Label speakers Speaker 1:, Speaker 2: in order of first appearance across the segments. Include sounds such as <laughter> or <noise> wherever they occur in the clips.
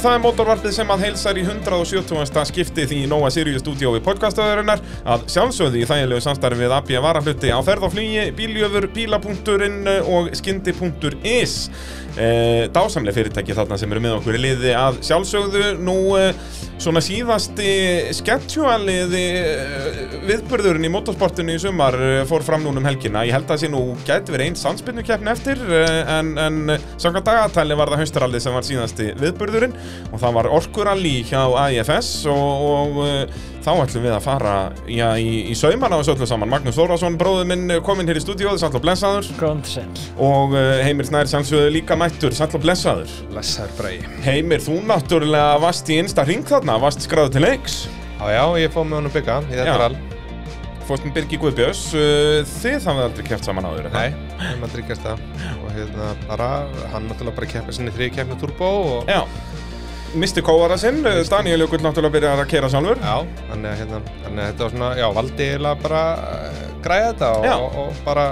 Speaker 1: það er mótorvarpið sem að heilsar í 170. skiptið í Nóa Sirius stúdíói podcastöðurinnar að sjálfsögði í þægilegu samstarfi við AB Varahluti á ferð og flugi, bíljöfur, bíla.inn og skyndi.is e, Dásamlega fyrirtæki þarna sem eru með okkur í liði að sjálfsögðu. Nú e, svona síðasti sketsjualiði viðbörðurinn í motorsportinu í sumar fór fram núna um helgina. Ég held að það sé nú gæti verið einn sannspinnukeppni eftir e, en, en samkvæmt dagatæli var það haustarallið sem var síðasti viðbörðurinn og það var orkuralli hjá AIFS og, og e, þá ætlum við að fara já, í, í sauman á þessu öllu saman Magnús Þórásson, bróður minn, kominn hér í stúdíóðu satt og blessaður
Speaker 2: Góðan sæl.
Speaker 1: og uh, Heimir Snær sannsögðu líka mættur, og blessaður. Heimir, þú náttúrulega varst í einsta ring þarna, varst skráðu til leiks
Speaker 3: Já, já, ég fóð með honum bygga í þetta
Speaker 1: Já.
Speaker 3: rall.
Speaker 1: fórst með Birgi Guðbjörns uh, þið hafið aldrei keft saman áður er það?
Speaker 3: Nei, við erum að dryggjast það. Og hérna bara, hann náttúrulega bara keppið sinni þriði keppni turbo og...
Speaker 1: Já, misti kóara sinn, uh, Daniel Jökull náttúrulega byrjaði að kera sjálfur
Speaker 3: Já, þannig að hérna, þannig að þetta var svona, já, valdi eiginlega bara uh, græða þetta
Speaker 1: Já.
Speaker 3: og, og, og bara,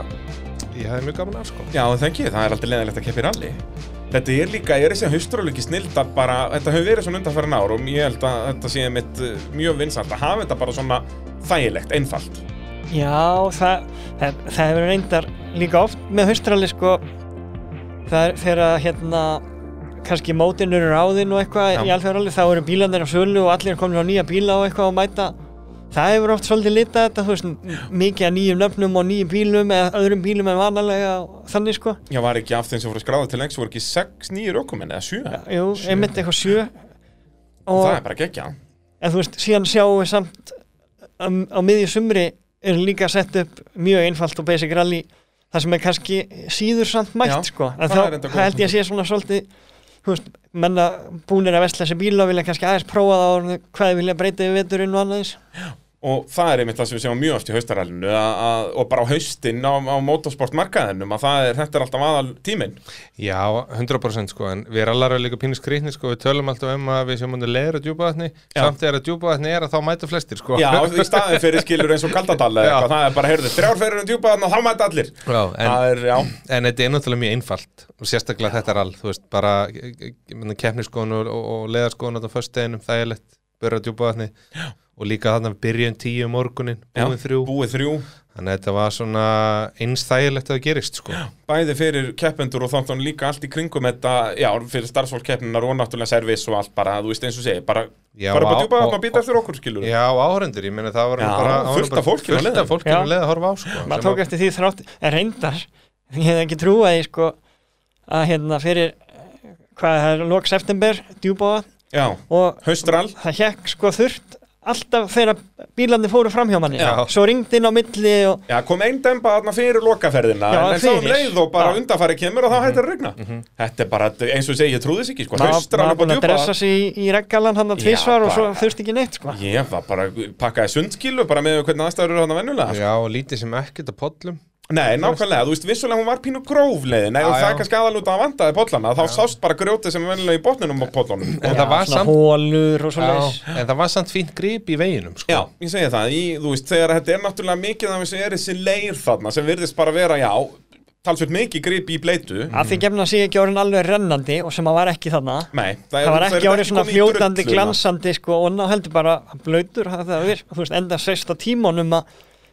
Speaker 3: ég hefði mjög gaman af, sko.
Speaker 1: Já, það ekki, það er aldrei leðilegt að keppa í ralli Þetta er líka, ég er þessi hausturálöki snild að bara, þetta hefur verið svona undanfærin ár og ég held að þetta sé mitt uh, mjög vinsalt að hafa þetta bara svona þægilegt, einfalt
Speaker 2: Já, það, það, það hefur reyndar líka oft með haustrali sko það er fyrir að hérna kannski mótin eru ráðinn og eitthvað í alþjóðaralli þá eru bílarnir á sölu og allir er komin á nýja bíla og eitthvað og mæta. Það hefur oft svolítið litað þetta þú veist, mikið að nýjum nöfnum og nýjum bílum eða öðrum bílum en vanalega þannig sko.
Speaker 1: Já, var ekki af þeim sem voru skráðið til lengs voru ekki 6, 9 rökumenn eða 7
Speaker 2: Já, Jú, einmitt eitthvað sjö. Og
Speaker 1: Það er bara geggja
Speaker 2: En þú veist, síðan sjáum við samt um, á miðju sumri er líka sett upp mjög einfalt og basic rally það sem er kannski síður samt mætt
Speaker 1: Já,
Speaker 2: sko. en þá held ég að sé svona svolítið veist, menna búnir að vesla þessi bíla og vilja kannski aðeins prófa það og hvað þið vilja breyta við veturinn og annað eins
Speaker 1: Og það er einmitt það sem við sjáum mjög oft í haustarallinu og bara á haustin á, á motorsportmarkaðinum að það er, þetta er alltaf aðal tíminn
Speaker 3: Já, 100% sko, en við rallar er líka pínu skrýtni sko, við tölum alltaf um að við séum undir leira djúpaðatni,
Speaker 1: Já.
Speaker 3: samt þegar að djúpaðatni er að þá mæta flestir sko.
Speaker 1: Já, í <laughs> staðin fyrir skilur eins og kaldadal
Speaker 3: Já.
Speaker 1: það er bara, heyrðu, þrjárferðurinn djúpaðan og þá mæta allir
Speaker 3: Já, en,
Speaker 1: er, já,
Speaker 3: En þetta er náttúrulega mjög einfalt og sérstaklega þetta er all, þú veist, bara keppniskónu og, og leðarskónu á djúpaðatni og líka þarna byrjun tíu um morgunin,
Speaker 1: já,
Speaker 3: búin þrjú.
Speaker 1: búið þrjú.
Speaker 3: Þannig að þetta var svona eins þægilegt að það gerist sko.
Speaker 1: bæði fyrir keppendur og þáttan líka allt í kringum þetta, já, fyrir starfsfólkkeppninar og náttúrulega servis og allt bara, þú veist eins og segi, bara
Speaker 3: Já,
Speaker 1: bara bara djúpa þarna og býta eftir okkur, skilur
Speaker 3: Já, áhörendur, ég meina það var
Speaker 1: Já,
Speaker 3: bara það var
Speaker 1: fullt
Speaker 3: bara
Speaker 1: af fólki á
Speaker 3: fullt
Speaker 1: leiðinni.
Speaker 3: af fólki
Speaker 2: Já.
Speaker 3: að leiða að horfa á sko,
Speaker 2: maður tók
Speaker 3: að-
Speaker 2: eftir því þrátt en reyndar, ég hef ekki trúið því sko að hérna fyrir hvað það er lok september djúbáða
Speaker 1: Já,
Speaker 2: og
Speaker 1: haustrall
Speaker 2: það hekk sko þurrt alltaf þegar bílandi fóru fram hjá manni
Speaker 1: Já.
Speaker 2: svo ringdi inn á milli og
Speaker 1: Já, kom einn demba þarna fyrir lokaferðina
Speaker 2: Já,
Speaker 1: en, þá um
Speaker 2: fyrir.
Speaker 1: leið og bara
Speaker 2: Já.
Speaker 1: undanfæri kemur og þá hættir að regna Þetta er bara, eins og ég segi, ég trúði þess ekki, sko,
Speaker 2: maður búin að dressa sig í, í reggalan hann að tvísvar og svo þurfti ekki neitt sko
Speaker 1: Ég var bara, pakkaði sundskilu bara með hvernig aðstæður eru þarna venjulega sko.
Speaker 3: Já, og lítið sem ekkert að pollum
Speaker 1: Nei, nákvæmlega, þú veist, vissulega hún var pínu
Speaker 3: Já,
Speaker 1: og það er
Speaker 3: já.
Speaker 1: kannski aðalúta að vandaði pollana Þá sást bara grjótið sem er venjulega í botninum á pollunum.
Speaker 3: En það var
Speaker 2: svona
Speaker 3: samt
Speaker 2: hólur og svo
Speaker 3: Já,
Speaker 2: leiðis
Speaker 3: en það var samt fínt grip í veginum sko.
Speaker 1: Já, ég segi það, í, þú veist, þegar þetta er náttúrulega mikið af þessu er þessi leir þarna sem virðist bara vera, já, talsveit mikið grip í bleitu.
Speaker 2: Að því gefna sig ekki orðin alveg rennandi og sem að var ekki þarna.
Speaker 1: Nei,
Speaker 2: það var ekki orðið svona fljótandi glansandi sko og ná heldur bara blöytur það það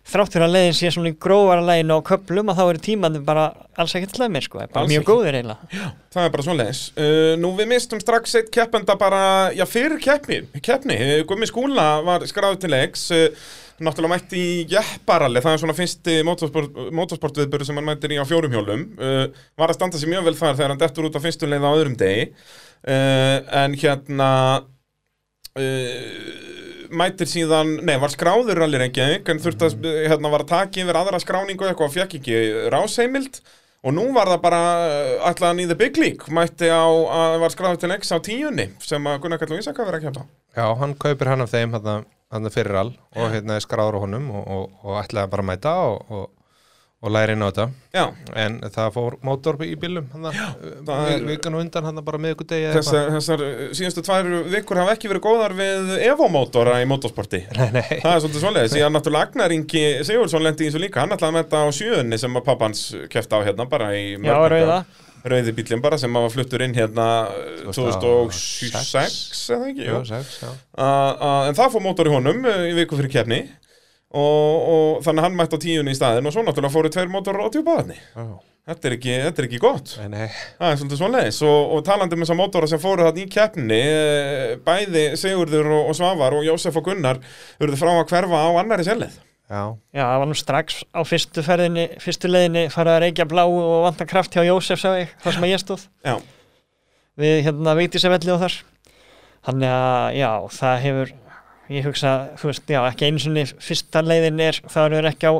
Speaker 2: tímanum að leiðin sé svona í grófara leiðinu á köplum að þá eru tímandi bara alls ekkert slæmir sko, bara mjög góðir eiginlega
Speaker 1: Það er bara svoleiðis. Uh, nú við mistum strax eitt keppenda bara, já fyrir keppni, keppni. Uh, Gummi Skúla var skráð til leiks, uh, náttúrulega mætti í jepparalli, það er svona fyrsti motorsport, motorsportviðböru sem hann mættir í á fjórum hjólum. Uh, var að standa sér mjög vel þar þegar hann dettur út á fyrstu leið á öðrum degi. Uh, en hérna... Mættir síðan, nei, var skráður allir Reykjavík en þurfti að, hérna, var að taka yfir aðra skráningu eitthvað og fekk ekki rásheimild. Og nú var það bara uh, ætlaðan í The Big League, mætti á að var skráður til X á tíunni sem að Gunnar Kall og Ísaka verið að kemta
Speaker 3: Já, hann kaupir hann af þeim hann fyrir all og hérna skráður honum og, og, og ætlaði bara að mæta og, og, og læri inn á þetta.
Speaker 1: Já,
Speaker 3: en það fór mótor í bílum
Speaker 1: er-
Speaker 3: vikan og undan hann bara með ykkur degi eða
Speaker 1: þessar, þessar uh, síðustu tvær vikur hafa ekki verið góðar við Evo-mótora í <laughs>
Speaker 3: nei,
Speaker 1: Það er svolítið svoleiðis, síðan náttúrulega Agnar Ingi Sigurðsson lendi í þessu líka, hann ætlaði að metta á sjöunni sem að pappans kefti á hérna bara í
Speaker 2: Já,
Speaker 1: mörg-
Speaker 2: rauða.
Speaker 1: rauði bílinn bara sem var fluttur inn hérna eh, 2006
Speaker 3: 2006,
Speaker 1: eða ekki, en það fór mótor í honum eh, í viku fyrir kefni og, og þannig að hann mætti á tíunni í staðin og svo náttúrulega fóru tveir mótorar á djúpaðni
Speaker 3: Já.
Speaker 1: þetta er ekki, þetta er ekki gott.
Speaker 3: Nei, nei.
Speaker 1: það er svolítið svoleiðis. Og, og talandi um þessar mótora sem fóru þarna í keppni eh, bæði Sigurður og, og Svavar og Jósef og Gunnar verður frá að hverfa á annari sellið.
Speaker 3: Já,
Speaker 2: Já, það var nú strax á fyrstu ferðinni, fyrstu leiðinni farið að reykja bláu og vanta kraft hjá Jósef sá ég, þar sem að ég stóð.
Speaker 1: Já,
Speaker 2: við hérna veitísavelli og þar. Þannig að já, það hefur ég hugsa, þú veist, já, ekki einu sinni fyrsta leiðin er, það er ekki á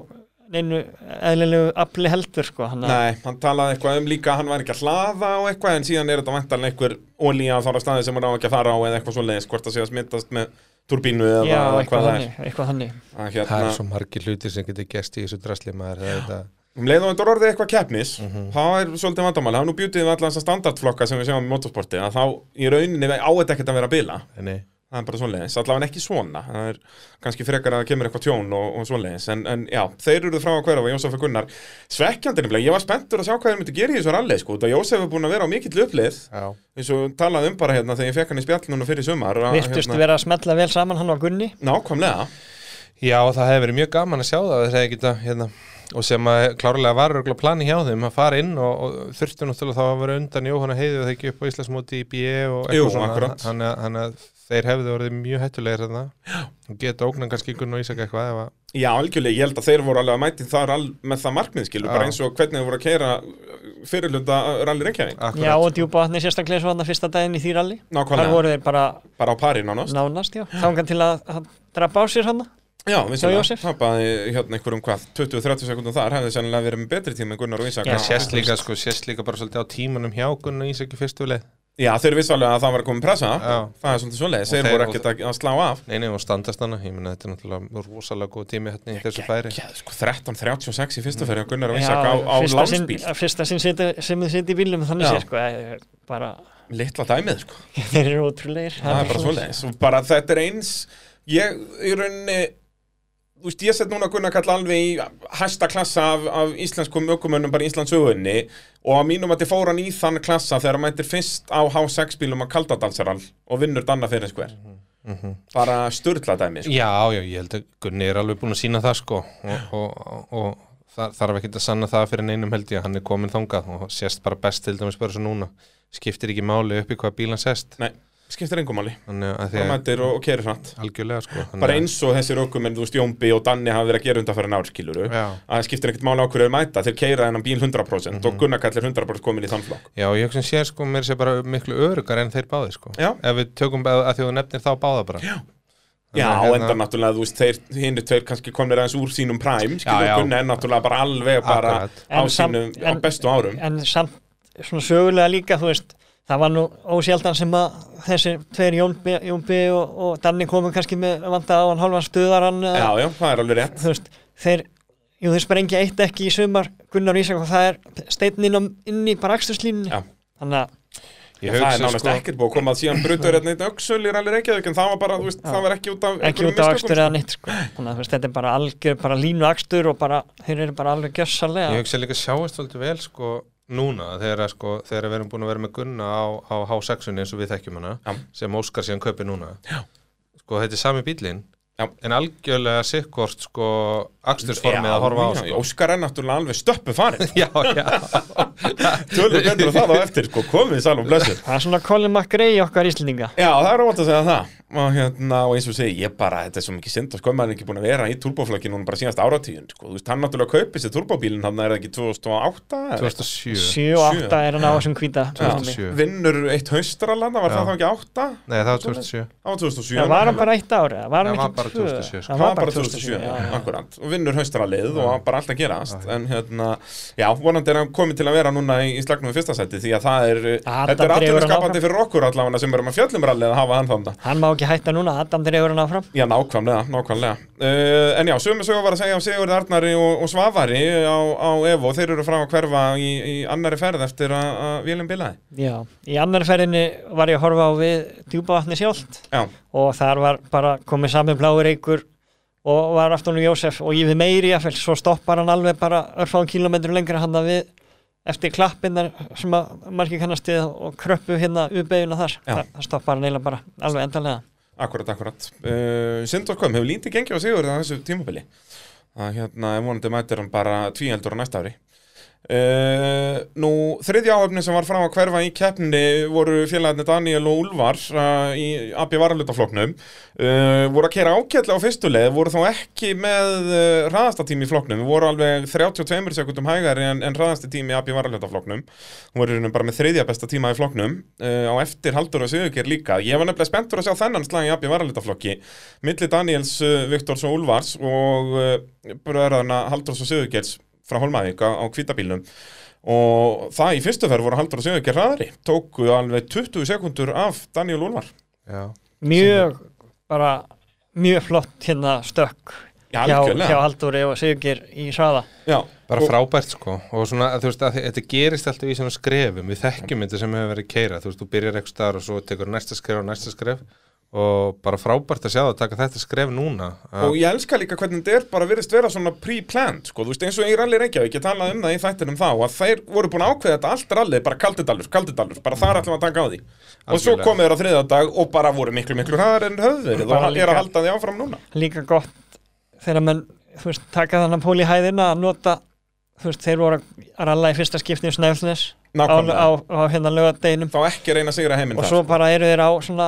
Speaker 2: neinu eðlilegu afli heldur, sko, hann að
Speaker 1: nei, hann talaði eitthvað um líka að hann var ekki að hlaða og eitthvað en síðan er þetta vantarlega einhver ólíja á þára staði sem hann á ekki að fara á eða eitthvað svoleiðis hvort það sé að smittast með turbínu eða
Speaker 2: já,
Speaker 1: hvað
Speaker 2: eitthvað
Speaker 1: er
Speaker 2: þannig, eitthvað þannig.
Speaker 1: Að
Speaker 3: það
Speaker 1: hérna,
Speaker 3: er svo margir hlutir sem getur gerst í þessu drasli maður það er þetta
Speaker 1: um leið og er orðið eitthvað keppnis
Speaker 3: Mhm.
Speaker 1: þá er svolítið vandamáli, það er nú bjútið við allan þessa standardflokka sem við sjáum í motorsporti að þá í rauninni á þetta ekkert að vera að bila.
Speaker 3: Nei,
Speaker 1: það er bara svoleiðis, allavega ekki svona. Það er kannski frekar að það kemur eitthvað tjón og, og svoleiðis, en, en já, þeir eru frá að hverfa Jósef og Gunnar, svekkjandi nefnilega ég var spenntur að sjá hvað þeir myndi gera í þessu ralli sko, það Jósef er búin að vera á mikill upplið.
Speaker 3: Já,
Speaker 1: eins og talaði um bara hérna þegar ég fekk hann í spjall núna fyrir sumar að,
Speaker 2: virtust vera að smetla vel saman hann og Gunni?
Speaker 1: Nákvæmlega,
Speaker 3: já það hefur verið mjög gaman að sjá það þegar geta, hérna, og sem að klárlega var örgulega plani hjá þeim að fara inn og, og þurftu náttúrulega þá að vera undan Jóhanna heiði og það ekki upp á Íslandsmóti í BE og
Speaker 1: Jú,
Speaker 3: eitthvað
Speaker 1: akkurat.
Speaker 3: hann að, að þeir hefðu orðið mjög hættulegir þarna og geta ógnan kannski Gunn og Ísak eitthvað ef að
Speaker 1: já algjörlega, ég held að þeir voru alveg að mæti þar all, með það markmið skilu, bara eins og hvernig þeir voru að keira fyrirluta ralli reykjavík,
Speaker 2: já, og djúpa vatni sérstaklega svo hann fyrsta daginn í því ralli þar voru þeir bara
Speaker 1: bara á pari nánast.
Speaker 2: Nánast, já, þangan til að, að drapa á sér hann
Speaker 1: Já, vissulega,
Speaker 2: Jósef?
Speaker 1: tapaði hérna einhverjum hvað 20-30 sekundum þar, hefði sennilega verið með betri tíma en Gunnar og Ísak.
Speaker 2: Já.
Speaker 3: Sést líka, sko, sést líka bara svolítið á tímanum hjá Gunn og Ísak í fyrstu leið
Speaker 1: Já, þeir vissulega að það var að koma pressa.
Speaker 3: Já.
Speaker 1: Það er svolítið
Speaker 3: Og
Speaker 1: þeir voru ekkert að, að slá af.
Speaker 3: Nei, nei, og standast hana, ég meina þetta er náttúrulega rosalega góð tími hérna í þessu færi.
Speaker 1: Sko, 13.36 í fyrstu ferði á Gunnar og Ísak á, á
Speaker 2: fyrsta
Speaker 1: landsbíl
Speaker 2: fyrsta sinn seti, sem þið sitja í bílum þannig sé sko bara,
Speaker 1: Litla dæmið, sko. <laughs>
Speaker 2: Þeir eru
Speaker 1: er Og bara þetta er eins Ég, í rauninni Þú veist, ég set núna Gunnar Kall alveg í hæsta klassa af, af íslenskum ökumönnum bara í Íslands sögunni og að mínum að þið fór hann í þann klassa þegar hann mætir fyrst á H6 bílum að Kaldadalsaral og vinnur danna fyrir skver bara sturla dæmi sko.
Speaker 3: Já, já, ég held að Gunni er alveg búin að sína það sko og, og, og, og þarf ekki að sanna það fyrir neinum held ég að hann er komin þangað og sést bara best til dæmis bara svo núna. Skiptir ekki máli upp í hvað bílan sest.
Speaker 1: Nei, skiptir engum máli.
Speaker 3: Þannig að því
Speaker 1: Það
Speaker 3: að
Speaker 1: mætir og, og kerir hratt.
Speaker 3: Algjörlega sko.
Speaker 1: Bara eins og þessir ökumenn, þú veist, Jómbi og Danni hafa verið að gera undanfæra nárskiluru að það skiptir ekkert máli á hverju þeir mæta. Þeir keira þennan bíl 100% og Gunnar Kall er 100% komin í þann flokk.
Speaker 3: Já, ég hugsa sér sko mér sé bara miklu örugar en þeir báði sko.
Speaker 1: Já.
Speaker 3: ef við tökum að, að þú nefnir þá báða bara. Já,
Speaker 1: Já, á endan náttúrulega, þú veist, þeir, hinn tveir kannski komnir aðeins úr sínum præm, skilur. Gunnar er náttúrulega bara alveg bara
Speaker 3: Akkurat.
Speaker 1: á
Speaker 2: En samt-
Speaker 1: sínum, á
Speaker 2: en-
Speaker 1: bestu árum.
Speaker 2: en samt svona sögulega líka þú veist, það var nú ósjaldan sem að þessi tveir Jónbi, Jónbi og, og Danni komu kannski með vanda á hann hálfan stuðarann eða-
Speaker 1: Já, já, það er alveg rétt.
Speaker 2: þú veist, þeir jú, þeir sprengja eitt ekki í sumar Gunnar Ísak og það er steinn inn, í bara akstuslínunni
Speaker 1: Já.
Speaker 2: þannig að
Speaker 3: ég
Speaker 1: það er
Speaker 3: hugsa
Speaker 1: nánast
Speaker 3: sko
Speaker 1: ekkert búið að koma að síðan brutur hérna eitt öxul í ralli Reykjavík, en það var bara, þú veist,
Speaker 2: Já.
Speaker 1: það var ekki út af
Speaker 2: ekki út
Speaker 1: mistökum,
Speaker 2: akstur
Speaker 1: sko.
Speaker 2: eða neitt sko. þannig að þetta er bara algjör bara línu akstur og bara, þeir eru bara alveg
Speaker 3: Ég
Speaker 2: gjössalega
Speaker 3: hugsa líka sjáist svolítið vel sko núna þegar, sko, þegar við erum búin að vera með Gunna á, á H6 eins og við þekkjum hana
Speaker 1: Já.
Speaker 3: sem Óskar síðan kaupi núna Já. sko þetta er sami bílinn
Speaker 1: Já.
Speaker 3: en algjörlega sikkort sko akstursformið
Speaker 1: Já,
Speaker 3: að horfa á
Speaker 1: já,
Speaker 3: sko.
Speaker 1: Óskar er náttúrulega alveg stöppu farin. <laughs>
Speaker 3: já, já,
Speaker 1: Tölum betur um það á eftir, sko, komið sæl og blessu.
Speaker 2: það er svona Colin McRae okkar Íslendinga
Speaker 1: Já, það er óvænt að segja það og, hérna, og eins og segi, ég bara, þetta er svo mikið synd og sko, maður er ekki búin að vera í turbóflokki núna bara síðast áratíðun, sko, þú veist, hann náttúrulega kaupið sér turbóbílinn, hann er það ekki 2008 eða?
Speaker 3: 2007
Speaker 2: 7 og 8 er hann á þessum
Speaker 1: Já,
Speaker 3: 2007.
Speaker 1: vinnur eitt haustralanda, var
Speaker 3: Já.
Speaker 1: það þá ekki 8?
Speaker 3: Nei, það var 2007
Speaker 1: Á 2007
Speaker 2: það var hann bara eitt ár eða var hann
Speaker 3: Það var bara
Speaker 2: tvö?
Speaker 3: 2007,
Speaker 2: það
Speaker 1: Það var bara 2007,
Speaker 2: já, já.
Speaker 1: akkurat og vinnur haustralið og bara allt að gerast en hérna, já, vonandi er hann komið til að vera núna í, í slagnum við fyrsta seti því að það er,
Speaker 2: Adam
Speaker 1: þetta er
Speaker 2: dregur hann
Speaker 1: skapandi fyrir okkur allavega sem erum að fjöllum rallið að hafa hann þannig
Speaker 2: hann má ekki hætta núna, Adam dreifur hann áfram.
Speaker 1: Já, nákvæmlega, nákvæmlega. Uh, En já, sömu sögur var að segja á Sigurði Arnari og, og Svavari á, á Evo. Þeir eru frá að hverfa í, í annari ferð eftir að, að vélum bilaði.
Speaker 2: Já, í annar ferðinni var ég að horfa á við og var aftan úr Jósef og ég við meiri jafnvel, svo stoppar hann alveg bara örfáðum kílómetrum lengra hann við eftir klappinnar sem að margir kannast við og kröppu hérna uppeyjuna þar
Speaker 1: Já.
Speaker 2: það, stoppar neila bara alveg endanlega
Speaker 1: Akkurat, akkurat. Uh, Sindor kom, hefur lítið gengið á sigur á þessu tímabili. Það hérna, er vonandi mætir hann bara tvíheldur á næsta ári. Uh, nú, þriðja áhöfni sem var frá að hverfa í keppni voru félagarnir Daniel og Úlfar uh, í AB varalutafloknum uh, voru að kera ákjætlega á fyrstu leið voru þá ekki með hraðastatími í floknum, voru alveg 32 sekundum hægari en, en hraðasti tími í AB varalutafloknum raunum bara með þriðja besta tíma í floknum á eftir Haldur og Sigurger líka. Ég var nefnilega spenntur að sjá þennan slag í AB varalitaflokki milli Daniels, Viktors og Úlfars og bröðarna Haldurs og Sigurgers frá Holmavík á, á kvítabílnum og það í fyrstu ferð voru Haldur og Sigurger hraðari tóku alveg 20 sekundur af Daniel Úlfar.
Speaker 3: Já,
Speaker 2: mjög bara mjög flott hérna stökk
Speaker 1: Já,
Speaker 2: hjá,
Speaker 1: algjörlega.
Speaker 2: hjá Halldóri og Sigurgir í hraða.
Speaker 1: Já,
Speaker 3: bara
Speaker 1: og-
Speaker 3: frábært sko. Og svona, þú veist, að þetta gerist alltaf í svona skrefum. Við þekkjum þetta sem hefur verið keira þú veist, þú byrjar eitthvað staðar og svo tekur næsta skref og næsta skref og bara frábært að sjá að taka þetta skref núna að,
Speaker 1: Og ég elska líka hvernig þetta er bara virðist vera svona pre-planned, sko, þú veist, eins og í rally Reykjavík, ég talaði um það í þættinum þá, að þeir voru búin að ákveða þetta allt rally, bara kaldidalur, kaldidalur, bara þar ætlum við að taka á því. Og svo
Speaker 3: Algjörlega.
Speaker 1: komið þeir á þriða dag og bara voru miklu, miklu hraðar en höfðu verið
Speaker 2: Bara
Speaker 1: og er að halda því áfram núna.
Speaker 2: líka gott þegar menn þú veist, taka þannig pól í hæðina að nota þú veist, þeir voru að Snæfellsnes á,
Speaker 1: Nákvæmlega.
Speaker 2: á, á hérna lögadeginum
Speaker 1: Þá ekki reyna að sigra heiminn
Speaker 2: og svo bara eru þeir á svona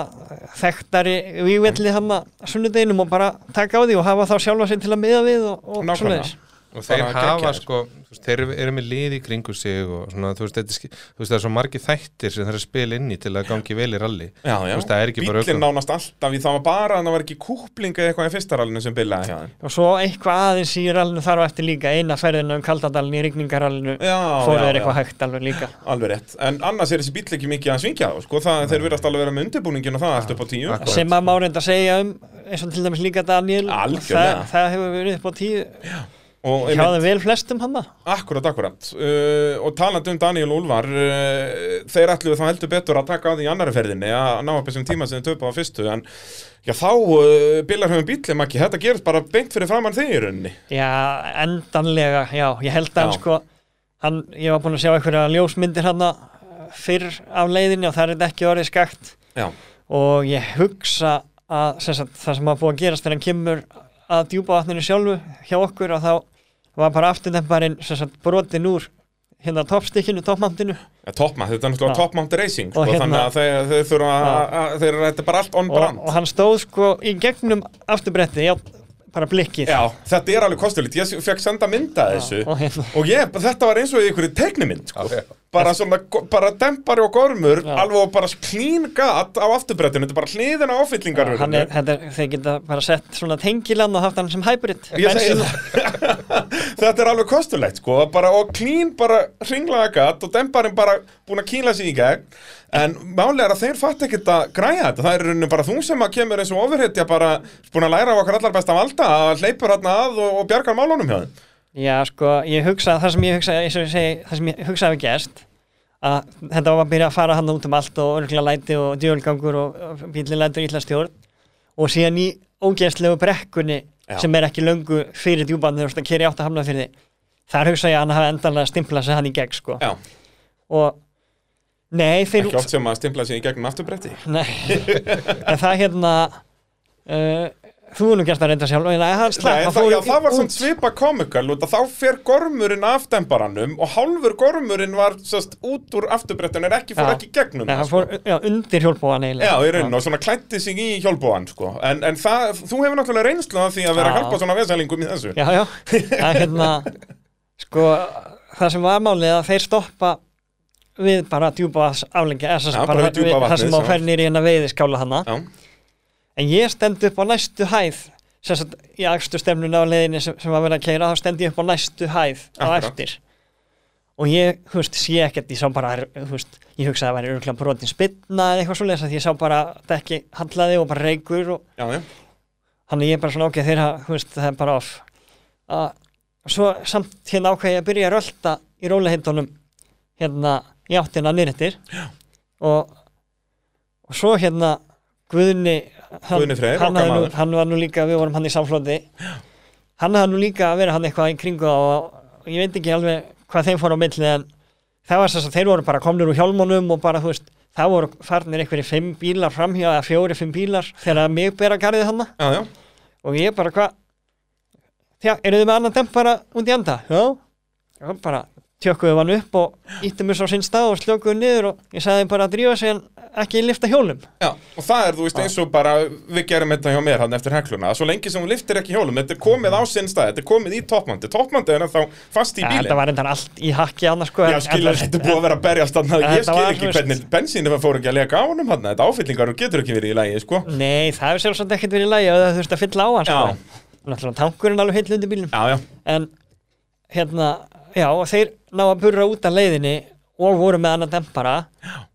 Speaker 2: þekktari vývelli hann að sunnudeginum og bara taka á því og hafa þá sjálfa sig til að miða við og, og
Speaker 1: Nákvæmlega.
Speaker 2: svoleiðis
Speaker 3: og þeir hafa sko. þú veist, þeir eru með lið í kringu sig og svona, þú veist, þetta, er þú veist, það er svo margi þættir sem þeir spila inn í til að gangi vel í ralli.
Speaker 1: Já, já,
Speaker 3: Þú veist, það er ekki bara
Speaker 1: bíllinn
Speaker 3: ökum.
Speaker 1: nánast alltaf í það var bara að það var ekki kúpling eða eitthvað í fyrsta rallinu sem bilaði hjá þeim.
Speaker 2: og svo eitthvað aðeins í rallinu þar á eftir líka eina ferðina um Kaldadalinn í rigningarallinu.
Speaker 1: Já,
Speaker 2: þeir eitthvað hægt alveg líka.
Speaker 1: Alveg rétt, en annars er þessi bíll ekki mikið að svingja þá, sko, það, þeir virðast alveg vera með undirbúningin og það
Speaker 2: það, það hjá þeim vel flestum hann
Speaker 1: akkurat, akkurat, uh, og talandi um Daniel og Úlfar, uh, þeir ætluðu þá heldur betur að taka á því í annari ferðinni að ná upp þessum tíma sem þeir töpu á fyrstu, en já, þá uh, bilar höfum bíllum ekki, þetta gerist bara beint fyrir framann þig í rauninni.
Speaker 2: já, endanlega, já, ég held að
Speaker 1: Já.
Speaker 2: sko hann, ég var búin að sjá einhverja ljósmyndir hann fyrr af leiðinni og það er ekki orðið skakt.
Speaker 1: Já,
Speaker 2: og ég hugsa að sem sagt, það sem var búið að gerast þegar hann kemur að djúpa vatninu sjálfu hjá okkur og þá var bara afturdemparinn brotin úr hérna toppstykkinu, toppmantinu
Speaker 1: ja, toppmount, þetta er náttúrulega
Speaker 2: Já.
Speaker 1: toppmount racing, sko,
Speaker 2: Og hérna-
Speaker 1: þannig að þeir, þeir þurfa að,
Speaker 2: Já.
Speaker 1: að þeir, þetta er bara allt on
Speaker 2: og,
Speaker 1: brand.
Speaker 2: og hann stóð sko í gegnum afturbretti, já, bara blikkið
Speaker 1: Já, þetta er alveg kostulegt, ég fekk senda mynda þessu.
Speaker 2: og hérna
Speaker 1: Og ég, þetta var eins og í einhverju teiknimynd, sko. Bara svona, bara dempari og gormur,
Speaker 2: Já.
Speaker 1: alveg og bara klín gat á afturbrettinu, þetta er bara hliðina á áfyllingar.
Speaker 2: hann er, þetta er, þeir geta bara sett svona tengilann og haft hann sem hybrid <laughs>
Speaker 1: þetta er alveg kostulegt, sko, bara, og klín bara ringlaða gat og demparinn bara búin að kýla sig í gegn. En málega er að þeir fatt ekkert að græja þetta, það er rauninu bara þú sem að kemur eins og ofurhetja bara búin að læra á okkar allar besta valda að hleypur hérna að og, og bjargar málunum hjá þeim.
Speaker 2: Já, sko, ég hugsa, það sem ég hugsa, eins og ég segi, það sem ég hugsa hafi gerst, að þetta var að byrja að fara hann út um allt og örgla læti og djölgangur og, og bílinn lætur ítla stjórn og síðan í ógeðslegu brekkunni
Speaker 1: Já.
Speaker 2: sem er ekki löngu fyrir djúban þegar þú keri átt að hamna fyrir því. Nei, þeir,
Speaker 1: ekki oft sem að stimpla sig í gegnum afturbretti.
Speaker 2: nei, en það hérna, uh, þú er nú gert að reynda sjálf, en það,
Speaker 1: Nei, það,
Speaker 2: fór
Speaker 1: já, það var svona svipa komikal þá fer gormurinn af dembaranum og hálfur gormurinn var sest, út úr afturbrettinu en ekki fór
Speaker 2: Já.
Speaker 1: ekki gegnum
Speaker 2: Nei,
Speaker 1: það,
Speaker 2: fór, já, undir hjólbóðan
Speaker 1: Já,
Speaker 2: eiginlega.
Speaker 1: í rauninu og svona klætti sig í hjálpóan sko. en, en það, þú hefur náttúrulega reynslu af því að vera að
Speaker 2: Já.
Speaker 1: hjálpa svona vesalingum í þessu
Speaker 2: Já, já, það er hérna sko, það við bara djúpa aflengja það sem á fernir í hérna veiðiskála hana
Speaker 1: Já,
Speaker 2: en ég stend upp á næstu hæð sagt í akstu stefnuna á leiðinni sem, sem var verið að keira, þá stend ég upp á næstu hæð á
Speaker 1: Akkurat.
Speaker 2: eftir. Og ég, veist, sé ekkert ég sá bara, veist, ég hugsaði að það væri örgulega brotin spilna eða eitthvað svoleiðis að ég sá bara dekki handlaði og bara reykur og
Speaker 1: já,
Speaker 2: Þannig ég er bara svona þú veist, það er bara off. Uh, svo samt hérna ákveði ég að byrja að rölda í róliheitunum hérna í áttina niðrettir og, og svo hérna Guðni, hann,
Speaker 1: Guðni Freyr,
Speaker 2: hann, nú, hann var nú líka, við vorum hann í samflóti, hann hafði nú líka að vera hann eitthvað í kringu og, og ég veit ekki alveg hvað þeim fór á milli en það var þess að þeir voru bara komnir úr hjálmunum og bara, þú veist, það voru farnir einhverjir fimm bílar framhjá eða fjóri, fimm bílar þegar mig bera garðið hann
Speaker 1: Já, já,
Speaker 2: og ég bara, hvað Já, eru þið með annan dempara í anda? Já, og bara tjökkuðu hann upp og íttum mér svo sinn stað og slökuðu niður og ég sagði bara að drífa sig en ekki lifta hjólum.
Speaker 1: Já, og það er, þú veist, eins og bara við gerum þetta hjá mér hann eftir hekluna svo lengi sem hún liftir ekki hjólum, þetta er komið á sinn stað þetta er komið í toppmandi, toppmandi er ennþá fast í
Speaker 2: ja,
Speaker 1: bílinn.
Speaker 2: Þetta var endan allt í hakki annars sko
Speaker 1: Já, skilur, þetta er búið að vera að berjast þannig að
Speaker 2: En
Speaker 1: ég skil
Speaker 2: var,
Speaker 1: ekki hvernig bensínu fór ekki að leka á honum hann þetta áfyllingar getur ekki verið í lægi, sko.
Speaker 2: Nei, það hefur sjálfsagt ekkert verið í lagi og það þurfti að fylla á hann sko. Hérna, já, og þeir ná að burra út af leiðinni og voru með annan dempara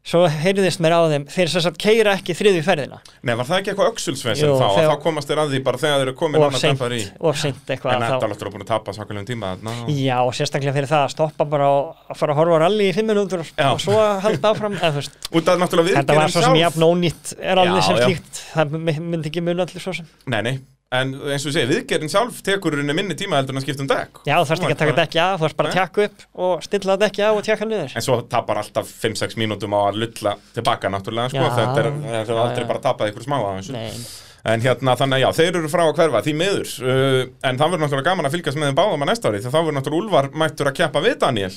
Speaker 2: svo heyrðist mér á þeim þeir sem sagt keira ekki þriðju ferðina.
Speaker 1: Nei, var það ekki eitthvað öxulsvesen
Speaker 2: Jú,
Speaker 1: þá að
Speaker 2: þegar-
Speaker 1: þá komast þér að því bara þegar þeir eru komin
Speaker 2: og seint,
Speaker 1: dempar í.
Speaker 2: og seint
Speaker 1: En
Speaker 2: eitthvað
Speaker 1: þetta er náttúrulega búin að tapa sakalegum tíma og-
Speaker 2: já, og sérstaklega fyrir það að stoppa bara og að fara að horfa á rally í fimm minútur og,
Speaker 1: Já.
Speaker 2: og svo að halda áfram <laughs> þetta var svo sem
Speaker 1: sjálf.
Speaker 2: jafn ónýtt er alveg
Speaker 1: Já,
Speaker 2: sem
Speaker 1: já.
Speaker 2: slíkt. Það my- myndi ekki muni allir svo sem.
Speaker 1: Nei, nei, en eins og ég segi, viðgerðin sjálf tekur henni minni tíma heldur en að skipta um dekk.
Speaker 2: Já, þú þarfst ekki að taka dekki af, þú þarfst bara að tjekka upp og stilla dekki af og tjekka niður.
Speaker 1: En svo tapar alltaf 5-6 mínútum á að lulla tilbaka náttúrulega, sko, þetta er, er
Speaker 2: Já,
Speaker 1: aldrei
Speaker 2: já.
Speaker 1: bara tapað ykkur smá
Speaker 2: Nei,
Speaker 1: En hérna, þannig að já, þeir eru frá að hverfa, því miður. Uh, En það verður náttúrulega gaman að fylgjast með þeim báðum að næsta ári þá verður náttúrulega Úlfar mættur að keppa við Daniel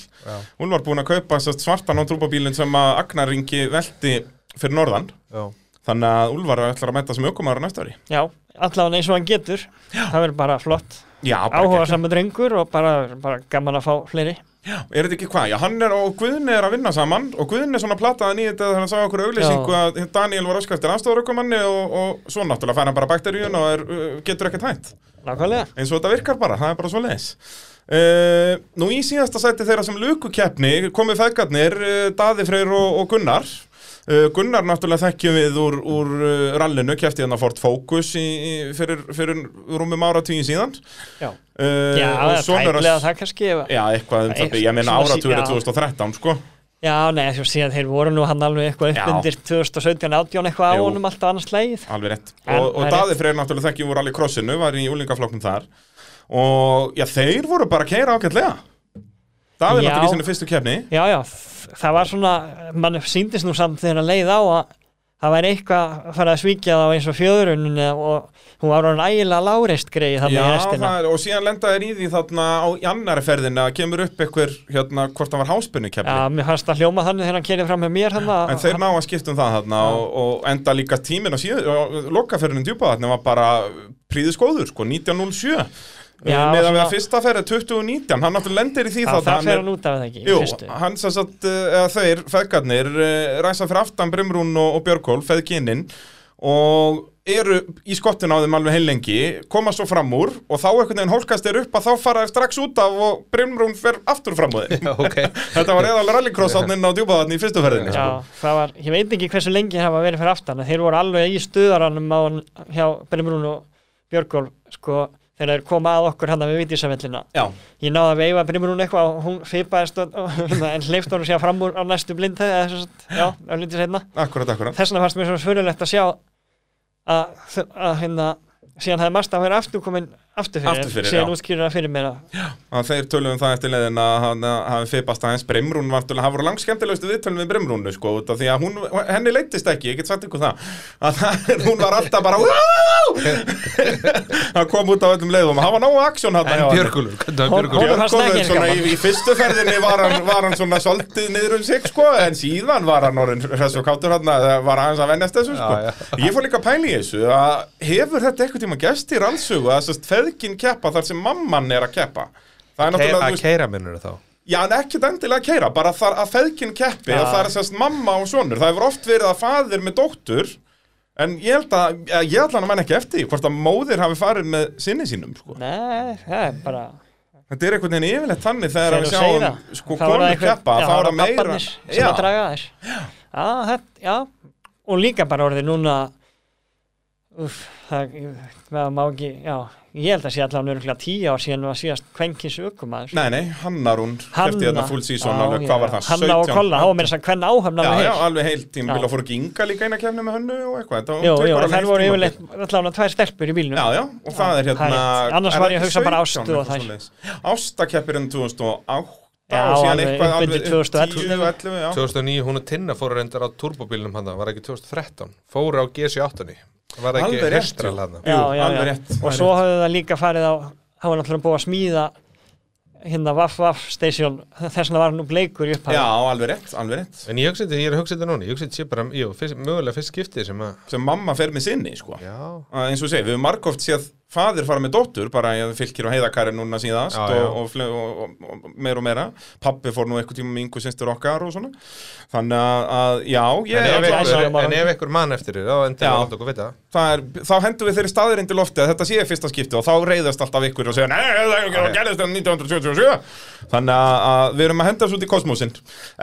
Speaker 1: Úlfar búinn að kaupa svartan á trúpabílinn sem að Agnaringi velti fyrir norðan.
Speaker 3: Já.
Speaker 1: Þannig að Úlfar ætlar að mæta sem ökumæður á næsta ári.
Speaker 2: Já, allavega eins og hann getur. Það verður bara flott.
Speaker 1: Já,
Speaker 2: áhuga saman drengur og bara, bara gaman að fá fleiri.
Speaker 1: Er þetta ekki hvað? Já, hann er og Guðni er að vinna saman. Og Guðni er svona plataðan í þetta þegar hann sá okkur auglýsingu
Speaker 2: Já.
Speaker 1: að Daniel var öskastir aðstofarökumanni og, og svo náttúrulega fær hann bara bakteríun og er, uh, getur ekkert hænt
Speaker 2: nákvæmlega.
Speaker 1: Eins og þetta virkar bara, það er bara svo leis uh, Nú í síðasta sæti þeirra sem lukukeppni komið feðgarnir uh, Daði Freyr og, og Gunnar Gunnar náttúrulega þekkjum við úr, úr uh, rallinu, kefti hann að Ford Focus í, í, fyrir, fyrir rúmum áratugin síðan.
Speaker 2: Já,
Speaker 1: uh,
Speaker 2: já það er
Speaker 1: hans-
Speaker 2: það kannski
Speaker 1: Já, eitthvað um það, ég meina áratugur er
Speaker 2: já.
Speaker 1: 2013 sko.
Speaker 2: Já, nei, þú síðan þeir voru nú hann alveg eitthvað
Speaker 1: Já.
Speaker 2: upp undir 2017-18 eitthvað á
Speaker 1: Jú.
Speaker 2: honum alltaf annars leið
Speaker 1: Alveg rétt.
Speaker 2: En
Speaker 1: Og, og
Speaker 2: er
Speaker 1: Daði Freyr náttúrulega þekkjum úr allir krossinu Var í úlingaflokknum þar. Og já, þeir voru bara að keira ágætlega Daði
Speaker 2: Já.
Speaker 1: náttúrulega í sinni fyrstu keppni.
Speaker 2: Já, já, það var svona mann síndist nú samt þegar að leið á að það væri eitthvað að fara að svíkja þá eins og fjöðurinn og hún var orðin ægilega láreist greið þannig
Speaker 1: Já,
Speaker 2: í restina.
Speaker 1: það er, og síðan lenda þeir í því þarna á annari ferðina kemur upp einhver, hérna, hvort það var háspunni
Speaker 2: Já,
Speaker 1: keppni
Speaker 2: mér fannst það hljóma þannig þegar hann kerið fram með mér hann
Speaker 1: En þeir ná að skipta um það þarna og, og enda líka tíminn og síðan lokaferðinu djúpa þarna var bara príðiskóður, sko, 1907
Speaker 2: Já,
Speaker 1: Meðan við að fyrsta ferð er 2019 Hann náttúrulega lendir í því þarna,
Speaker 2: það
Speaker 1: hann
Speaker 2: fer
Speaker 1: er-
Speaker 2: hann út af það ekki
Speaker 1: Jú, hann sem sagt, uh, eða þeir, feðgarnir, uh, ræsa fyrir aftan Brimrún og, og Björgól, feðgininn og eru í skottinu á þeim alveg heilengi, koma svo fram úr og þá einhvern veginn hólkast þeir upp að þá fara þeir strax út af og Brimrún fer aftur fram úr þeim.
Speaker 3: Já, ok. <laughs>
Speaker 1: Þetta var eðal rallycross átnin á djúpaðatni í fyrstu ferðinni.
Speaker 2: Já, það var, ég veit ekki hversu lengi það var verið fyrir aftan en þeir voru alveg í stuðaranum á, hjá Brimrún og Björgól sko, þegar þeir koma að okkur hann við vitísavellina
Speaker 1: Já,
Speaker 2: ég náði að veifa Brimrún eitthvað og hún og, en hleyft hún sér fram úr á næstu blind eða sem sagt, já, á
Speaker 1: akkurat, akkurat.
Speaker 2: þess vegna fannst mér svo svörulegt að sjá að, að hérna síðan hefði Masta verið aftur komin aftur fyrir,
Speaker 1: Aftur fyrir,
Speaker 2: síðan útskýrur það fyrir mér að
Speaker 1: að þeir tölum um það eftir leiðin að hann hafi fipast aðeins Brimrún var það voru langt skemmtilegustu viðtölum við Brimrúnu sko, út af því að hún, henni leittist ekki ég get sagt ykkur það, að það, hún var alltaf bara það kom út á öllum leiðum, hann var nógu aksjón hann
Speaker 3: En Björgulur, Björgulur?
Speaker 2: það
Speaker 1: í, í fyrstu ferðinni var hann, var hann svona soltið niður um sig sko, en síðan var hann orðin hressu og kátur hann að var aðeins að vennast þessu sko.
Speaker 3: Já,
Speaker 1: ég fór líka að pæla í þessu að að feðgin keppa þar sem mamman er að keppa. Það er náttúrulega, þú
Speaker 3: Að keira minnur þá?
Speaker 1: Já en ekkert endilega að keira bara þar að feðgin keppi
Speaker 2: Já.
Speaker 1: að það er sest, mamma og sonur, það hefur oft verið að faðir með dóttur en ég held að, ég ég ætla hann að menn ekki eftir því, hvort að móðir hafi farið með sinni sínum sko.
Speaker 2: Nei, það er bara
Speaker 1: Þetta er einhvern veginn yfirleitt þannig þegar við sjáum
Speaker 2: það,
Speaker 1: sko
Speaker 2: er það einhver-
Speaker 1: keppa,
Speaker 2: já,
Speaker 1: þá er það meira Já,
Speaker 2: að draga þær. Já, þetta, já, og líka bara orðið núna uff, það, það má ekki já, ég held að sé allavega nörgulega tíu ár síðan var síðast kvenkins ökumæður
Speaker 1: Nei, nei, Hannar hún kefti hérna full season alveg, hvað var það,
Speaker 2: Hanna og Kolla, þá var mér þess að hvern áhöfn
Speaker 1: Já,
Speaker 2: alveg
Speaker 1: já,
Speaker 2: heil
Speaker 1: alveg heilt tíma
Speaker 2: Já.
Speaker 1: vilja fóru ekki Inga líka eina kefni með hönnu og eitthvað
Speaker 2: Jú, jú,
Speaker 1: heilt
Speaker 2: voru yfirleitt allavega tvær stelpur í bílnum
Speaker 1: Já, já, og það er
Speaker 2: Já,
Speaker 1: hérna
Speaker 2: það. Annars var
Speaker 1: það
Speaker 2: ég að hugsa bara
Speaker 1: 17
Speaker 2: Ástu og
Speaker 1: eitthvað
Speaker 2: þær.
Speaker 1: svoleiðis? Ásta keppir enn 2008
Speaker 2: Já,
Speaker 1: og síðan
Speaker 2: alveg
Speaker 1: alveg
Speaker 2: undir 2011.
Speaker 1: 10, 11, já
Speaker 3: 2009, hún og Tinna fóru reyndar á turbóbílnum hann, var ekki 2013 fóru á GC8 var það
Speaker 1: Alveg
Speaker 3: ekki
Speaker 1: rétt,
Speaker 3: hestral hann
Speaker 2: Já, já,
Speaker 1: alveg
Speaker 2: já.
Speaker 1: rétt, það
Speaker 2: og svo hafði það líka farið á það var náttúrulega búið að smíða hérna Vaff Vaff Station þess vegna var hann nú bleikur í upphafi.
Speaker 1: Já, alveg rétt, alveg rétt.
Speaker 3: En ég hugsa þetta, ég er að hugsa þetta núna ég hugsa þetta sé bara, jú, fyrst, mögulega fyrst skiptið sem að
Speaker 1: sem mamma fer með sinni, sko.
Speaker 3: Já,
Speaker 1: að eins og segi, við höfum margóft séð fadir fara með dóttur, bara ég fylgir á heiðakari núna síðast
Speaker 3: Já, já.
Speaker 1: Og, og, og, og, og meira og meira. Pappi fór nú eitthvað tíma með yngu synstur okkar og svona. Þannig að, að já, ég
Speaker 3: en, ef
Speaker 2: æsa-
Speaker 3: en ef einhver mann eftir þér þá endur láta okkur vita.
Speaker 1: Það er, þá hendum við þeirri staðirind í lofti að þetta sé fyrsta skipti og þá reyðast alltaf ykkur og segja nei, það er gerðist þetta 1977 þannig að, við erum að henda þessu út í kosmosin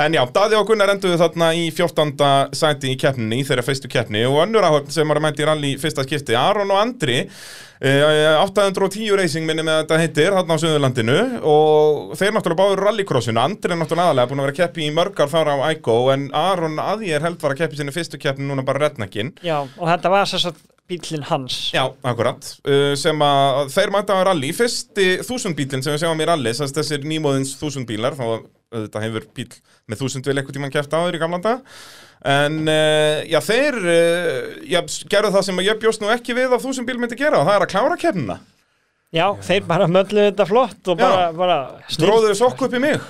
Speaker 1: en já, Daði og Gunnar enduðu þarna í 14. sæti í keppninni í þeirra fyrstu keppni. Og önnur áhöfn sem var að mæta í rally í fyrsta skipti Aron og Andri eh, 810 racing minni með þetta heitir þarna á Suðurlandinu. Og þeir náttúrulega báður rallycrossinu. Andri er náttúrulega aðalega búin að vera keppi í mörgar þar á Ægó en Aron að ég er held var að keppi sinni fyrstu keppni núna bara rednakinn
Speaker 2: Já, og þetta var að bílinn hans.
Speaker 1: Já, akkurat, uh, sem að þeir mæta á rally, fyrsti þúsundbílinn sem við sjáum í að þessir nýmóðins þúsundbílar, þá þetta hefur bíl með þúsundvél eitthvað tímann kæft áður í gamlanda en uh, já, þeir uh, já, gerðu það sem ég bjóst nú ekki við að þúsundbíl myndi gera og það er að klára keppnina
Speaker 2: Já, þeir bara mölluðu þetta flott og bara, bara snill-
Speaker 1: Dróðuðu sokku upp í mig?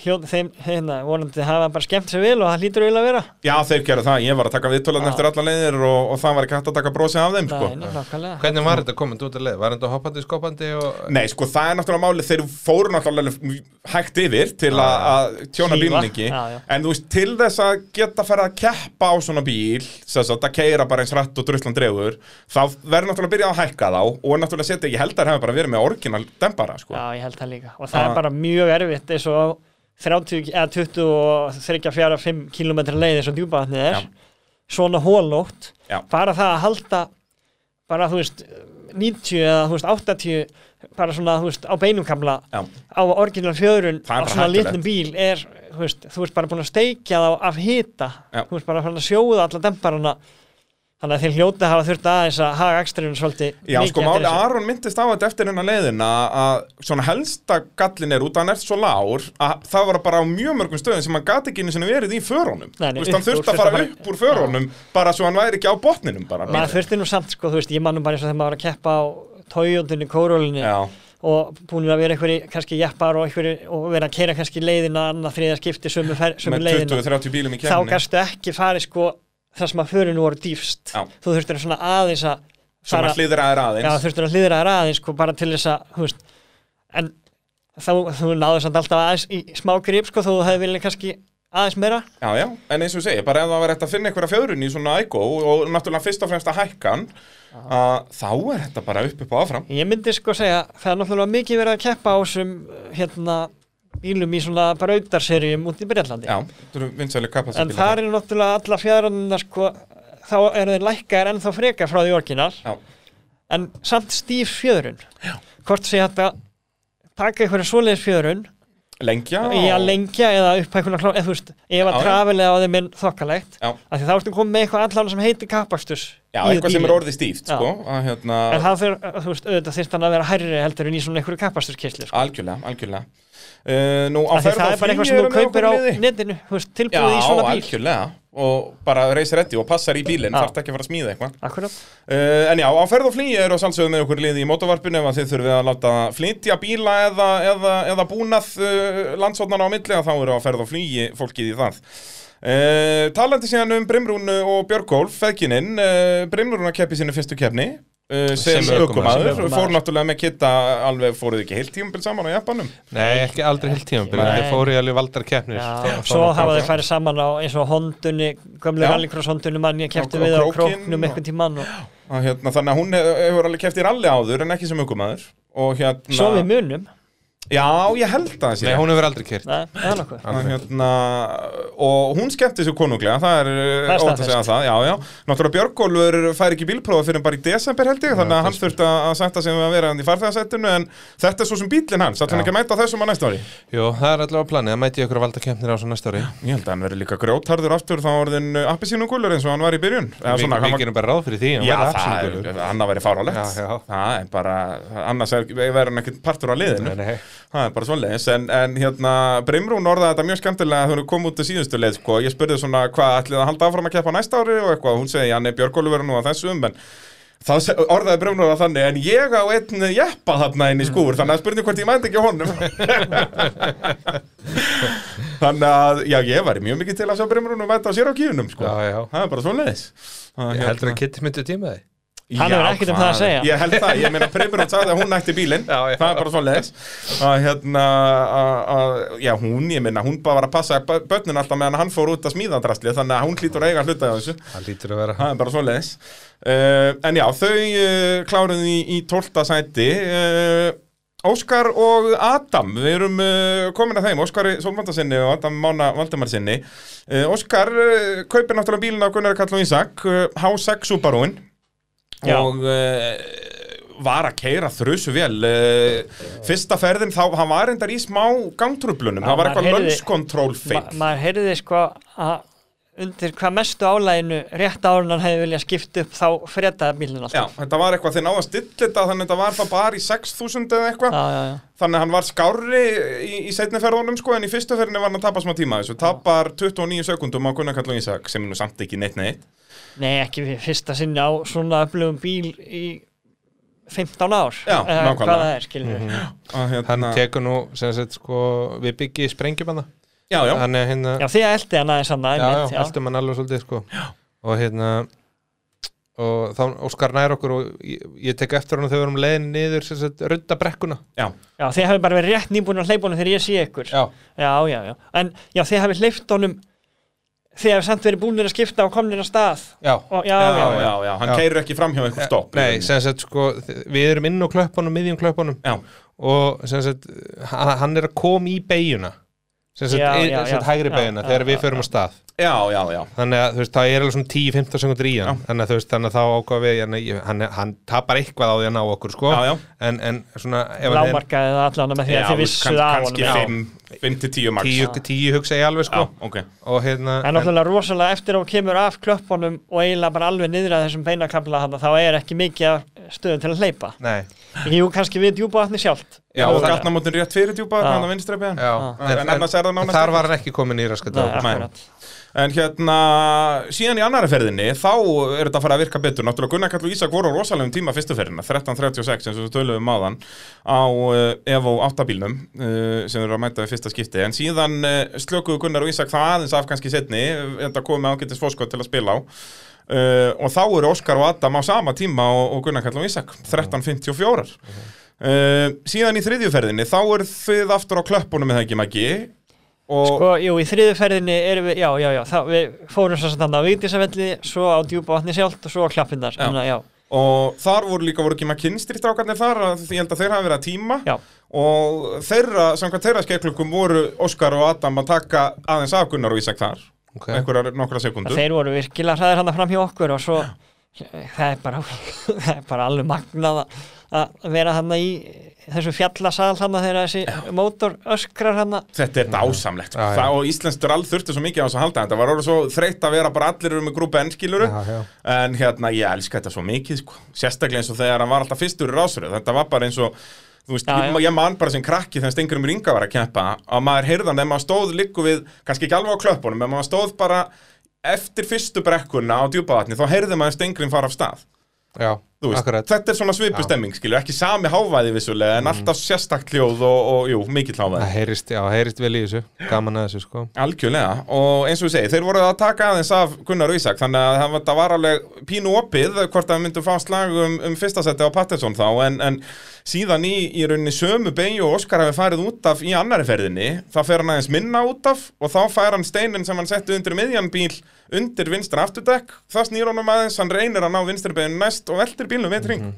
Speaker 2: Hljóð þeim, hérna, vonandi hafa bara skemmt sér vel og það hlýtur eiginlega að vera.
Speaker 1: Já, þeir gerðu það, ég var að taka viðtölan
Speaker 2: Já.
Speaker 1: eftir alla leiðir og, og það var ekki hægt að taka brosið af þeim, sko.
Speaker 2: Nei, nei, nákvæmlega.
Speaker 3: Hvernig var þetta komið út að leið, var þetta hoppandi, skoppandi og
Speaker 1: Nei, sko, það er náttúrulega máli, þeir fóru náttúrulega hægt yfir til
Speaker 3: Já,
Speaker 1: að að tjóna
Speaker 2: Já, já.
Speaker 1: en þú veist, til þess að geta fara að keppa á svona bíl, það keira bara eins rætt og druslan dregur þá verður náttúrulega að byrja að hækka þá og náttúrulega setja, ég held að það hefur bara verið með orginal dempara, sko
Speaker 2: Já, ég held það líka og það
Speaker 1: Ah.
Speaker 2: er bara mjög erfitt eins og á 30, eða 20 og 34-5 km leið eins og djúpaðatnið er
Speaker 1: Já.
Speaker 2: svona hólnótt bara það að halda bara þú veist 90 eða þú veist 80 bara svona þú veist á beinumkamla
Speaker 1: Já.
Speaker 2: á orginal fjöðrun
Speaker 1: Það er
Speaker 2: á
Speaker 1: bara
Speaker 2: svona litlum bíl er þú veist, þú veist bara búin að steikja þá af hita
Speaker 1: Já.
Speaker 2: þú veist bara að sjóða alla demparana þannig að þeir hljóta hafa þurft aðeins að haga ekstrinu svolítið
Speaker 1: Já,
Speaker 2: mikið
Speaker 1: sko,
Speaker 2: eftir
Speaker 1: máli. Aron myndist á þetta eftir hennar leiðin að svona helsta gallin er út að hann er svo lár að það var bara á mjög mörgum stöðum sem hann gati ekki einu sinni verið í förunum. Þú veist, hann þurfti að fara upp úr förunum bara svo hann væri ekki á botninum bara.
Speaker 2: Maður þurfti nú samt sko, þú veist, ég mannum bara eins og þegar maður var að keppa á Toyotunni, Corollunni
Speaker 1: Já,
Speaker 2: og búin að vera einhverji kannski jeppar og, og vera að keira kannski leiðina annað þriða skipti sömu, fer, sömu leiðina.
Speaker 1: 20-30 bílum í
Speaker 2: þá
Speaker 1: kemni
Speaker 2: gæstu ekki farið sko það sem að förinu voru dýfst
Speaker 1: Já.
Speaker 2: þú þurftir að svona aðeins að
Speaker 1: sem að hlýðra
Speaker 2: já,
Speaker 1: aðeins.
Speaker 2: Þurftir að hlýðra þær aðeins sko bara til þess að veist, en þá þú náður samt alltaf aðeins í smá grip sko þú hefði viljað kannski aðeins meira.
Speaker 1: Já, já, en eins og ég segi, bara ef það var hægt að finna einhverja fjöðrun í svona ægó og náttúrulega fyrst og fremst að hækkan að þá er þetta bara upp upp og áfram.
Speaker 2: Ég myndi sko segja það er náttúrulega mikið verið að keppa á þessum hérna bílum í svona brautarserjum út í Breitlandi
Speaker 1: þetta
Speaker 2: En það er náttúrulega alla fjæðrannar sko, þá eru þeir lækkar ennþá frekar frá því orginal.
Speaker 1: Já.
Speaker 2: en samt stíf fjöðrun Já. hvort sé að taka einhverja svoleiðis fjöðrun
Speaker 1: Lengja
Speaker 2: lengja eða upp einhverja klá eða þú veist, ef að trafilega á þeim er þokkalegt af því þá ertu komið með eitthvað allan sem heitir kapastus
Speaker 1: Já, eitthvað sem er orðið stíft, sko að, hérna,
Speaker 2: en það veist, auðvitað þyrst hann að vera hærri heldur en í svona einhverju kapastuskisli sko.
Speaker 1: Algjörlega, algjörlega Nú,
Speaker 2: því
Speaker 1: ferð
Speaker 2: það er bara eitthvað sem þú kaupir á netinu tilbúið í svona bíl.
Speaker 1: algjörlega. Og bara reysir reddi og passar í bílinn, þarf ekki að fara að smíða eitthvað. Uh, En já, á ferð og flýi eru að sjálfsögðu með okkur liði í mótovarpinu ef þið þurfið að láta flytja bíla eða, eða, eða búnað uh, landsóknarna á milli þá eru á ferð og flýi fólkið í það. Uh, Talandi síðan um Brimrún og Björgólf, feðgininn uh, Brimrún að keppi sinni fyrstu keppni uh, sem.
Speaker 3: Sem
Speaker 1: fór náttúrulega með kitta alveg fóruð ekki heilt tímabil saman á Japanum?
Speaker 3: Nei, ekki aldrei heilt
Speaker 2: Nei.
Speaker 3: þeir fóru í alveg valdar keppnir.
Speaker 2: Já, svo hafa þeir farið saman á eins og hondunni,
Speaker 1: Já.
Speaker 2: rallycross hondunni mann ég
Speaker 1: á
Speaker 2: við á króknum einhvern tímann og
Speaker 1: hérna, Þannig að hún hef- hefur alveg keppt í ralli áður en ekki sem ökumaður. Og hérna
Speaker 2: svo við munum,
Speaker 1: Já, ég held að það sé
Speaker 3: Nei, hún hefur aldrei kert
Speaker 2: Nei, það er nokkuð.
Speaker 1: Að, hérna, og hún skemmti sér konunglega það er,
Speaker 2: er
Speaker 1: ótt að segja það já, já. náttúrulega Björgólfur fær ekki bílprófa fyrir bara í desember held ég þannig að hann þurfti að setja sig við að vera hann í farþegarsættinu en þetta er svo sem bílinn hans. Ætlum
Speaker 3: Já.
Speaker 1: ekki að mæta þessum að næsta ári?
Speaker 3: Jú, það er allavega planið, það mæti ég ykkur að valda keppnir á svo næsta ári.
Speaker 1: Ég held að hann verði líka grjótharður aftur þá orðin appisínugulur eins og hann var í byrjun. Eða
Speaker 3: Við,
Speaker 1: hann
Speaker 3: gerum bara ráð fyrir því hann
Speaker 1: Já, það er, hann að veri fárálegt
Speaker 3: Já, já.
Speaker 1: Það bara, annars er, verður hann ekkert partur á liðinu.
Speaker 3: Nei, nei.
Speaker 1: Það er bara svoleiðis, en, en hérna Brimrún orðaði þetta mjög skemmtilega þegar hún kom út til síðustu leið, sko, ég spurði svona hvað ætlið að halda áfram að keppa næsta ári og eitthvað, hún segi, Janni Björgólu verður nú að þessum, en þá orðaði Brimrún að þannig, en ég á einn jeppa þarna inn í skúr, þannig að spurning hvort ég mæti ekki honum. <laughs> Þannig að, já, ég væri mjög mikið til að sjá Brimrún og mæta sér á kíunum, sko.
Speaker 3: Já, já.
Speaker 1: Það er bara svoleiðis. Það,
Speaker 3: Ég heldur að Kitty myndi tíma þig
Speaker 2: Hann hefur ekkert um það að segja.
Speaker 1: Ég held það, ég meina Brimrún sagði að hún nætti bílinn. Það er bara svoleiðis. Að hérna, að, að, já hún, ég meina, hún bara var að passa bö- börnin alltaf meðan hann fór út að smíða drastlið, þannig að hún hlýtur að eiga hluta á þessu.
Speaker 3: Það lítur að vera.
Speaker 1: Það er bara svoleiðis. Uh, En já, þau uh, kláruðu í, í 12. sæti. Uh, Óskar og Adam Við erum uh, komin að þeim Óskar Solvandarsinni og Adam Mána Valdimarsinni uh, Óskar uh, kaupir náttúrulega bílinn á Gunnar Karl og Ísak uh, H6 Subaruinn
Speaker 2: Já.
Speaker 1: og uh, var að keira þrjusu vel uh, fyrsta ferðin þá, hann var endar í smá gangtröflunum,
Speaker 2: Já,
Speaker 1: það var eitthvað lönskontról
Speaker 2: Ma,
Speaker 1: feill
Speaker 2: maður heyrði sko að undir hvað mestu álæginu rétt árun hann hefði viljað skipta upp þá fretaði bílinn
Speaker 1: Já,
Speaker 2: alltaf
Speaker 1: þetta var eitthvað, að stilla þetta þannig að þetta var það bara í 6.000 eða eitthvað.
Speaker 2: Já, já, já.
Speaker 1: þannig að hann var skárri í, í setni ferðunum sko en í fyrstu ferðinni var hann að tapa smá tíma þessu. Tapar 29 sekundum á Gunnar Karl og Ísak sem er nú samt ekki neitt neitt
Speaker 2: Nei, ekki við fyrsta sinni á svona öflugum bíl í 15 ár.
Speaker 1: Já,
Speaker 2: eða
Speaker 1: nákvæmlega.
Speaker 2: hvað það er, skilur við
Speaker 1: að,
Speaker 3: Hann
Speaker 1: hérna,
Speaker 3: tekur nú, sem sagt, sko, við byggi sprengjum hann
Speaker 1: Já, já,
Speaker 3: Hann er hérna
Speaker 2: Já, því að eldi hann aðeins hann
Speaker 3: já,
Speaker 2: aðeins
Speaker 3: já, eldur mann alveg svolítið sko. og hérna og þá Óskar nær okkur og ég, ég tek eftir hann þegar við erum leiðin niður sem sagt, runda brekkuna.
Speaker 1: Já,
Speaker 2: Já, þið hefði bara verið rétt nýbúin að hleypa honum þegar ég sé ykkur.
Speaker 3: Já,
Speaker 2: já, já, já. En já, þið hefði hleypt honum hefði samt verið búinir að skipta og komnir að stað.
Speaker 3: Já,
Speaker 2: og, já,
Speaker 1: já,
Speaker 2: já,
Speaker 1: já,
Speaker 2: já,
Speaker 1: hann
Speaker 3: Já.
Speaker 1: keirir ekki fram hjá eitthvað stopp
Speaker 3: nei, sem sagt sko við erum inn á klöppunum, miðjum klöppunum.
Speaker 1: Já,
Speaker 3: og sem sagt hann er að koma í beiguna sem sagt,
Speaker 2: Já,
Speaker 3: í-
Speaker 2: já,
Speaker 3: sem sagt
Speaker 2: já.
Speaker 3: hægri
Speaker 2: Já,
Speaker 3: beiguna
Speaker 2: já,
Speaker 3: þegar við
Speaker 2: já,
Speaker 3: förum á stað
Speaker 1: já, já, já.
Speaker 3: Þannig að þú veist, það er alveg svona 10-15 sekundur í hann.
Speaker 1: Já.
Speaker 3: þannig að þú veist, þannig að þá ákvað við hann, hann, hann tapar eitthvað á því að ná okkur sko.
Speaker 1: Já, já,
Speaker 3: en, en svona ef hann er
Speaker 2: lámarkaði það allan með því
Speaker 1: já
Speaker 2: að þið vissuð af
Speaker 1: kannski
Speaker 2: honum.
Speaker 1: 5 5 til 10 max
Speaker 3: 10, 10 hugsa ég alveg sko.
Speaker 1: Já, ok.
Speaker 3: Og hérna
Speaker 2: En náttúrulega rosalega eftir að hún kemur af klöppunum og eiginlega bara alveg niður að þessum beinakabla hann þá er ekki mikið af stöðum til að hleypa.
Speaker 3: nei,
Speaker 2: Jú, kannski við djúpavatni sjálft.
Speaker 1: Já, og gatnamótin rétt fyrir djúpa,
Speaker 2: Já.
Speaker 1: hann að vinstri beðan
Speaker 3: já,
Speaker 1: En- en það nánast
Speaker 3: þar var hann ekki komin í á
Speaker 1: Nei.
Speaker 2: akkurat.
Speaker 1: En hérna, síðan í annari ferðinni, þá er þetta að fara að virka betur. Náttúrulega Gunnar Kall og Ísak voru á rosalegum tíma fyrstu ferðina, 13.36 eins og töluðum áðan á uh, Evo 8 bílnum uh, sem eru að mæta við fyrsta skipti. En síðan uh, slökuðu Gunnar og Ísak það aðeins af kannski setni, þetta komið með ágættis fórskot til að spila á. Og þá eru Óskar og Adam á sama tíma og, Gunnar Kall og Ísak, 13.54. Uh, síðan í þriðjuferðinni, þá eru þið aftur á klöppunum eða ekki magi og
Speaker 2: Sko, jú, í þriðu ferðinni erum við, já, já, já, þá, við fórum svo þannig á Vigdísavelli, svo á djúpavatni sjálft og svo á klappindar.
Speaker 1: Já.
Speaker 2: Þannig að, já,
Speaker 1: Og þar voru líka voru ekki maður kynstri strákarnir þar að ég held að þeir hafa verið að tíma
Speaker 2: já,
Speaker 1: og þeirra, samkvæmt þeirra skeiklungum voru Óskar og Adam að taka aðeins af Gunnar og Ísak þar
Speaker 3: okay.
Speaker 1: einhverjar nokkra sekundur
Speaker 2: þeir voru virkilega hraðir hann fram hjá okkur og svo, <laughs> það er bara, <laughs> það er bara alveg magnað að- að vera hann í þessu fjallasal hann þegar þessi mótor öskrar hann
Speaker 1: Þetta er dásamlegt sko.
Speaker 3: Já, já.
Speaker 1: Það, og Íslenstur all þurfti svo mikið á þess að halda þetta var orðið svo þreytt að vera bara allir eru með grúpa ennskiluru
Speaker 3: já, já.
Speaker 1: en hérna ég elska þetta svo mikið sko. sérstaklega eins og þegar hann var alltaf fyrstur í rásröð þetta var bara eins og þú veist,
Speaker 2: Já,
Speaker 1: ég,
Speaker 2: já.
Speaker 1: ég man bara sem krakki þegar Stengurum Ringa var að keppa að maður heyrðan ef maður stóð líku við kannski ekki alveg á klöppunum en maður stóð bara eftir fyrstu brekkuna á djúpavatni þá heyrði maður Stengurum fara af stað
Speaker 3: já,
Speaker 1: veist, þetta er svona svipu stemming skilur, ekki sami hávæði vissulega en alltaf sérstakt hljóð og, og jú, mikill hávæði
Speaker 3: það heyrist, já, heyrist vel í þessu. Gaman að þessu sko.
Speaker 1: Algjörlega, og eins og við segi, þeir voru að taka aðeins af Gunnar Ísak, þannig að það- það var alveg pínu opið hvort að við myndum fá slag um, um fyrsta seti á Patterson þá, en, en síðan í, í rauninni sömu beigju og Óskar hafi farið út af í annari ferðinni, þá fer hann aðeins minna út af og þá fær hann steinin sem hann setti undir miðjan bíl undir vinstra afturdekk, það snýr honum aðeins, hann reynir að ná vinstri beigju næst og veltir bílnum við ring.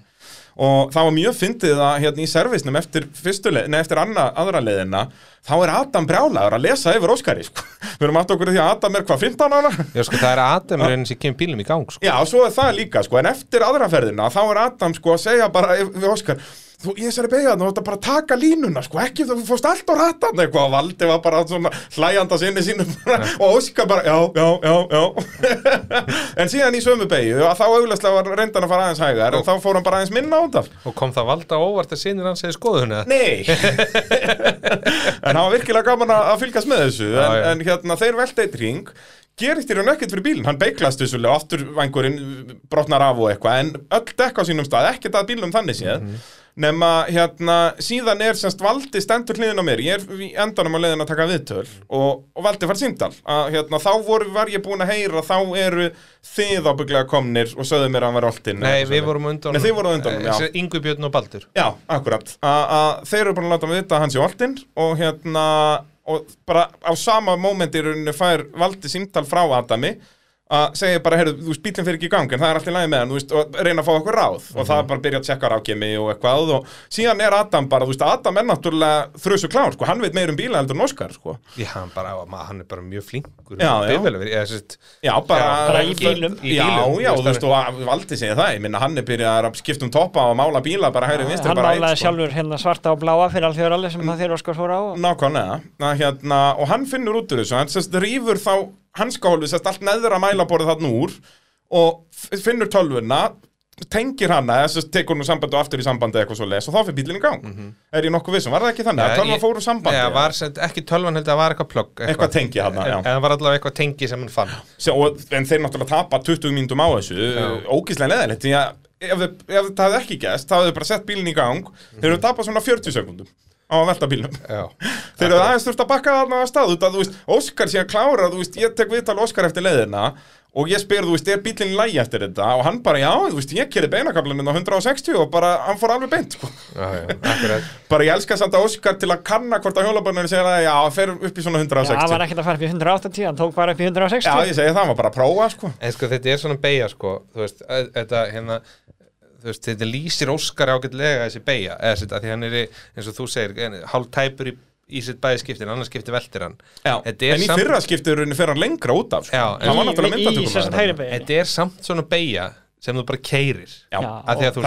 Speaker 1: Og það var mjög fyndið að hérna í servisnum eftir, leið, nei, eftir anna, aðra leiðina þá er Adam brjálagur að lesa yfir Óskari sko. <laughs> Við erum átt okkur í því að Adam er hvað 15 ára?
Speaker 3: já, sko, það er Adamurinn sem kemur bílum í gang sko
Speaker 1: Já, svo er það líka sko, en eftir aðra ferðina þá er Adam sko að segja bara við Óskar þú, ég sér að beigja það, þú ætti bara að taka línuna sko, ekki þú fórst allt á rattan eitthvað og Valdi var bara svona hlæjanda sinni sínum og Óskar bara, já, já, já, já. <laughs> En síðan í sömu beigju að þá auðvitað var reyndan að fara aðeins hægar en þá fór hann bara aðeins minna át af.
Speaker 3: Og kom það valda á óvart að sinir hans hefði skoðun eða?
Speaker 1: Nei. <laughs> En hann var virkilega gaman að að fylgjast með þessu en,
Speaker 3: já.
Speaker 1: en hérna þeir velta eitt ring gerist í raun ekkert fyrir bílinn, hann beiklast vissulega aftur vangurinn brotnar af og eitthvað en öll dekk á sínum stað, ekkert að bílnum þannig séð nema hérna síðan er semst Valdi stendur hliðin á mér. Ég er endanum á leiðin að taka viðtöl og, og Valdi fær síndal að hérna þá voru, var ég búin að heyra þá eru þið ábygglega komnir og sögðu mér að hann var oltinn
Speaker 3: Nei, við vorum undan
Speaker 1: Nei, þið voruð á undan honum, já.
Speaker 3: Yngvi Björn og Baldur.
Speaker 1: Já, akkurat. A- að þeir eru bara að láta mig vita að hann sé oltinn og hérna og bara á sama mómenti í rauninni fær valdi símtal frá Adami að segja bara, heyrðu, þú veist, bílinn fyrir ekki í gang en það er allt í lagi með hann, þú veist, og reyna að fá okkur ráð og það er bara að byrja að tjekka rákjemi og eitthvað og síðan er Adam bara, þú veist, Adam er náttúrulega þrjusu klár, sko, hann veit meir um bíla heldur en Óskar, sko,
Speaker 3: Já, hann, bara, hann er bara mjög flinkur
Speaker 1: Já, já.
Speaker 3: Ég, sest,
Speaker 1: já, bara,
Speaker 3: Já,
Speaker 2: bara í bílnum.
Speaker 3: Í
Speaker 1: Já,
Speaker 3: bílum,
Speaker 1: já,
Speaker 3: þú
Speaker 1: þú
Speaker 3: veist,
Speaker 1: og valdi segja það, ég minna, hann er byrjað að skipta um toppa og mála bíla bara hægri vinstri,
Speaker 2: hann
Speaker 1: bara einn, sko.
Speaker 2: Það
Speaker 1: að, úr hann sérst allt neðra mælaborðið þarna úr og finnur tölvuna, tengir hana, eða sérst tekur nú sambandi og aftur í sambandi eitthvað svo les og þá fyrir bílinn í gang. Er ég nokkuð vissum, var það ekki þannig? að tölvan fór úr sambandi?
Speaker 3: Nei, var, ekki tölvan heldur að það var eitthvað plögg
Speaker 1: Eitthvað tengi þarna, já.
Speaker 3: En það var allavega eitthvað tengi sem hann fann
Speaker 1: Sjá, og, en þeir náttúrulega tapa 20 mínútum á þessu, ógíslega leðilegt, því að ef, þið- ef þetta hefði ekki gæst, þá hefðu þið bara sett bílinn í gang, þeir eru tapað svona 40 sekundum á að velta bílnum.
Speaker 3: Já, <laughs>
Speaker 1: Þeir eru aðeins þurft að bakka þarna að stað út að þú veist, Óskar sé að klára, þú veist, ég tek viðtal Óskar eftir leiðina og ég spyr, þú veist, er bílinn í lægi eftir þetta og hann bara, já, þú veist, ég kerði beinakablaninn á 160 og bara, hann fór alveg beint, sko.
Speaker 3: já, já, <laughs>
Speaker 1: Bara ég elska samt að Óskar til að kanna hvort að hjólabarnir segja að já, hann fer upp í svona
Speaker 2: Já, hann var
Speaker 1: 160.
Speaker 2: ekkert að fara upp í 180, hann tók bara upp í 160
Speaker 1: Já, ég segi það, hann var bara að prófa, sko.
Speaker 3: En sko þetta er svona beigja sko Þú veist, þetta hérna veist, þetta lýsir Óskar ágætlega þessi beigja eða þetta, því hann er, í, eins og þú segir hálf tæpur í, í sitt bæði skiptin annars skipti veltir hann
Speaker 1: Já,
Speaker 3: Þetta er
Speaker 1: en í
Speaker 3: samt-
Speaker 1: fyrra skipturinn fer hann lengra út af, sko.
Speaker 3: Já,
Speaker 1: hann var náttúrulega myndatökum.
Speaker 3: Þetta er samt svona beigja sem þú bara keirir að því að þú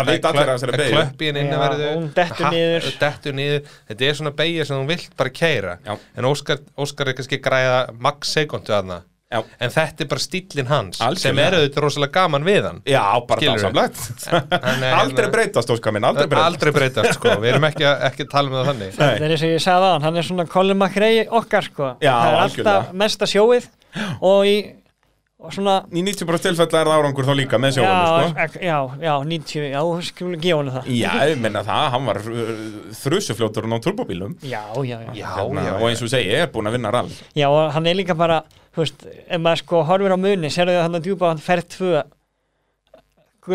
Speaker 3: klöppin inn
Speaker 2: Já,
Speaker 3: verðu
Speaker 2: hún dettur niður.
Speaker 3: dettur niður þetta er svona beigja sem þú vilt bara keira
Speaker 1: Já.
Speaker 3: en Óskar, Óskar er kannski græða max sekundu aðna
Speaker 1: Já.
Speaker 3: en þetta er bara stílinn hans
Speaker 1: Algjörlega.
Speaker 3: sem er auðvitað rosalega gaman við hann
Speaker 1: Já, bara dásamlegt. <laughs> Aldrei
Speaker 3: hérna-
Speaker 1: breytast, Óskar minn, aldrei breytast.
Speaker 3: aldrei breytast sko, við erum ekki, að- tala með það þannig.
Speaker 2: Það er eins og ég sagði á hann, hann er svona Colin McRae okkar sko
Speaker 1: Já,
Speaker 2: Það er
Speaker 1: algjörlega.
Speaker 2: alltaf mesta sjóið og í og svona
Speaker 1: Í 90% tilfella er það árangur þá líka með sjóinu,
Speaker 2: já,
Speaker 1: sko.
Speaker 2: ek- já, já, 90, já, þú skulum gefa hann það
Speaker 1: Já, ég menna það, hann var uh, þrusufljótur á turbóbílum
Speaker 2: Já, já, já
Speaker 3: Já,
Speaker 1: Hérna,
Speaker 3: já,
Speaker 1: og eins og segi, er búin að vinna rall
Speaker 2: Já, og hann er líka bara, þú veist, ef maður sko horfir á muni, serðu það hann að djúpa hann fer tvö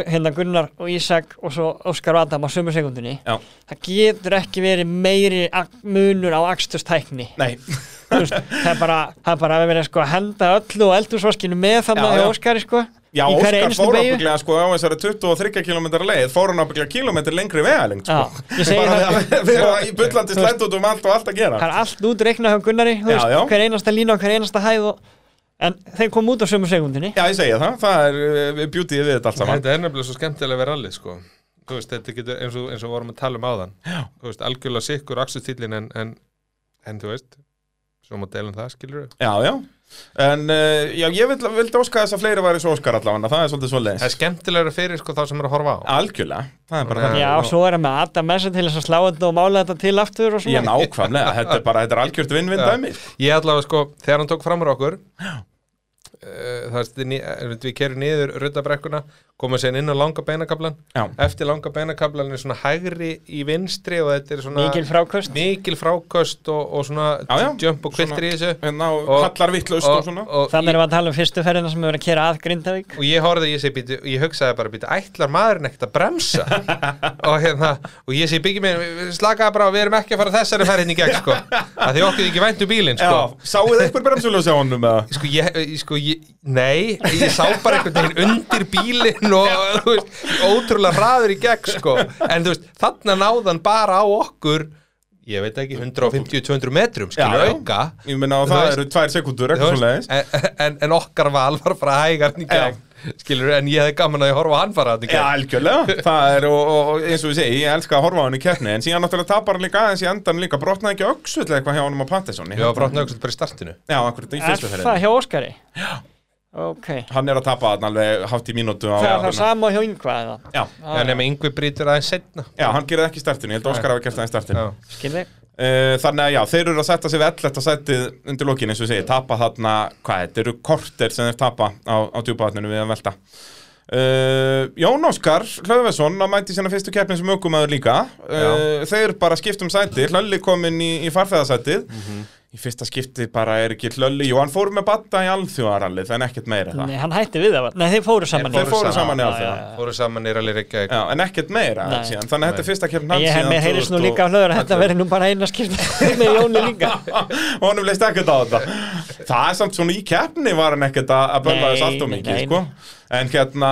Speaker 2: hérna Gunnar og Ísak og svo Óskar Adam á sömu sekundinni
Speaker 1: Já,
Speaker 2: það getur ekki verið meiri munur á akstustækni
Speaker 1: nei,
Speaker 2: veist, það er bara, það er bara að vera sko að henda öllu og eldursoskinu með þannig
Speaker 1: Já,
Speaker 2: að
Speaker 1: já.
Speaker 2: Óskari sko
Speaker 1: já,
Speaker 2: í hverri
Speaker 1: Óskar fór ábygglega sko á þessari 23 km leið, fór hann ábygglega kilometr lengri vegalengt
Speaker 2: Já,
Speaker 1: sko
Speaker 2: ég segi
Speaker 1: Bara
Speaker 2: það
Speaker 1: að vera í bullandi slætt út um allt og allt að gera
Speaker 2: það er allt út reiknað hjá Gunnari þú
Speaker 1: Já,
Speaker 2: veist,
Speaker 1: já.
Speaker 2: hver einasta lína og hver einasta hæð og, en þeir kom út á sömu sekundinni
Speaker 1: Já, ég segi það, það er uh, beautyið við þetta allt saman
Speaker 3: þetta er nefnilega svo skemmtilega að vera allir sko. Þú veist, þetta getur eins og, eins og vorum að tala um áðan Já. þú veist, algjörlega sikkur aksustýlin en, en, en þú veist svo má deilum það, skilur við
Speaker 1: Já, já. En uh, já, ég vil, vildi óska þess að fleiri væri svo Óskar allavega, það er svolítið svo
Speaker 3: það er
Speaker 1: leins
Speaker 3: skemmtilega fyrir sko þá sem er að horfa á.
Speaker 1: Algjörlega, það er bara
Speaker 3: Já,
Speaker 1: það
Speaker 2: Já, og svo er hann með Adam Messi til þess að slá þetta og mála þetta til aftur og
Speaker 1: Ég
Speaker 2: svona
Speaker 1: nákvæmlega, þetta er bara, þetta er algjört vinn-vinn
Speaker 3: Já.
Speaker 1: dæmi
Speaker 3: Ég allavega sko, þegar hann tók fram úr okkur uh, það er eh, við kerum niður ruddabrekkuna komum sér inn á langa beinakablan
Speaker 1: Já.
Speaker 3: eftir langa beinakablan er svona hægri í vinstri og þetta er svona
Speaker 2: mikil frákost
Speaker 3: mikil fráköst og, og svona
Speaker 1: Já, já.
Speaker 3: jump og kviltir í þessu.
Speaker 1: Hérna og
Speaker 3: Og-
Speaker 1: hallar vittlust og, svona.
Speaker 3: og,
Speaker 2: Þannig
Speaker 3: ég,
Speaker 2: erum við að tala um fyrstu ferðina sem við verðum að kera að Grindavík.
Speaker 3: Og ég horfði, ég segi býtu, ég hugsaði bara býtu, ætlar maðurinn ekkert að bremsa? <laughs> Og hérna, og ég segi byggjum mér slakaði bara, við erum ekki að fara þessari ferðin í gegn sko, að því okkur ekki væntu bílinn sko,
Speaker 1: Já, sáuð einhver bremsuljós á honum eða?
Speaker 3: sko, ég, sko ég, nei, ég sá bara einhvern veginn undir bílinn og veist, ótrúlega hraður í gegn sko, en veist, þarna náðan bara á okkur ég veit ekki, 150-200 metrum
Speaker 1: já.
Speaker 3: auka.
Speaker 1: Ég meina
Speaker 3: Þú
Speaker 1: það eru tvær sekundur,
Speaker 3: en, en, en okkar val var bara hægar í gegn skilur, en ég hefði gaman að ég horfa hann fara þetta
Speaker 1: Já, algjörlega, það er og, og, eins og við segi, ég elska að horfa á hann í keppni en síðan náttúrulega tapar hann líka aðeins í endan líka. Brotnaði ekki öxull eitthvað hjá honum á Pattinson
Speaker 3: Ég var brotna aukslega bara í startinu.
Speaker 1: Já, akkurat í
Speaker 2: Er
Speaker 1: fyrstu
Speaker 2: það
Speaker 1: fyrir
Speaker 2: hjá Óskari? Já. Ok,
Speaker 1: Hann er að tapa hann alveg hátt í mínútu
Speaker 2: það er það sama hjá yngva eða?
Speaker 1: Já,
Speaker 3: En nema yngvi brýtur aðeins setna
Speaker 1: já, hann gerir ekki startinu, ég held að Óskar hafi gert það í startinu.
Speaker 3: Já.
Speaker 1: Uh, þannig að já, þeir eru að setja sig við 11. sætið undir lokin eins og segi, tapa þarna, hvað, þetta eru korter sem þeir tapa á, á djúpaðatninu við að velta. Uh, Jón Óskar Hlöðvesson að mæti sína fyrstu keppni sem aukumæður líka uh, þeir bara skiptum sæti Hlölli kominn í, í farþeðasætið í fyrsta skipti bara er ekki Hlölli jú, hann fór með batta í alþjóðarallið en ekkert meira það
Speaker 2: Nei, hann hætti við það. Nei, þeir fóru saman
Speaker 1: Þeir fóru saman í
Speaker 2: Já,
Speaker 1: alþjóða.
Speaker 2: já, já.
Speaker 3: Fóru saman nýra lýri ekki
Speaker 1: Já, en ekkert meira síðan, þannig að þetta er fyrsta keppni hans
Speaker 2: Ég hef
Speaker 1: síðan
Speaker 2: með heyrðis nú
Speaker 1: 2000
Speaker 2: líka á hlöður að þetta verði nú bara eina skipt <laughs> með Jóni líka.
Speaker 1: Og <laughs> honum leist ekkert á þetta. Það er samt svona í keppni var hann ekkert að að bölva þess allt og mikið sko. En hérna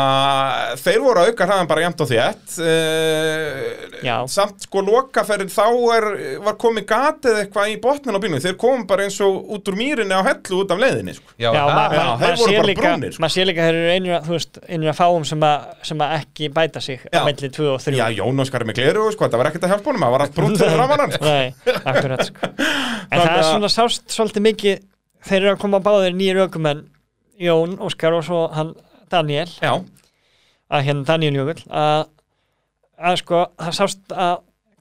Speaker 1: þeir voru að auka hraðan bara jæmt og þétt uh,
Speaker 2: Já.
Speaker 1: samt sko lokaferðin þá er, var komið gatið eitthvað í botnin á bílunum þeir komum bara eins og út úr mýrinni á hellu út af leiðinni sko.
Speaker 3: Já,
Speaker 2: Já,
Speaker 3: það-
Speaker 2: ma-
Speaker 1: já,
Speaker 2: ma-
Speaker 1: þeir
Speaker 2: maður
Speaker 1: voru
Speaker 2: sér
Speaker 1: bara
Speaker 2: líka
Speaker 1: brúnir, sko.
Speaker 2: maður sér líka að þeir eru einir að, veist, einir að fáum sem að, sem að ekki bæta sig
Speaker 1: Já.
Speaker 2: á melli 2 og 3
Speaker 1: já, Jón Óskar er með gleru sko, þetta var ekkert að hjálpa honum, það var allt brúnt framan hann sko.
Speaker 2: Nei, akkurat sko. En <laughs> það er
Speaker 1: að-
Speaker 2: svona sást svolítið mikið þeir eru að koma báðir nýjir ökumenn Jón, Óskar og svo hann Daniel,
Speaker 1: já,
Speaker 2: að hérna Daniel Jökull að, að sko, það sást að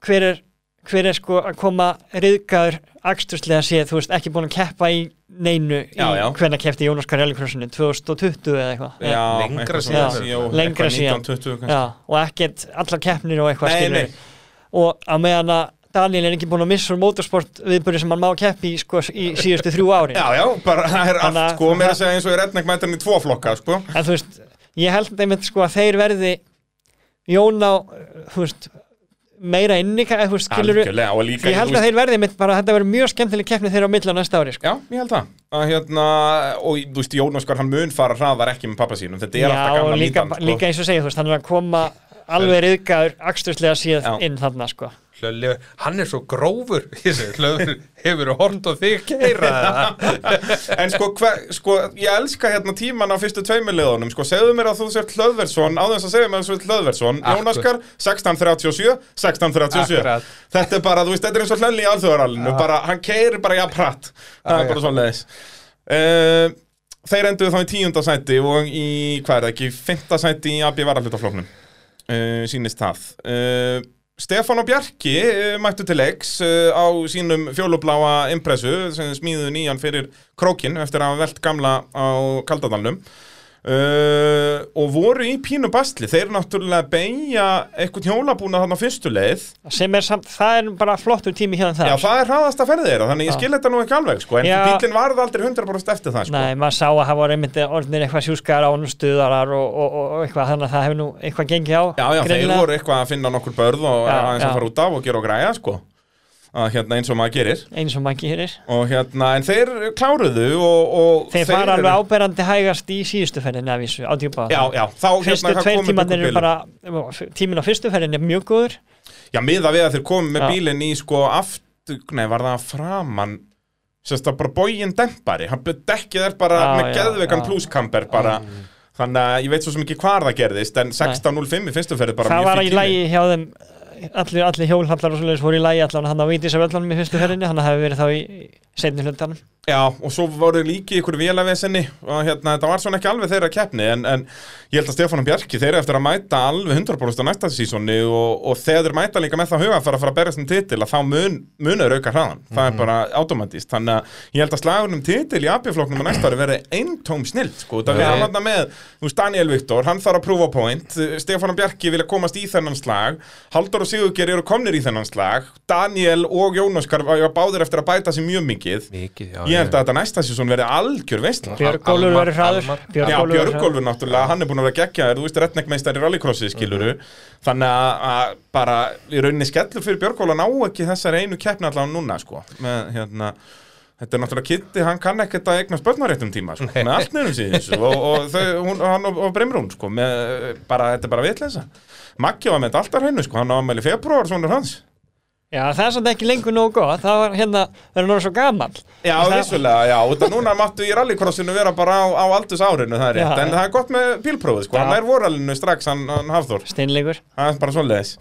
Speaker 2: hver er, hver er sko að koma riðgaður aksturslega séð, þú veist, ekki búin að keppa í neinu í
Speaker 1: Já, já.
Speaker 2: hvenna keppti Jón Óskar Rallycrossinu, 2020 eða eitthvað
Speaker 1: já
Speaker 3: lengra síðan.
Speaker 2: Lengra síðan.
Speaker 1: 1920 kannski.
Speaker 2: Já, og ekkert allar keppnir og eitthvað
Speaker 1: Nei,
Speaker 2: skilur
Speaker 1: nei.
Speaker 2: og að meðan að Daniel er ekki búin að missa motorsport viðbörði sem hann má keppi í, sko, í síðustu þrjú ári
Speaker 1: já, já, bara það er allt sko, mér að segja eins og er etnæk mættan í tvo flokka sko.
Speaker 2: en þú veist, ég held einmitt sko að þeir verði Jón á þú veist, meira inni eða þú skilur ég held að þeir verði einmitt bara þetta verði mjög skemmtileg keppni þeirra á milli á næsta ári sko.
Speaker 1: Já, ég held það að, hérna, og þú veist, Jón Óskar hann mun fara hraðar ekki með pappa sínum þetta er alltaf gamla
Speaker 2: líka,
Speaker 1: sko.
Speaker 2: líka eins og segja, þú veist, hann er að koma alveg riðgaður aksturslega síð
Speaker 1: Já.
Speaker 2: inn þarna sko
Speaker 3: Hlölli, hann er svo grófur Hlölli, hefur hort og þig keira <laughs>
Speaker 1: en sko, hver, sko, ég elska hérna tíman á fyrstu tveimileðunum sko, segðu mér að þú sért Hlöðversson á þess að segja mér að þú sért Hlöðversson. Jón
Speaker 3: Akkur.
Speaker 1: Óskar, 1637 1637
Speaker 3: Akkurat.
Speaker 1: þetta er bara, þú veist, þetta er eins og hlönni í alþjóðarallinu. Bara, hann keirir bara jafn hratt það er bara svona leiðis uh, þeir enduðu þá í tíunda sæti og í, hvað er það ekki, fymta sæti í AB varallutaflóknum uh, sýnist það. Uh, Stefán og Bjarki uh, mættu til leiks uh, á sínum fjólubláa impressu sem smíðu nýjan fyrir krókin eftir að velt gamla á Kaldadalnum uh, og voru í pínu bastli þeir náttúrulega beigja eitthvað hjólabúna þarna á fyrstu leið
Speaker 2: sem er samt, það er bara flottur tími hérna
Speaker 1: Já,
Speaker 2: það
Speaker 1: það er hraðast að ferði þeirra, þannig ég
Speaker 2: Já.
Speaker 1: skil þetta nú ekki alveg, sko, en
Speaker 2: Já.
Speaker 1: bílinn varð aldrei 100% eftir það, sko.
Speaker 2: Nei, maður sá að það voru einmitt orðnir eitthvað sjúskar á honum stuðarar og, og, og, eitthvað þannig að það hefur nú eitthvað gengið á
Speaker 1: Já, já, þeir
Speaker 2: greinilega.
Speaker 1: voru eitthvað að finna nokkur börð og
Speaker 2: Já,
Speaker 1: aðeins að fara út af og gera og græja, sko. Að, hérna, eins og maður gerir.
Speaker 2: eins og maður gerir.
Speaker 1: Og hérna, en þeir kláruðu og, og
Speaker 2: þeir fara alveg áberandi hægast í síðustu ferðinni af þessu á djúpa
Speaker 1: Já, já, þá
Speaker 2: fyrstu
Speaker 1: hérna,
Speaker 2: tveir
Speaker 1: upp
Speaker 2: eru bara tímin á fyrstu ferðinni er mjög góður.
Speaker 1: Já, miða við að þeir komið með
Speaker 2: Já.
Speaker 1: bílinn í, sko, aftur, nei, var það framann, sérst að bara bógin dempari, hann dekkið er bara
Speaker 2: Já,
Speaker 1: með geðveikan pluskamper bara, þannig að ég veit svo sem ekki hvar það gerðist, en 16.05 í fyrstu ferði bara mjög
Speaker 2: var allir, allir hjólhallar og svoleiðis voru í lægi allan hann á Vítisaföllunum í fyrstu ferðinni. Hann hafi verið þá í, í seinni hlutanum.
Speaker 1: Já, og svo voru líki ykkur vélavesenni og hérna, þetta var svona ekki alveg þeirra keppni en, en ég held að Stefán og Bjarki þeir eru eftir að mæta alveg 100% á næsta sísoni og, og þegar þeir mæta líka með það huga að fara að fara að berjast um titil að þá mun, munur auka hraðan. Það er bara automatist, þannig að ég held að slagun um titil í AP-floknum á næsta ári verði eintóm snill, sko, það er hann með þú veist, Daniel Viktor, hann þarf að prúfa point Stefán og Bjarki vilja komast í þennan slag Haldur og Sigurger eru komnir í þennan slag Daniel og Jón Óskar var báðir eftir að bæta sig mjög mikið
Speaker 3: Mikið, já,
Speaker 1: Ég held að þetta næsta sísón verði algjör veistla
Speaker 2: Björgólfur verður hraður.
Speaker 1: Björgólfur náttúrulega, hann er búin að vera geggjaður, þú veist, retnekmeistar í rallycrossi, skiluru Þannig að, að bara í rauninni skellur fyrir Björgól að ná ekki þessari einu keppni allavega núna, sko. Með, hérna, Þetta er náttúrulega Kitty, hann kann ekkert að eignast börnaréttum tíma, sko, með allt nefnum síðan <laughs> og, og þau, hún, hann og, og Brimrún, sko, með, bara, þetta er bara vitleysa. Maggi var með þetta alltaf hreinu, sko, hann á ammæli februar, svona hans
Speaker 2: Já, það er samt ekki lengur nógu gott, það var hérna, það er náttúrulega svo gaman.
Speaker 1: Já,
Speaker 2: Það-
Speaker 1: vissulega, já, út af <laughs> núna máttu í rallycrossinu vera bara á, á aldurs árinu, það er rétt,
Speaker 2: Já,
Speaker 1: en það er gott með bílprófið, sko,
Speaker 2: Já.
Speaker 1: hann er voralinu strax, hann, hann Hafþór,
Speaker 2: Steinleikur.
Speaker 1: það er bara svoleiðis.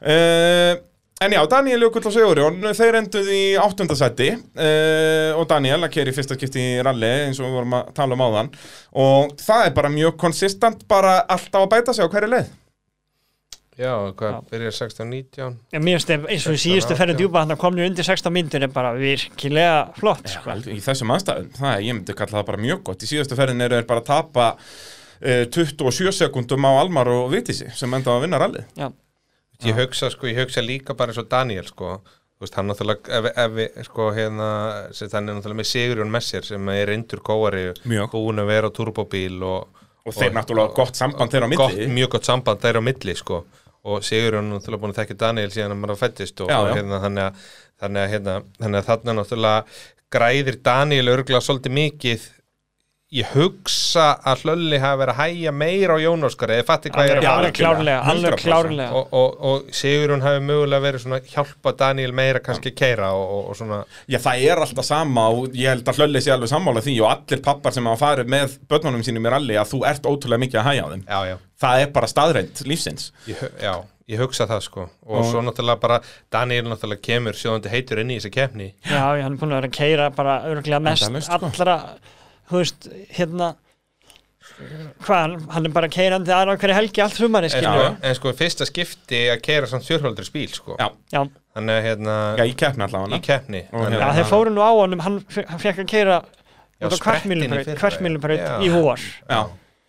Speaker 1: Uh, en já, Daniel Jökull og Sigurjón, þeir enduð í áttundasætti uh, og Daniel að keri fyrsta skipti í rally eins og við vorum að tala um áðan og það er bara mjög konsistent, bara alltaf að bæta sig á hverju leið.
Speaker 3: Já, hvað,
Speaker 2: Já.
Speaker 3: byrjar 16-19
Speaker 2: Já, mér finnst þeim, eins og í
Speaker 3: 16,
Speaker 2: síðustu ferðin
Speaker 3: 18.
Speaker 2: djúpa, hann komnir undir 16 myndur er bara virkilega flott, sko.
Speaker 1: Vel, Í þessum aðstæðum, það er, ég myndi kalla það bara mjög gott. Í síðustu ferðin eru þeir bara að tapa uh, 27 sekundum á Almar og Vitisi sem enda að vinna rallið.
Speaker 2: Já,
Speaker 3: Ég hugsa, sko, ég hugsa líka bara eins og Daniel, sko Þú veist, hann náttúrulega, ef, ef við, sko, hérna sem þannig náttúrulega með Sigurjón Messir sem er reyndur kóari, búin að vera á turbóbíl og,
Speaker 1: Og þeir náttúrulega gott samband þeirra á milli.
Speaker 3: gott, mjög gott samband þeirra á milli, sko og Sigurjón náttúrulega búin að þekka Daniel síðan að maður fættist og,
Speaker 1: Já,
Speaker 3: og
Speaker 1: já.
Speaker 3: hérna, þannig að þannig að, hérna, þannig að þarna náttúrulega græðir Daniel örgulega svolítið mikið ég hugsa að Hlölli hafi verið að hæja meira á Jón Óskar eða fatti hvað ég er að fara
Speaker 2: klárlega, alveg
Speaker 1: 100%.
Speaker 2: klárlega.
Speaker 3: og, og, og Sigurjón hafi mögulega verið svona hjálpa Daniel meira kannski keira og, og, og svona
Speaker 1: Já, það er alltaf sama og ég held að hlölli sé alveg sammála því og allir pappar sem hafa farið með börnunum sínum í ralli að þú ert ótrúlega mikið að hæja á þeim.
Speaker 3: já, já,
Speaker 1: Það er bara staðreind lífsins.
Speaker 3: ég, já, ég hugsa það sko og, svo náttúrulega bara Daniel náttúrulega kemur sjóðandi heitur inn í þessi kefni
Speaker 2: Já, já, hann er þú veist, hérna, hvað, hann- hann er bara keirandi aðra á hverju helgi allt sumari,
Speaker 3: en,
Speaker 2: skilju.
Speaker 3: sko, en sko fyrsta skipti að keira samt fjörhaldri spíl sko
Speaker 1: Já,
Speaker 2: Já,
Speaker 3: þannig að hérna
Speaker 1: já, í keppni allavega.
Speaker 3: í keppni
Speaker 1: Og
Speaker 3: Þannig
Speaker 2: já,
Speaker 3: að
Speaker 2: þeir fóru nú á honum, hann, hann fekk að keira
Speaker 3: Já,
Speaker 2: út á
Speaker 3: sprettinn í fyrra,
Speaker 2: kvartmílubraut
Speaker 3: já.
Speaker 2: í vor.
Speaker 1: Já,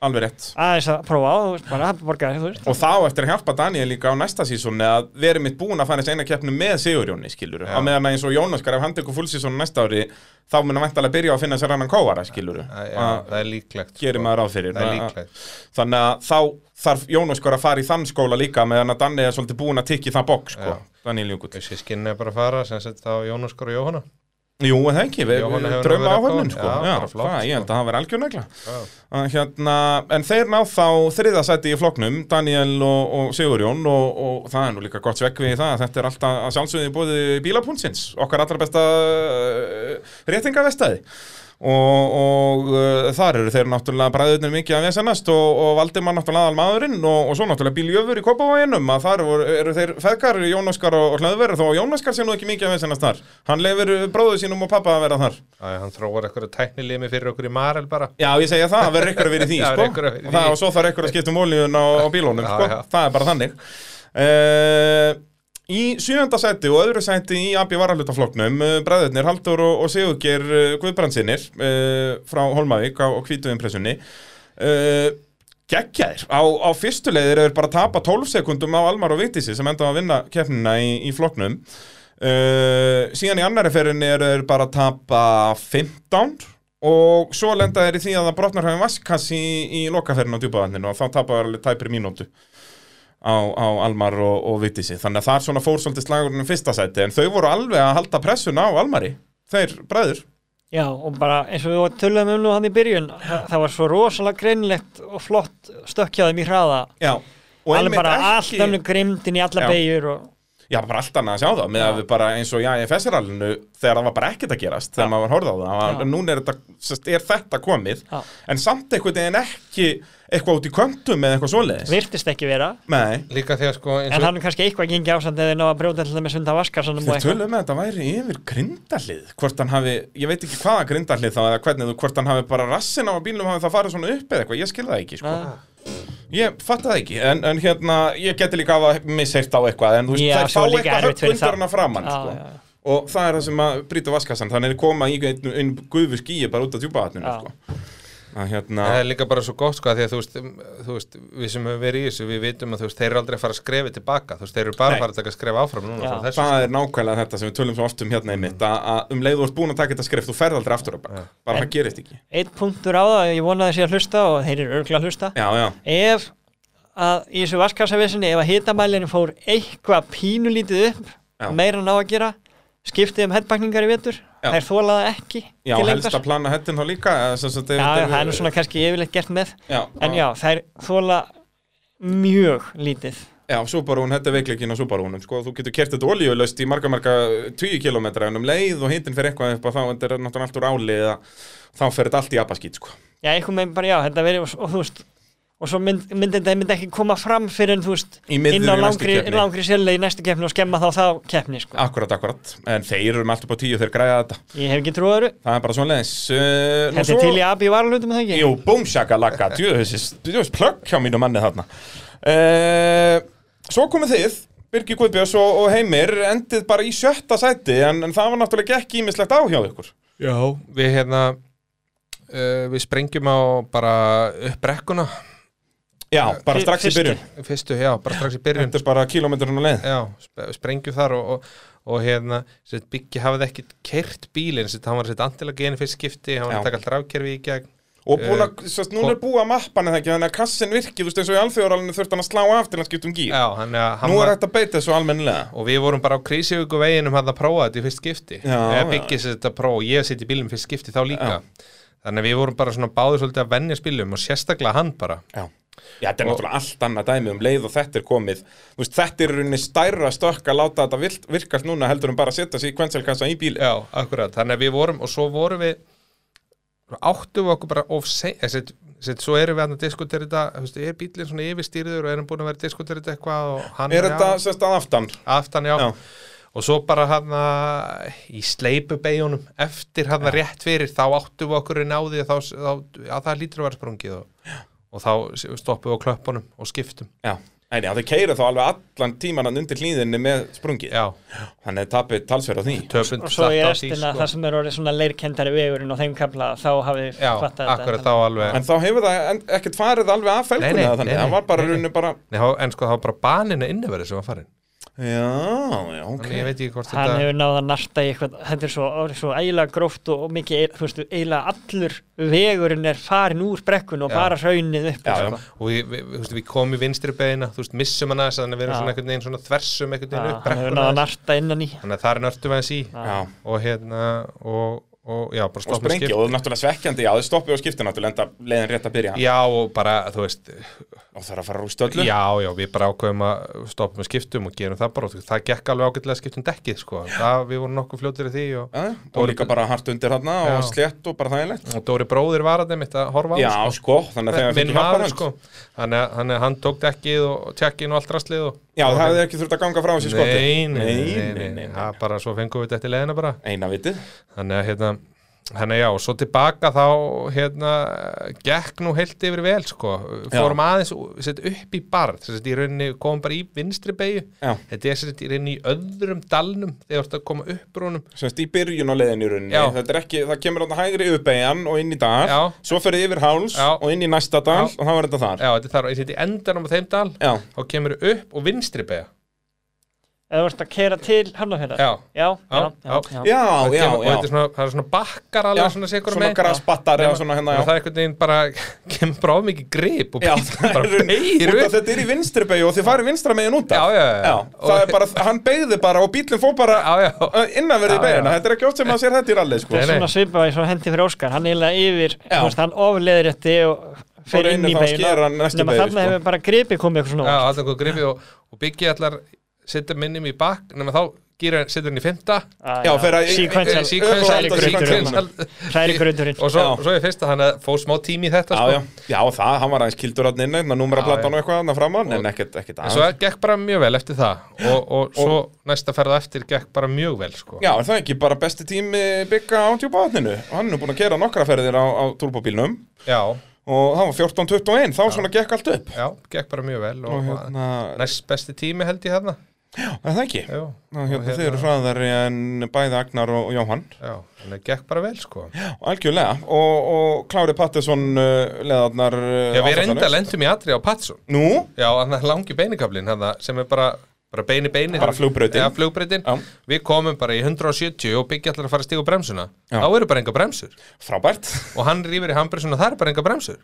Speaker 1: alveg rétt.
Speaker 2: Aðeins að prófa á, þú veist, bara, hann borgaði, þú veist.
Speaker 1: Og þá eftir að hjálpa Daniel líka á næsta sísónu að verið mitt búin að fara þessi eina keppni með Sigurjóni, skiluru. Á meðan að eins og Jónaskar, ef hann tekur fullsísónu næsta ári, þá mun að væntalega byrja á að finna sér annan kóvara, skiluru.
Speaker 3: Það er líklegt
Speaker 1: Gerir
Speaker 3: sko.
Speaker 1: maður ráð fyrir.
Speaker 3: það er
Speaker 1: Að-
Speaker 3: líklegt
Speaker 1: Þannig að þá þarf Jónaskar að fara í þann skóla líka meðan að Danni er svolítið búin að tikki það bók, sko. Daniel Jökull. Jú, það ekki, við, við áhöfnin,
Speaker 3: góð.
Speaker 1: sko.
Speaker 3: Já,
Speaker 1: Já,
Speaker 3: flott,
Speaker 1: það, ég held
Speaker 3: sko.
Speaker 1: að það.
Speaker 3: Já.
Speaker 1: Að Hérna, en þeir ná þá þriðasæti í floknum, Daniel og, og Sigurjón og, og það er nú líka gott svegg við það að þetta er alltaf sjálfsögði búið bílapúnsins, okkar allra besta uh, réttingavestæði og, og uh, þar eru þeir náttúrulega bræðurnir mikið að vesenast og, og Valdimar náttúrulega aðal maðurinn og, og svo náttúrulega bíljöfur í Kópavoginum að þar eru, eru þeir feðgar Jón Óskar og, Hlöðver þó að Jón Óskar sé nú ekki mikið að vesenast þar hann leifir bróðu sínum og pappa að vera þar
Speaker 3: Já, hann þróar eitthvað tæknilimi fyrir okkur í Marel bara
Speaker 1: Já, ég segja það, það verður ykkur að vera í því, <laughs>
Speaker 3: Já,
Speaker 1: sko.
Speaker 3: ykkur að vera í
Speaker 1: og, það,
Speaker 3: því.
Speaker 1: og svo þarf ykkur að skipta um olíun á, á bílónum,
Speaker 3: Já,
Speaker 1: sko.
Speaker 3: já.
Speaker 1: Það er bara þannig. Uh, í sjönda sæti og öðru sæti í AB varalutafloknum, uh, bræðurnir Haldur og, og Sigurger uh, Guðbrandsinnir uh, frá Holmavík á, á kvítu impressunni. Uh, geggjaðir. Á, á fyrstu leiðir er bara að tapa 12 sekundum á Almar og Vitisi sem enda að vinna keppnina í, í floknum. Uh, síðan í annari ferðinni er bara að tapa 15 og svo lenda þeir í því að það brotnar hafum vaskass í, í lokaferðin á djúpaðanninu og þá tapa þeir alveg tæpri mínútu á, á Almar og, og Vitisi þannig að það er svona fór svolítið slagurinn um fyrsta sæti en þau voru alveg að halda pressun á Almari þeir bræður
Speaker 2: Já, og bara eins og við töluðum um nú hann í byrjun, það, það var svo rosalega greinlegt og flott stökkjaðum í hraða.
Speaker 1: Já, og
Speaker 2: Alveg bara allt önnur grimdin í alla
Speaker 1: Já.
Speaker 2: beigur og
Speaker 1: Já, bara allt annað að sjá það með að við bara eins og já, í FSR-alinu þegar það var bara ekkert að gerast þegar maður var horfð á það, en núna er þetta, sest, er þetta komið
Speaker 2: Já.
Speaker 1: en samt einhvern veginn ekki eitthvað út í köntum eða eitthvað svoleiðis
Speaker 2: virtist ekki vera.
Speaker 1: Nei,
Speaker 3: líka þegar sko eins
Speaker 2: En
Speaker 3: og
Speaker 2: hann er kannski eitthvað gengi ásand eða ná að brjóta til þeim með sunda og
Speaker 1: þeir
Speaker 2: eitthvað.
Speaker 1: tölum með að þetta væri yfir grindallið hvort hann hafi, ég veit ekki hvaða grindallið þá eða hvernig þú, hvort hann hafi bara rassin á bílum hafi það farið svona upp eða eitthvað, ég skil það ekki sko.
Speaker 2: Ah.
Speaker 1: Ég fatt það ekki, en, en hérna ég geti líka að misseirt á eitthvað en þú veist,
Speaker 2: Já,
Speaker 1: þær fá
Speaker 2: svo líka
Speaker 1: eitthvað
Speaker 2: erfitt fyrir
Speaker 1: högg undir
Speaker 2: það.
Speaker 1: hana framann
Speaker 2: Já,
Speaker 1: sko.
Speaker 2: já, já.
Speaker 1: og það er það sem að brýta vaskassan þannig er koma í einn, einn gufu skíi bara út af djúpaðatninu
Speaker 2: Já.
Speaker 1: sko. Að hérna
Speaker 3: það er líka bara svo gott sko að því að þú veist, þú veist við sem hefur verið í þessu, við vitum að þú veist þeir eru aldrei að fara að skrefi tilbaka, þú veist þeir eru bara
Speaker 1: Nei.
Speaker 3: að fara að taka skref áfram núna
Speaker 1: það er nákvæmlega þetta sem við tölum svo oft um hérna einmitt að, að um leið þú ert búin að taka þetta skrift þú ferð aldrei aftur á bak, bara það gerist ekki.
Speaker 2: Eitt punktur á það, ég vona að þessi að hlusta og þeir eru örgulega að hlusta.
Speaker 1: já, já,
Speaker 2: Ef að í þessu vaskassavissinni, ef að hitamælinu fór eitthvað pínulítið upp,
Speaker 1: Já.
Speaker 2: meira en á að gera, skiptið um headbakningar í vetur,
Speaker 1: Já.
Speaker 2: þær þólaða ekki
Speaker 1: já helst að plana hettin þá líka
Speaker 2: Já, það er nú svona kannski yfirleitt gert með.
Speaker 1: Já,
Speaker 2: En já, þær þóla mjög lítið.
Speaker 1: Já, Subaru-un, þetta er veikleikin á Subaru-unum sko, þú getur kert þetta olíulaust í marga marga 20 km en um leið og hittin fyrir eitthvað upp að þá þetta er náttúrulega allt úr áli eða þá fer þetta allt í abaskít sko.
Speaker 2: Já, einhvern veginn bara, já, þetta verið og, og þú veist og svo mynd, myndi þetta myndi ekki koma fram fyrir en þú veist inn á langri, langri sérlega í næstu keppni og skemma þá þá keppni sko.
Speaker 1: Akkurat, akkurat, en þeir eru með allt upp á tíu þeir græða þetta,
Speaker 2: Ég hef ekki trúið öðru.
Speaker 1: Það er bara svona leðis uh,
Speaker 2: Þetta er til í abi varlutum það ekki?
Speaker 1: Jú, búmsjakalaka, djöðis plögg hjá mínu manni þarna. Uh, Svo komið þið Birgir Guðbjörns og, og Heimir endið bara í sjötta sæti en, en það var náttúrulega ekki ímislegt á hjá ykkur.
Speaker 3: Já, við hérna uh, við sprengjum á bara upp brekkuna
Speaker 1: Já, bara strax í
Speaker 2: fyrstu.
Speaker 1: byrjun.
Speaker 3: Fyrstu, já, bara strax í byrjun.
Speaker 1: Þetta er bara kílómetrun á leið.
Speaker 3: Já, sp- sprengjum þar og, og, og hérna, Byggi hafði ekki kert bílinn, sett, hann var sett andilega geni fyrst skipti, hann var
Speaker 1: Já.
Speaker 3: að taka allt rafkerfi í gegn.
Speaker 1: Og búin að, uh, núna er búið að mappan eða ekki? Þannig að kassin virki, þú veist eins og í alþjóðaralinu þurft hann að slá af til að skipta um gír.
Speaker 3: Já, hann, hann
Speaker 1: Nú er þetta að beita þessu almennilega.
Speaker 3: Og við vorum bara á krísivíku veginum hann að prófa þetta í fyrst skipti.
Speaker 1: Já, já.
Speaker 3: Byggi sett þetta prófa og ég sett í bílum fyrst skipti þá líka. Þannig að við vorum bara svona báður svolítið að venja spilum og sérstaklega hann bara.
Speaker 1: Já, Já þetta er náttúrulega allt annað dæmi um leið og þetta er komið veist, þetta er í rauninni stærra stökk að láta þetta virkast núna heldur en bara að setja sig í kvenselkassa í bíl
Speaker 3: Já, akkurat, þannig að við vorum og svo vorum við áttum við okkur bara of sein, set, set, svo erum við að diskutera þetta, veist, er bílinn svona yfirstýrður og erum búin að vera að diskutera þetta eitthvað og hann
Speaker 1: Er þetta
Speaker 3: já,
Speaker 1: sérst að aftan?
Speaker 3: aftan, já.
Speaker 1: Já.
Speaker 3: og svo bara hann í sleipubegjunum eftir hann rétt fyrir, þá áttum við okkur á því að, þá, þá, að það lítur að vera sprungið og, og þá stoppum við á klöppunum og skiptum.
Speaker 1: Já, en já, þau keira þá alveg allan tíman hann undir hlýðinni með sprungið.
Speaker 3: Já,
Speaker 1: Þannig að tapir talsverð á því.
Speaker 3: Töpund
Speaker 2: Og svo í restina,
Speaker 3: sko.
Speaker 2: það sem er orðið svona leirkendari vegurinn og þeim kapla, þá hafið fattað
Speaker 3: akkurat þá alveg
Speaker 1: En þá hefur það ekkert farið alveg af felguna
Speaker 3: nei,
Speaker 1: þannig,
Speaker 3: nei,
Speaker 1: það var bara
Speaker 3: nei, nei.
Speaker 1: rauninni bara
Speaker 3: Nei, þá- en sko það var bara baninu inniverið sem var farin
Speaker 1: Já, já, ok
Speaker 3: Þannig ég veit ekki hvort
Speaker 2: Hann
Speaker 3: þetta
Speaker 2: hefur náð að narta í eitthvað, þetta er svo, svo eiginlega gróft og, og mikið, þú veist, eiginlega allur vegurinn er farin úr brekkun og
Speaker 3: Já.
Speaker 2: bara raunnið upp.
Speaker 1: Já,
Speaker 2: sko.
Speaker 1: já.
Speaker 3: og við, við, við, við komum í vinstri beina þú veist, missum hana þess að við erum
Speaker 2: Já.
Speaker 3: svona einhvern veginn svona þversum einhvern
Speaker 2: Já,
Speaker 3: veginn upp
Speaker 2: hann hefur
Speaker 3: brekkuna
Speaker 2: náð að
Speaker 3: þess.
Speaker 2: narta innan í.
Speaker 3: þannig að það er nörtum við í
Speaker 1: Já,
Speaker 3: og hérna og, og já,
Speaker 1: og sprengja og náttúrulega svekkjandi, já, þau stoppið og skipti náttúrulega enda leiðin rétt að byrja.
Speaker 3: Já, og bara, þú veist
Speaker 1: og það er að fara úr stöllu
Speaker 3: já, já, við bara ákveðum að stoppum með skiptum og gerum það bara, og það gekk alveg ágætlega að skiptum dekkið, sko, það, við vorum nokkuð fljótir í því og,
Speaker 1: Já, og líka bara hart undir þarna og
Speaker 3: Já.
Speaker 1: slétt og bara þægilegt.
Speaker 3: Og Dóri bróðir var að þeim að horfa á
Speaker 1: Já,
Speaker 3: sko.
Speaker 1: sko, þannig að
Speaker 3: minn maður, sko. Að, þannig að hann tók dekkið og tjekkin og allt rastlið og,
Speaker 1: Já,
Speaker 3: og
Speaker 1: það hefði ekki þurft að ganga frá þessi skoti.
Speaker 3: Nei, nei, nei, nei,
Speaker 1: nei,
Speaker 3: nei. Það bara svo fengum við þetta eftir leiðina bara.
Speaker 1: Eina vitið.
Speaker 3: Þannig að hérna Þannig að já, svo tilbaka þá hérna, gekk nú heilt yfir vel sko, fórum aðeins set, upp í barð, þess að í rauninni komum bara í vinstri beigju,
Speaker 1: Já,
Speaker 3: þetta er sett, í rauninni í öðrum dalnum þegar þú ert að koma upp brúnum
Speaker 1: semst í byrjun á leiðin í rauninni.
Speaker 3: Já.
Speaker 1: Þetta er ekki, það kemur á hægri yfirbeigjan og inn í dal.
Speaker 3: Já.
Speaker 1: Svo ferði yfir háls
Speaker 3: Já.
Speaker 1: og inn í næsta dal
Speaker 3: Já.
Speaker 1: og þá er þetta þar.
Speaker 3: Já, þetta er þar, í endanum á þeim dal.
Speaker 1: Já,
Speaker 3: þá kemur upp og vinstri beigja
Speaker 2: Eða þú ert að kera til Hafnarfjörðar?
Speaker 3: Já,
Speaker 2: Já, já,
Speaker 3: Já,
Speaker 2: já, já.
Speaker 1: já,
Speaker 3: og, þetta er svona, það er svona bakkar
Speaker 1: Já,
Speaker 3: alveg svona sikur
Speaker 1: Svona grasbattar eða svona hérna,
Speaker 3: og
Speaker 1: já
Speaker 3: það er einhvern veginn bara <laughs> kemur bara of mikið grip og bara
Speaker 1: af
Speaker 3: upp
Speaker 1: þetta er í vinstri beigju og þið farið vinstra megin út af
Speaker 3: Já, já, já.
Speaker 1: það er bara, hann beigði bara og bílinn fór bara innanverði í beigina. Þetta er ekki oft sem maður sér þetta í rally, sko.
Speaker 2: Svona svipað í svo hendi fyrir Óskar, hann er eiginlega yfir, hann og
Speaker 1: Og
Speaker 2: fyrir inn í
Speaker 1: að næstu
Speaker 2: Nefna
Speaker 1: beygju,
Speaker 2: þarna
Speaker 1: sko.
Speaker 2: hefur bara gripið komið eitthvað svona
Speaker 3: Já,
Speaker 2: óvart.
Speaker 3: alltaf góð gripið og, og byggja allar setja minnum í bakk nema þá gýra setja hann í fymta
Speaker 2: Ah,
Speaker 1: að-
Speaker 3: og svo, í fyrsta hann að fór smá tími í þetta
Speaker 1: Já,
Speaker 3: sko.
Speaker 1: já, já, það, hann var aðeins kildur hann inn einna númeraplatan
Speaker 3: Já,
Speaker 1: og eitthvað hann framan en ekkert, ekkert
Speaker 3: en svo
Speaker 1: aðeins
Speaker 3: gekk bara mjög vel eftir það og, og svo næsta ferða eftir gekk bara mjög vel sko.
Speaker 1: Já, er það ekki bara besti tími bygga á djúpaðninu Hann er búin að kera nokkra ferðir á, á turbóbílnum
Speaker 3: já,
Speaker 1: og það var 14.21, þá svona gekk allt upp
Speaker 3: já, gekk bara mjög vel og,
Speaker 1: og hérna,
Speaker 3: næst besti tími held ég þarna
Speaker 1: er það ekki?
Speaker 3: já,
Speaker 1: hérna, Þið eru hraðari en bæði Agnar og, og Jóhann.
Speaker 3: Já, þannig að gekk bara vel sko.
Speaker 1: og algjörlega. Og, og Klári Pattisson uh, leðarnar uh,
Speaker 3: já, við reynda lendum í atri á Patsson
Speaker 1: Nú,
Speaker 3: já, hann er langi beinikablin sem er bara, bara beini beini
Speaker 1: Bara flugbrautin. Já.
Speaker 3: við komum bara í 170 og byggja allar að fara að stíga bremsuna.
Speaker 1: Já.
Speaker 3: þá eru bara enga bremsur.
Speaker 1: Frábært.
Speaker 3: Og hann rýfur í hambrisuna það er bara enga bremsur.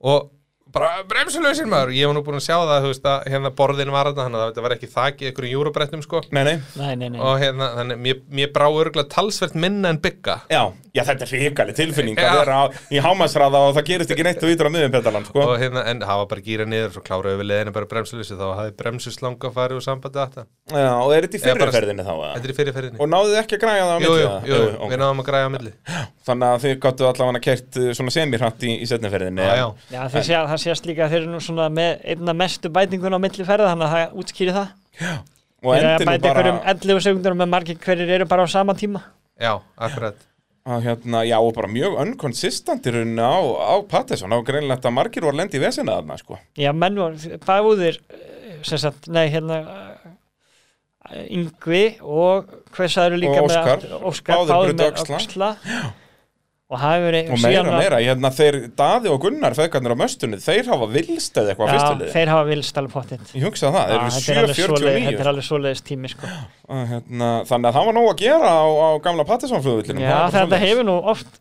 Speaker 3: Og bara bremsulösir maður ég var nú búin að sjá það, þú veist að hérna borðin var þarna, þannig að þetta var ekki þakið ykkur í júrabrettum sko
Speaker 1: Nei, nei,
Speaker 2: nei, nei, nei.
Speaker 3: og hérna, þannig, mér, mér brá örgulega talsvert minna en bygga
Speaker 1: já, já þetta er hrikalig tilfinning að vera á, í hámasraða og það gerist ekki neitt og vitur á miðum petalan, sko
Speaker 3: og hérna, en það var bara gýra niður svo kláraðu við leðinu bara bremsulösi þá hafði bremsuslanga farið úr sambandi þetta
Speaker 1: Já, og er þetta í
Speaker 3: Eða bara-
Speaker 1: fyrirferðinni þá, eða?
Speaker 3: þetta er í fyrirferðinni
Speaker 1: Og náðuð þið ekki að græja það á
Speaker 3: jú,
Speaker 1: milli?
Speaker 3: jú,
Speaker 1: eða?
Speaker 3: jú,
Speaker 1: ok.
Speaker 3: við náðum að græja á milli
Speaker 1: Þannig að þið gáttu allavega kert uh, svona semirhatt í, í setniferðinni
Speaker 3: já, já,
Speaker 2: Já, þeir sé, það sést líka að þeir eru nú svona með einna mestu bætingun á milli ferða þannig að það útskýri það.
Speaker 1: Og
Speaker 2: Þeir eru að bæta
Speaker 1: bara
Speaker 2: ykkur um 11 sekundur með margir hverjir eru bara á sama tíma.
Speaker 3: Já, akkurat.
Speaker 1: Að, hérna, Já, og bara mjög unconsistent í rauninni á, á Patterson og greinlegt að margir voru lendi í vesina þarna, sko.
Speaker 2: Já, menn voru, eh, sem sagt, nei, hérna Yngvi og hvað sagður líka
Speaker 1: Og
Speaker 2: með
Speaker 1: Óskar.
Speaker 2: aftur- Óskar,
Speaker 1: brutu
Speaker 2: með
Speaker 1: öxla.
Speaker 2: öxla og það hefur
Speaker 1: Og meira, meira, hérna, þeir Daði og Gunnar feðgarnir á möstunni, þeir hafa vilst eða eitthvað fyrstuliði
Speaker 2: þeir hafa vilst alveg pottitt
Speaker 1: Ég hugsa það, þeir eru
Speaker 2: þetta er alveg svoleiðis-
Speaker 1: 7.49
Speaker 2: Þetta er alveg svoleiðis tími sko.
Speaker 1: Hérna, Þannig að það var nóg að gera á, á gamla Patterson flugvillinu
Speaker 2: Já, þetta hefur nú oft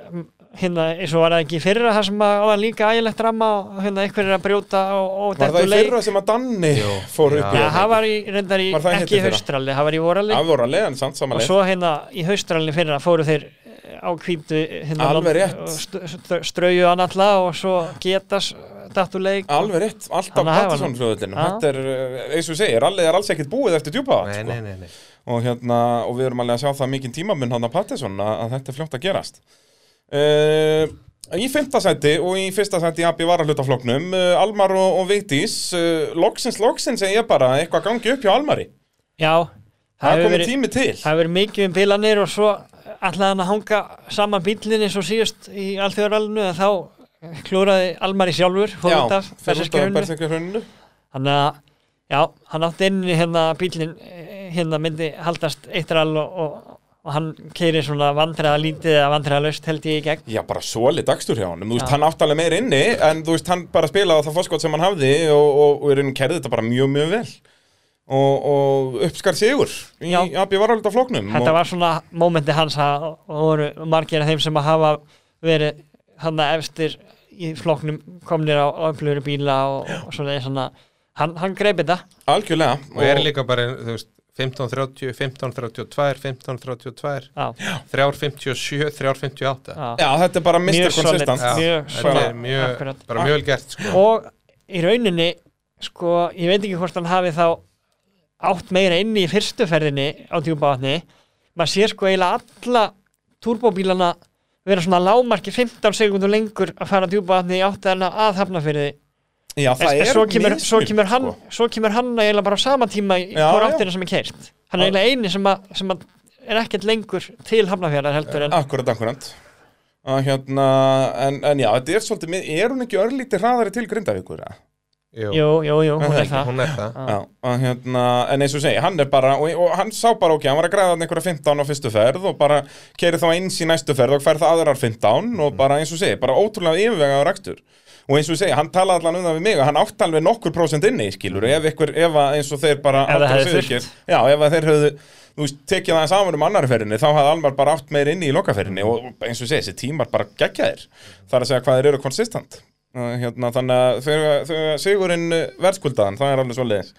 Speaker 2: um, hérna, eins og var það ekki í fyrra það sem að var líka ægilegt ramma og hérna einhver er að brjóta og, og
Speaker 1: Var það í fyrra sem að Danni
Speaker 3: Jú,
Speaker 1: fór upp í
Speaker 2: Já, það var í, reyndar í, ekki í haustralli, það var í voralli og svo hérna í haustralli fyrra fóru þeir á hvítu hérna,
Speaker 1: Alveg rétt.
Speaker 2: og st- st- strauju hann alla og svo getas dattu leik
Speaker 1: Alveg rétt, alltaf
Speaker 2: það Já.
Speaker 1: Þetta er, eh, eins og segir, rallið er alls ekkert búið eftir djúpa sko. og hérna, og við erum alveg að sjá það mikinn tímamun hann að Patterson að, að þetta er fljótt að gerast. Uh, Í fymta seti og í fyrsta seti í AB varahlutafloknum uh, Almar og, og Vigdís uh, loksins, loksins segi ég bara eitthvað gangi upp hjá Almari.
Speaker 2: Já,
Speaker 1: Það er
Speaker 2: hefur
Speaker 1: komið
Speaker 2: verið-
Speaker 1: tími til.
Speaker 2: Það hefur verið mikið um bilanir og svo ætlaði hann að hanga saman bílinn eins og síðust í alþjóðarallinu en þá klúraði Almari sjálfur fór
Speaker 1: Já,
Speaker 2: út af berserkjörnu
Speaker 1: berserkjörnu
Speaker 2: Þannig að, já, hann átti inni hérna bílinn eh, hérna myndi haldast eitt rall og, og, og hann keiri svona vandræða lítið eða vandræða laust held ég í gegn.
Speaker 1: Já, bara soli dagstur hjá honum, þú veist, hann átti alveg meir inni en þú veist, hann bara spilaði það fórskot sem hann hafði og, og, og í rauninu kerði þetta bara mjög, mjög vel og, og uppskar sigur í. AB varahlutafloknum
Speaker 2: Þetta
Speaker 1: og,
Speaker 2: var svona mómenti hans að og voru margir af þeim sem að hafa verið hann að efstir í flokknum komnir á öflugri bíla og, og svona, svona hann, hann greip þetta
Speaker 1: algjörlega
Speaker 3: og er líka bara, þú veist 15.30, 15.32, 15.32
Speaker 2: Já,
Speaker 3: 3.57, 3.58
Speaker 2: já.
Speaker 1: Þetta er bara Mr.
Speaker 2: Mjög solid.
Speaker 1: Consistent.
Speaker 2: Mjög
Speaker 3: er mjög,
Speaker 2: akkurat.
Speaker 3: bara mjög vel gert sko.
Speaker 2: og í rauninni sko, ég veit ekki hvort hann hafi þá átt meira inni í fyrstu ferðinni á djúpavatni maður sér sko eiginlega alla turbóbílana vera svona lámarki 15 sekundur lengur að fara djúpavatni í áttæðana að hafnafyrði
Speaker 1: Já, það
Speaker 2: En
Speaker 1: er
Speaker 2: svo kemur, svo,
Speaker 1: mismunur,
Speaker 2: kemur hann,
Speaker 1: sko.
Speaker 2: svo kemur hann eiginlega bara á sama tíma í hvora áttina sem er keirt hann er eiginlega eini sem, að, sem að er ekkert lengur til hafnafjörðar heldur en
Speaker 1: Akkurat, akkurat að hérna, en, en já, þetta er svolítið er hún ekki örlítið hraðari til Grindavíkur? eða?
Speaker 3: Jú,
Speaker 2: jú, jú, hún er
Speaker 1: ekki,
Speaker 2: það.
Speaker 3: Hún er það.
Speaker 1: Já, að hérna, en eins og segi, hann er bara og, og hann sá bara, ok, hann var að græða þarna einhverja 15 á fyrstu ferð og bara keiri þá eins í næstu ferð og fær það aðrar 15
Speaker 2: Mm.
Speaker 1: og bara eins og segi, bara ótrúlega yfirvega á rækstur og eins og segi, hann talaði allan um það við mig og hann átti alveg nokkur prósent inni, skilur ef ykkur, ef að eins og þeir bara
Speaker 2: Ef það
Speaker 1: Halldór og
Speaker 2: hefði
Speaker 1: Sigurgeir- já, ef að þeir höfðu þú veist, tekið það saman um annari ferðinni þá hafði Almar bara átt meir inni í lokaferðinni og eins og segi, þessi tímar bara geggjaðir. Þar að segja hvað þeir eru konsistent Uh, hérna, þannig að þegar, þegar Sigurinn uh, verðskuldaðan, það er alveg svo leiðis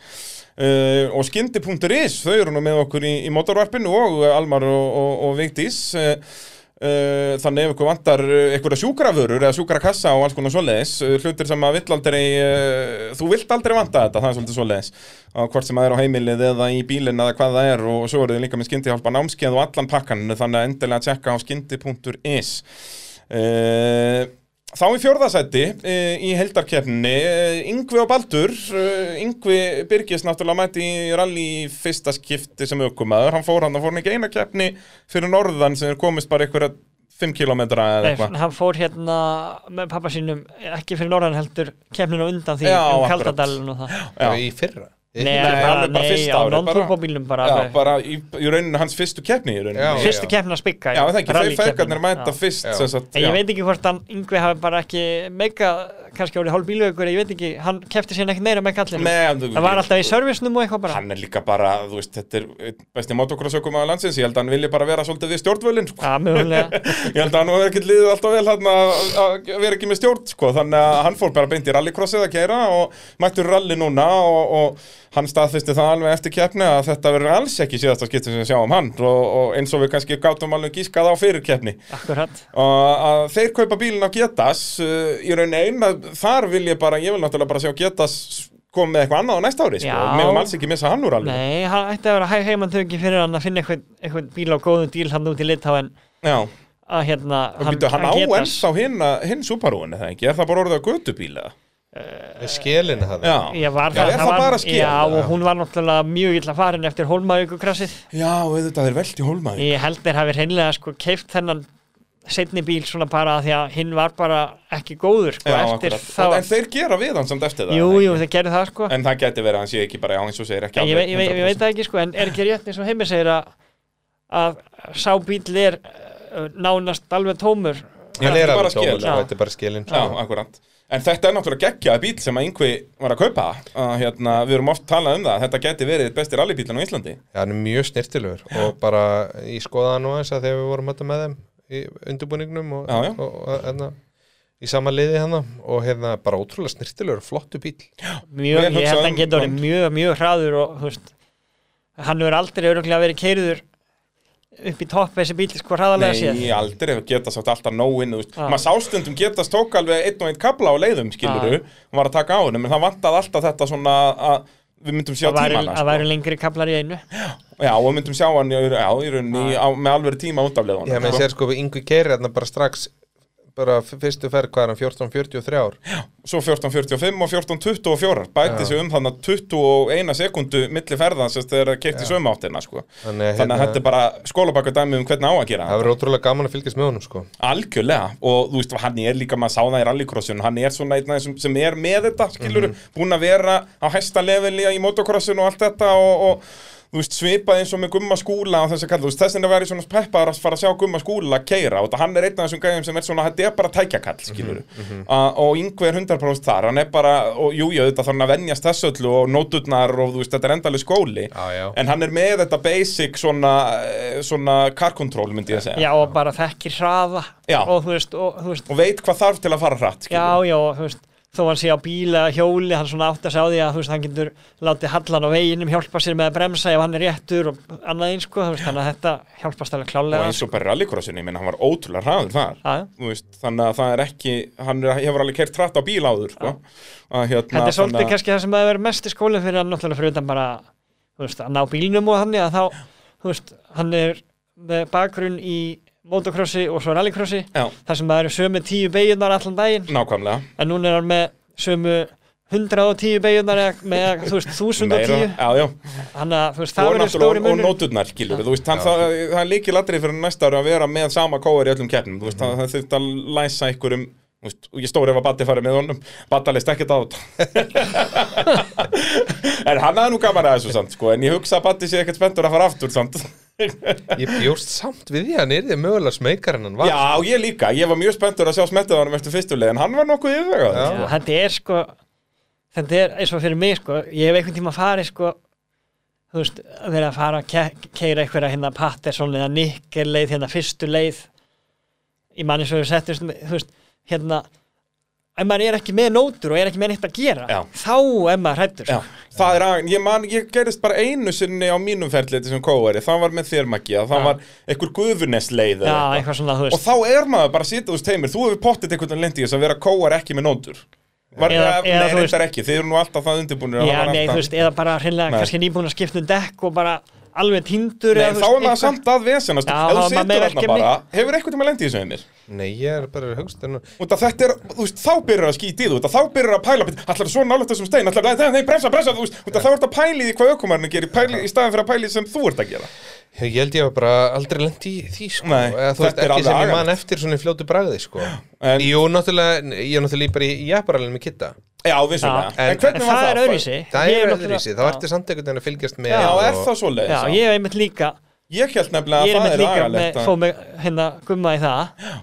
Speaker 1: uh, og skyndi.is þau eru nú með okkur í, í motorvarpinu og uh, Almar og, og, og Vigdís uh, uh, þannig ef ykkur vantar uh, einhverja sjúkraförur eða sjúkrakassa og alls konar svoleiðis uh, hlutir sem að vill aldrei þú vilt aldrei vanta þetta, það er svolítið svoleiðis. Á hvort sem það er á heimilið eða í bílinn eða hvað það er og svo eru þið líka með skyndihjálpa námskeið og allan pakkan þannig að endilega að tjekka á skyndi.is Þá í fjórðasætti e, í heldarkeppninni, e, Yngvi og Baldur, e, Yngvi Birgis náttúrulega mætti í rally í fyrsta skipti sem aukumæður, hann fór hann, hann fór hann ekki eina keppni fyrir norðan sem er komist bara einhverja 5 km eða
Speaker 2: Nei,
Speaker 1: eitthvað.
Speaker 2: hann fór hérna með pappa sínum ekki fyrir norðan heldur kemninu undan því
Speaker 1: Já,
Speaker 2: um. Kaldadalun og það
Speaker 1: Já.
Speaker 3: í fyrra
Speaker 2: Nei,
Speaker 1: Nei,
Speaker 2: nei, á
Speaker 1: árið, bara- Já, bara í, í rauninu hans fyrstu keppni í rauninu
Speaker 3: Já,
Speaker 1: Já,
Speaker 2: Fyrstu keppna spikka
Speaker 1: það ekki, þeir
Speaker 2: rallykeppnin.
Speaker 1: feðgarnir mæta
Speaker 2: Já.
Speaker 1: fyrst
Speaker 3: Já.
Speaker 1: sagt,
Speaker 2: En ég
Speaker 1: já.
Speaker 2: veit ekki hvort hann yngvi hafi bara ekki mega, kannski árið hálf bílaugur, ég veit ekki, hann kefti sér ekkert meira með kallinu. Það var alltaf í servisnum og eitthvað bara.
Speaker 1: Hann er líka bara, þú veist, þetta er besti motocrossökum á landsins, ég held að hann vilji bara vera svolítið við stjórnvölinn, sko.
Speaker 2: Já. <laughs>
Speaker 1: Ég held að hann var að ekki að hann að hann staðfesti það alveg eftir keppni að þetta verður alls ekki síðasta skipti sem við sjáum hann. Og, og eins og við kannski gátum alveg gískað á fyrir keppni.
Speaker 2: Akkurat.
Speaker 1: og að þeir kaupa bílinn á Getas uh, í raun einn að þar vil ég bara, ég vil náttúrulega bara sjá Getas koma með eitthvað annað á næsta ári, sko, meðum alls ekki missa hann úr alveg.
Speaker 2: Nei, hann ætti að vera hæg heimantöki fyrir hann að finna eitthvað, eitthvað bíl á góðum díl hann út í Litáen
Speaker 1: Já,
Speaker 2: að hérna
Speaker 1: og býtu, hann á
Speaker 2: getas-
Speaker 1: ennþá hinn, hinn Subaruin, eða ekki, er það bara orðið að gödubíl eða?
Speaker 3: Við skilinu það
Speaker 1: Já,
Speaker 2: var
Speaker 1: Já,
Speaker 2: það,
Speaker 1: er það
Speaker 2: var,
Speaker 1: bara skil?
Speaker 2: Já, og hún var náttúrulega mjög illa farin eftir hólmavíkukrassið.
Speaker 1: Já, auðvitað er velt í hólmaði.
Speaker 2: Ég held þeir hafi hreinlega sko keift þennan setni bíl svona bara því að hinn var bara ekki góður sko
Speaker 1: Já,
Speaker 2: þá.
Speaker 1: En þeir gera við hann samt eftir það.
Speaker 2: Jú, jú, þeir gerðu það sko.
Speaker 1: En það geti verið að hann sé ekki bara, já, eins og segir ekki
Speaker 2: En ég,
Speaker 1: alveg
Speaker 2: veit- ég, veit- ég veit það ekki sko, en er ekki rétt eins og heimir segir að, að sá bíl er uh, nánast alveg tómur.
Speaker 1: Já,
Speaker 3: Hann
Speaker 1: þetta
Speaker 3: er
Speaker 1: bara
Speaker 3: alveg tómur,
Speaker 1: skil.
Speaker 3: sko, þetta er bara skilin
Speaker 1: Já, akkurat. En þetta er náttúrulega geggjaði bíl sem að yngvi var að kaupa. Að, hérna, við erum oft talað um það. Þetta geti verið besti rallybílinn á Íslandi.
Speaker 3: Já, hann er mjög snirtilegur og bara í skoðaða nú eins að þegar við vorum þetta með þeim í undirbúningnum og,
Speaker 1: Já, já.
Speaker 3: og, og hérna, í sama liði hérna og hérna bara ótrúlega snirtilegur, flottu bíl
Speaker 2: Mjög, ég held að hann
Speaker 1: um
Speaker 2: getur mjög, mjög hraður og veist, hann hefur aldrei öruglega verið keiriður upp í topp þessi bíl sko hraðalega séð.
Speaker 1: Nei, aldrei getast átt alltaf nóinn
Speaker 2: Já.
Speaker 1: maður sástundum getast tók alveg einn og einn kabla á leiðum skiluru og var að taka á henni en það vantaði alltaf þetta svona að við myndum sjá
Speaker 2: Það væri,
Speaker 1: tímana
Speaker 2: að væri
Speaker 1: sko.
Speaker 2: lengri kaplar í einu.
Speaker 1: já og við myndum sjá hann í, já, í rauninni á, með alveg tíma út af leiðunum
Speaker 3: Já, menn sér sko við yngvi keiri hérna bara strax bara fyrstu ferð hvað er hann, 14-43 ár
Speaker 1: svo 14.45 og 14.24 bæti sig um þannig að 21 sekundu milli ferðan sem þeir keitt í sömu áttina sko.
Speaker 3: Þannig,
Speaker 1: að þetta er bara skólabakka dæmi um hvernig á að gera
Speaker 3: Það verður ótrúlega gaman að fylgjast með honum sko.
Speaker 1: Algjörlega, og þú veist, hann er líka, maður sá það í rallycrossinu, hann er svona einn þessum sem er með þetta, skilur, búinn að vera á hæsta leveli í motocrossinu og allt þetta og, og þú veist, svipað eins og með gumma skúla og þess að kalla, þú veist, þess vegna verið svona peppaður að fara að sjá gumma skúla keira. Og hann er einn af þessum gæðum sem er svona, þetta er bara tækjakall, skilur, og yngve er 100% þar, hann er bara, og jú, jú, þetta þarf hann að venjast þessu öllu og nóturnar og þú veist, þetta er endalega skóli,
Speaker 3: Já, já.
Speaker 1: en hann er með þetta basic svona, svona car control, myndi ég að segja,
Speaker 2: Já, og bara þekkir hraða. Og þú veist, og þú veist,
Speaker 1: og veit hvað þarf til að fara hratt, skilur.
Speaker 2: já, og þó hann sé á bíla, hjóli, hann svona átt að segja á því að þú veist, hann getur látið hallan á veginum, hjálpa sér með að bremsa ef hann er réttur og annað eins, sko, þú veist, þannig að þetta hjálpast alveg
Speaker 1: og
Speaker 2: klálega.
Speaker 1: eins og bara rallycrossinu, ég meina hann var ótrúlega hraður þar veist, þannig að það er ekki hann er, hefur alveg kert hratt á bíl áður sko. að, hérna,
Speaker 2: Þetta er svolítið kannski það sem að vera mest í skólinn fyrir hann náttúrulega fyrir utan bara að ná bílnum og þannig að þá hann er bakgrunn í motocrossi og svo rallycrossi
Speaker 1: Já,
Speaker 2: þar sem það eru sömu tíu beigjunar allan daginn.
Speaker 1: Nákvæmlega.
Speaker 2: En núna er hann með sömu 110 beigjunar eða með þú veist, 1010
Speaker 1: Meira, já, já.
Speaker 2: þannig að þú veist, það
Speaker 1: og
Speaker 2: verður
Speaker 1: náttúrulega
Speaker 2: stóri
Speaker 1: og, og
Speaker 2: munur
Speaker 1: nóturnar skilur þú veist, hann, það, það er líkil atrið fyrir næsta ári að vera með sama kóar í öllum keppnum þú veist, það, það þurft að læsa ykkur um Veist, og ég stóri ef að Batti farið með honum Batti leist ekkert á þetta. <laughs> En hann hafði nú gaman að þessu samt sko, en ég hugsa að Batti sé ekkert spenntur að fara aftur samt
Speaker 3: Ég bjóst samt við því að hann er því mögulega smeikar en hann var
Speaker 1: Já, ég líka, ég var mjög spenntur að sjá hann eftir fyrstuleg, en hann var nokkuð yfirvegað
Speaker 3: Já.
Speaker 2: Já, þetta er sko þetta er eins og fyrir mig sko. Ég hef einhvern tíma farið sko þú veist, að vera að fara að ke keira einhverja hérna Patterson eða Nikkel leið hérna fyrstu leið. Í manni svo við settust þú veist, hérna ef maður er ekki með nótur og er ekki með neitt að gera
Speaker 1: Já.
Speaker 2: þá er maður hrættur
Speaker 1: Já, það er að, ég man, ég gerist bara einu sinni á mínum ferliti sem kóari, það var með þér Maggi, að það
Speaker 2: Já.
Speaker 1: var einhver
Speaker 2: eitthvað þú
Speaker 1: Og þá er maður bara að sitja úr steimir, þú hefur pottið einhvern veginn lendið þess að vera kóar ekki með nótur Var,
Speaker 2: Eða-
Speaker 1: eða,
Speaker 2: eða
Speaker 1: nei,
Speaker 2: þú
Speaker 1: reyndar ekki, þið eru nú alltaf það undirbúinir
Speaker 2: Já, nei,
Speaker 1: alltaf-
Speaker 2: þú veist, eða bara hreinlega
Speaker 1: Nei.
Speaker 2: kannski nýbúin að skipta um dekk og bara alveg tindur
Speaker 1: Nei, þá er maður samt að vesenast,
Speaker 2: Já,
Speaker 1: ef þú
Speaker 2: er maður
Speaker 1: situr
Speaker 2: með
Speaker 1: þarna bara, hefur eitthvað tíma lendið þessu heimir?
Speaker 3: Nei, ég er bara að hugsta nú
Speaker 1: þetta er, þú veist, þá byrjar að skýta í þú, þá byrjar að pæla, allar svo nálægt þessum stein, allar, nei, nei, bremsa, bremsa, þú veist, þá ert að pæli því hvað aukumarinn gerir, pæli, í staðin fyrir að pæli sem þú ert að gera.
Speaker 3: Ég held ég var bara aldrei lendi í því sko
Speaker 1: Nei,
Speaker 3: Eða, þú veist,
Speaker 1: þetta
Speaker 3: ekki sem ég man eftir svona fljótu bragði sko
Speaker 1: En-
Speaker 3: Jú, náttúrulega, ég er náttúrulega bara í jæparalinn með kitta
Speaker 1: Já, vissulega.
Speaker 2: Já.
Speaker 1: En,
Speaker 3: En-
Speaker 1: hvernig
Speaker 2: En
Speaker 1: var
Speaker 2: það
Speaker 1: það?
Speaker 2: er öðruvísi
Speaker 3: Það
Speaker 2: Ég
Speaker 3: er öðruvísi, þá
Speaker 2: Já.
Speaker 3: ertu samt einhvern veginn að fylgjast með
Speaker 1: Já,
Speaker 3: og-
Speaker 1: er það svoleiðis?
Speaker 2: Já, ég hef einmitt líka
Speaker 1: Ég held nefnilega
Speaker 2: Ég
Speaker 1: að
Speaker 2: er
Speaker 1: það
Speaker 2: einmitt
Speaker 1: er
Speaker 2: líka
Speaker 1: agalegt
Speaker 2: með,
Speaker 1: að...
Speaker 2: fó mig hérna gumma í það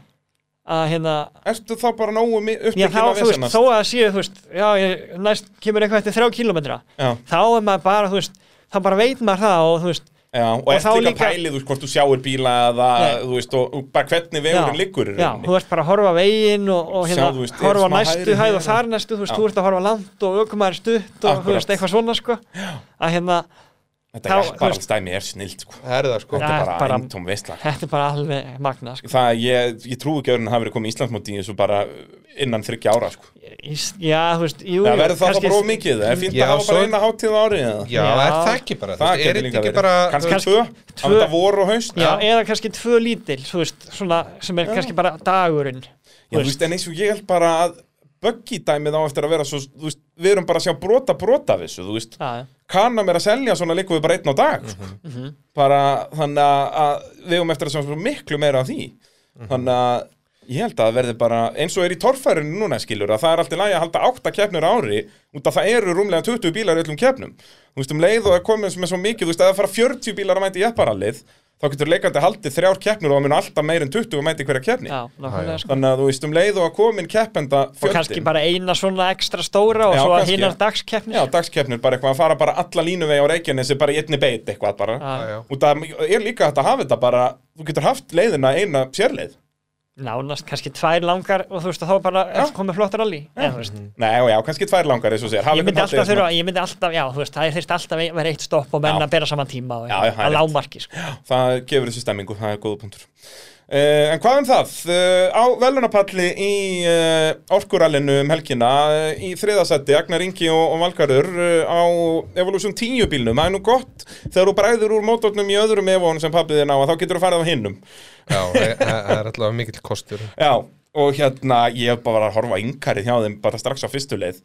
Speaker 2: að hérna
Speaker 1: Ertu þá bara nógu
Speaker 2: Já, þá,
Speaker 1: að
Speaker 2: veist,
Speaker 1: vesenast?
Speaker 2: þó að séu, þú veist, já, ég, næst kemur eitthvað eftir þrjá kílómetra,
Speaker 1: Já,
Speaker 2: þá er maður bara, þú veist, þá bara veit maður það og, þú veist,
Speaker 1: já, og,
Speaker 2: Og þá
Speaker 1: líka pælið, þú veist, hvort þú sjáir bíla eða, þú veist, og, og bara hvernig vegurinn liggur
Speaker 2: já, þú ert bara að horfa veginn og, og hérna,
Speaker 1: Sjá, veist,
Speaker 2: horfa næstu hæð og þar næstu, þú veist,
Speaker 1: Já.
Speaker 2: þú ert að horfa langt og aukumæður stutt og, þú veist, eitthvað svona, sko, að hérna,
Speaker 1: Þetta
Speaker 2: þá-
Speaker 1: er bara alls dæmi er snild, sko.
Speaker 3: Það er það sko
Speaker 1: Þetta er bara,
Speaker 2: bara-
Speaker 1: eintóm veistla.
Speaker 2: þetta er bara alveg magna, sko.
Speaker 1: Það, ég, ég trúi ekki að það hafi verið komið í Íslandsmóti í þessu bara innan þryggja ára, sko.
Speaker 2: Ís- Já, þú veist, jú,
Speaker 1: Það verður það bara of mikið, það er fínt
Speaker 3: Já,
Speaker 1: að hafa bara eina hátíð á árið, eða?
Speaker 3: Já,
Speaker 2: Já.
Speaker 3: er það ekki bara,
Speaker 1: Það
Speaker 3: er ekki
Speaker 1: verið.
Speaker 3: bara veist,
Speaker 1: tvö,
Speaker 2: tvö-
Speaker 1: að þetta voru og haust.
Speaker 2: Já, eða kannski tvö lítil, þú veist, svona, sem er kannski bara dagurinn,
Speaker 1: Já, þú veist, en eins og ég held bara að buggy dæmið á eftir að vera svo, veist, við erum bara að sjá brota brota þessu, þú veist,
Speaker 2: já,
Speaker 1: kanam er að selja svona líku við bara einn á dag, sko.
Speaker 2: Mhm.
Speaker 1: bara þannig að- að við erum eftir að sjá miklu meira af því, þannig að ég held að það verði bara, eins og er í torfærinu núna skilur, að það er alltaf lægi að halda átta keppnur á ári, út af það eru rúmlega 20 bílar í öllum keppnum, þú veist, um leið og er komið með svo mikið, þú veist, að það fara 40 bílar að mæti í epparallið, þá getur leikandi haldið þrjár keppnur og það mun alltaf meir en 20 að mæti hverja keppni
Speaker 2: já, nákvæmlega, sko.
Speaker 1: Þannig að þú veist um leið og að komin keppenda
Speaker 2: Og
Speaker 1: fjöldin
Speaker 2: kannski bara eina svona ekstra stóra og
Speaker 1: Já,
Speaker 2: svo að hinnar dagskeppnir.
Speaker 1: Já, dagskeppnir, bara eitthvað að fara bara alla línuvegi á Reykjanesi bara í einni beit eitthvað bara
Speaker 2: Já.
Speaker 3: já.
Speaker 1: Og það er líka hægt að hafa þetta bara Þú getur haft leiðina eina sérleið
Speaker 2: nánast kannski tvær langar og þú veist að þá bara er komið flott rally eða, þú veist,
Speaker 1: Nei, og já, kannski tvær langar
Speaker 2: ég myndi alltaf þurfa, ég myndi alltaf, já, þú veist, það þurft alltaf að vera eitt stopp og menn
Speaker 1: Já.
Speaker 2: að bera saman tíma og
Speaker 1: Já, já,
Speaker 2: að lámarki, sko.
Speaker 1: Það gefur þessu stemmingu, það er góða punktur uh, En hvað um það? Uh, á velunapalli í uh, orkurallinu um helgina uh, í þriðasætti, Agnar Ingi og, og Valgarur uh, á Evolution 10 bílnum. Það er nú gott þegar þú bræður úr mótornum í öðrum Evolution sem pappið þinn á að þá getur þú farið á hinnum.
Speaker 3: Já, það það er allavega mikill kostur.
Speaker 1: Já, og hérna, ég hef bara að horfa yngarið hjá þeim bara strax á fyrstu leið.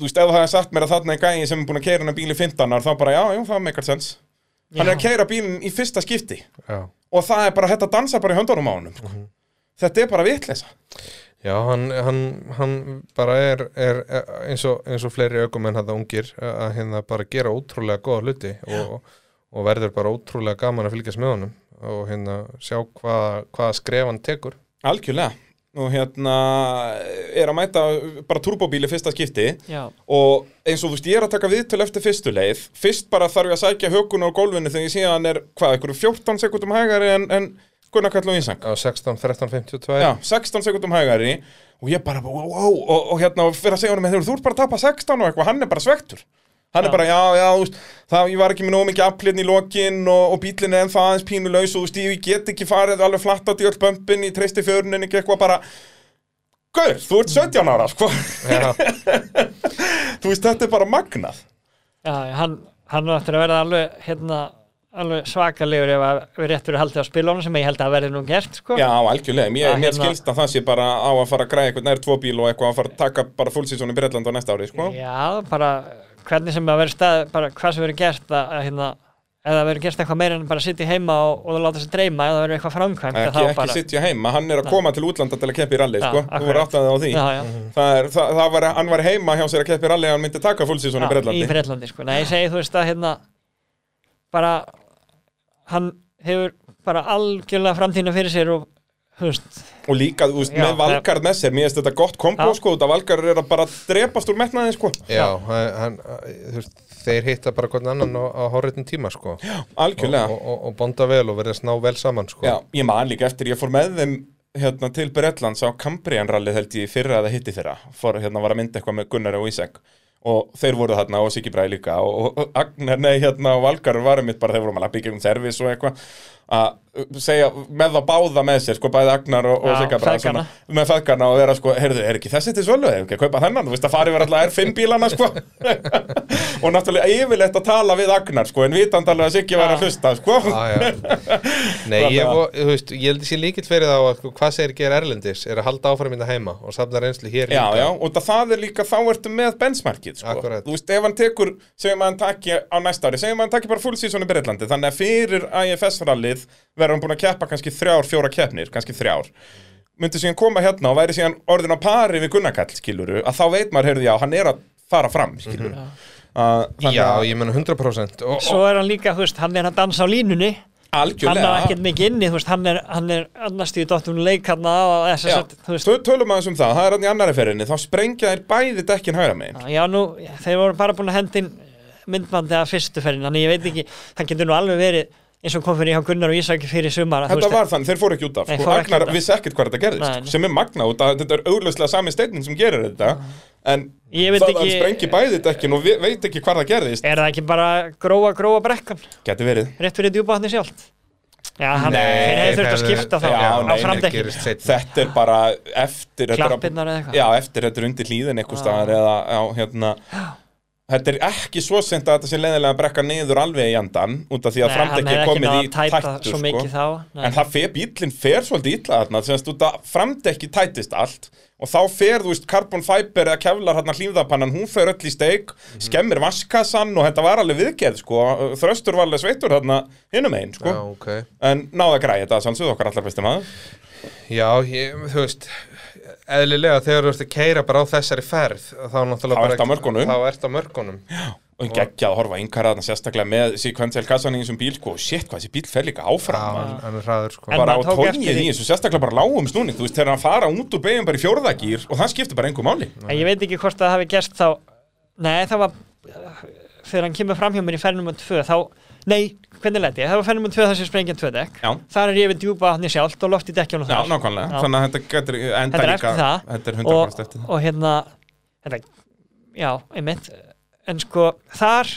Speaker 1: Þú veist, ef þú hefði sagt mér að þarna er gæði sem er búin að keira hann bíl í 15 ár, þá bara, já, já, það meikar sens Hann er að
Speaker 2: Já.
Speaker 1: keira bílinn í fyrsta skipti.
Speaker 3: Já,
Speaker 1: og það er bara, þetta dansa bara í höndunum á honum sko. Þetta er bara vitleysa.
Speaker 3: Já hann, hann, hann bara er, er eins, og, eins og fleiri aukumenn þetta ungir að hérna bara gera ótrúlega góða hluti og, og verður bara ótrúlega gaman að fylgjast með honum og hérna sjá hvað, hvaða skref hann tekur.
Speaker 1: Algjörlega og hérna er að mæta bara turbóbíli fyrsta skipti.
Speaker 2: Já,
Speaker 1: og eins og þú veist, ég er að taka viðtöl eftir fyrstu leið. Fyrst bara þarf ég að sækja hökun á gólfinu þegar ég sé að hann er, hvað, einhverju 14 sekundum hægari en, en Gunnar Kall og Ísang
Speaker 3: á 16, 13, 52
Speaker 1: Já, 16 sekundum hægari. Og ég bara, wow, wow, og, og hérna og fyrir að segja honum, þú ert bara að tapa 16 og eitthvað, hann er bara svektur hann er bara, já, já, veist, það, ég var ekki með nóg mikið aflinn í lokin og, og bílinn er ennþá aðeins pínu laus og veist, ég get ekki farið alveg flatt átt í öll bömpin í treysti fjörun en ekki eitthvað bara Gaur, þú ert 17 ára, sko. <laughs> Þú veist, þetta er bara magnað.
Speaker 2: Já, hann, hann eftir að verða alveg, hérna, alveg svakalegur ef að við rétt verið haldið á spilunum sem ég held að verði nú gert, sko.
Speaker 1: Já, algjörlega, mér, mér
Speaker 2: hérna-
Speaker 1: skilst að það sé bara á að fara að græða eitthvað nær tvo bíl og eitthvað að fara að taka bara fullsísón í Bretland á næsta ári, sko.
Speaker 2: Já, bara hvernig sem að vera stað, bara hvað sem verið gert að, að hérna, það verið gert eitthvað meira en bara sitja heima og, og láta sig dreyma það verið eitthvað framkvæmt
Speaker 1: Ekki, ekki
Speaker 2: bara,
Speaker 1: sitja heima, hann er að koma til útlanda til að rally,
Speaker 2: Já,
Speaker 1: sko. Þú voru áttaðið á því.
Speaker 2: Já, já,
Speaker 1: Það er, það, það var, hann var heima hjá sér að keppa í rally hann myndi taka fullsísón í
Speaker 2: já,
Speaker 1: Bretlandi.
Speaker 2: Í Breitlandi sko. Nei, ég segi þú veist að hérna bara hann hefur bara algjörlega framtíðina fyrir sér og veist,
Speaker 1: og líka, þú veist,
Speaker 2: Já,
Speaker 1: með Valgarð með sér mér finnst þetta gott kombo,
Speaker 2: Já.
Speaker 1: sko, þetta Valgarð er að bara drepast úr metnaði, sko.
Speaker 3: Já hann, hann, þú veist, þeir hitta bara hvern annan á, á horriðin tíma sko. Og,
Speaker 1: algjörlega,
Speaker 3: og, og, og bonda vel og verða sná vel saman sko.
Speaker 1: Já, ég man líka eftir ég fór með þeim hérna til Bretlands á Cambrian rally held ég í fyrra eða hitti fyrra. Fór hérna var að mynda eitthvað með Gunnar og Ísek og þeir voru þarna og Siggi Bræði líka. Og, og Agner, nei, hérna og Valgarður varum mitt bara þeir vorum að í og að segja með þá báða með sér sko bæði Agnar og, og
Speaker 2: Já, feðgana.
Speaker 1: með feðgarna og vera sko, heyrðu, er ekki þessi til svölu hefur ekki að kaupa þennan, þú veist að farið verið alltaf R5 bílana sko <laughs> og náttúrulega yfirleitt að tala við Agnar sko en vitandalega að Siggi var að
Speaker 2: Já.
Speaker 1: hlusta sko
Speaker 3: Ah, já. Nei, ég, vo- þú veist, ég held að sé líkill fyrir þá að sko, hvað segir gera Erlendis er að halda áfram minna heima og safna reynslu hér
Speaker 1: Já,
Speaker 3: líka
Speaker 1: já, og það, það er líka, þá ertu með benchmarkið, sko.
Speaker 3: Akkurat.
Speaker 1: Þú veist, ef hann tekur, segjum að hann taki á næsta ári, segjum að hann taki bara full season í Breitlandi, þannig að fyrir IFS-rallið verður hann búin að keppa kannski þrjár, fjóra keppnir, kannski þrjár. myndi síðan koma hérna og væri síðan orðin á pari við Gunnarkall, skiluru, að þá veit maður, heyrðu, já, hann er að fara fram, skiluru. að, þannig
Speaker 3: Já,
Speaker 1: að
Speaker 3: ég menna 100% og,
Speaker 2: Svo er hann líka, þú veist, hann er að dansa á línunni. Hann
Speaker 1: algjörlega
Speaker 2: er ekkert mikið inni, þú veist, hann er, hann er annars tíu dottum leik hann á þess
Speaker 1: Já,
Speaker 2: að, þú veist,
Speaker 1: Tö- tölum aðeins um það, það er hann í annari ferðinni þá sprengja þær bæði dekkin hægra megin.
Speaker 2: Já, nú, þeir voru bara búin að hendin myndbandi að fyrstu ferðin, þannig ég veit ekki, það getur nú alveg verið eins og kom fyrir hjá Gunnar og Ísak fyrir sumar,
Speaker 1: Þetta var þannig, þeir fóru ekki út af
Speaker 2: Nei,
Speaker 1: sko. Agnar
Speaker 2: af.
Speaker 1: vissi ekkert hvað þetta gerðist sko, sem er magna út að þetta er auglöslega sami steinin sem gerir þetta en það að hann sprengi bæði dekkin og ve- veit ekki hvað það gerðist
Speaker 2: er það ekki bara gróa, gróa brekkan,
Speaker 1: Geti verið
Speaker 2: rétt fyrir djúbáðni sjálft? Já, hann, hefði þurft að skipta þá
Speaker 1: Já,
Speaker 2: á framdekkin.
Speaker 1: Þetta er bara eftir
Speaker 2: Klappirnar eða eitthvað?
Speaker 1: Já, eftir þetta er undir hlýðin eitthvað staðar eða á hérna Þetta er ekki svo sent að þetta sé leiðilega að brekka niður alveg í andan út af því að framdekki er komið í tættu
Speaker 2: svo mikið þá.
Speaker 1: En það fer, bílinn fer svolítið illa þarna Þannig út að framdekki tætist allt Og þá fer, þú veist, carbon fiber eða kevlar hérna hlýfðapannan, hún fer öll í steik
Speaker 3: Mhm.
Speaker 1: skemmir vaskassan og þetta var alveg viðgeð, sko, þröstur var alveg sveittur hérna hinum einn, sko,
Speaker 3: Já, ok.
Speaker 1: En náða græði þetta sannsögðu okkar allar besti maður.
Speaker 3: Já, ég, þú veist eðlilega þegar þú ert að keira bara á þessari ferð þá
Speaker 1: Þá ertu á mörkunum.
Speaker 3: þá ertu á mörkunum.
Speaker 1: Og geggjað að horfa þarna sérstaklega með sequential kassan í þessum bíl, sko, shit, hvað þessi bíl fer líka áfram,
Speaker 3: Já, hann er hraður sko.
Speaker 2: En
Speaker 1: bara á tónið í þessu, sérstaklega bara lágum snúning, þú veist, þegar hann fara út úr beigum bara í fjórðagýr og það skiptir bara einhver máli.
Speaker 2: En ég veit ekki hvort það hafi gerst þá Nei, það var þegar hann kemur fram hjá mér í ferð nummer 2 þá, nei, hvernig ég? Það var ferð nummer 2 þar sem sprengja tvö dekk
Speaker 1: Já.
Speaker 2: Þar er ég við djúpa hann í sjálft og loft í dekkjónu
Speaker 1: Já,
Speaker 2: þar
Speaker 1: nákvæmlega,
Speaker 2: Já.
Speaker 1: þannig að þetta getur enda
Speaker 2: Þetta er
Speaker 1: líka,
Speaker 2: eftir það
Speaker 1: þetta er
Speaker 2: og,
Speaker 1: 100% eftir það.
Speaker 2: og hérna þetta, Já, einmitt En sko, þar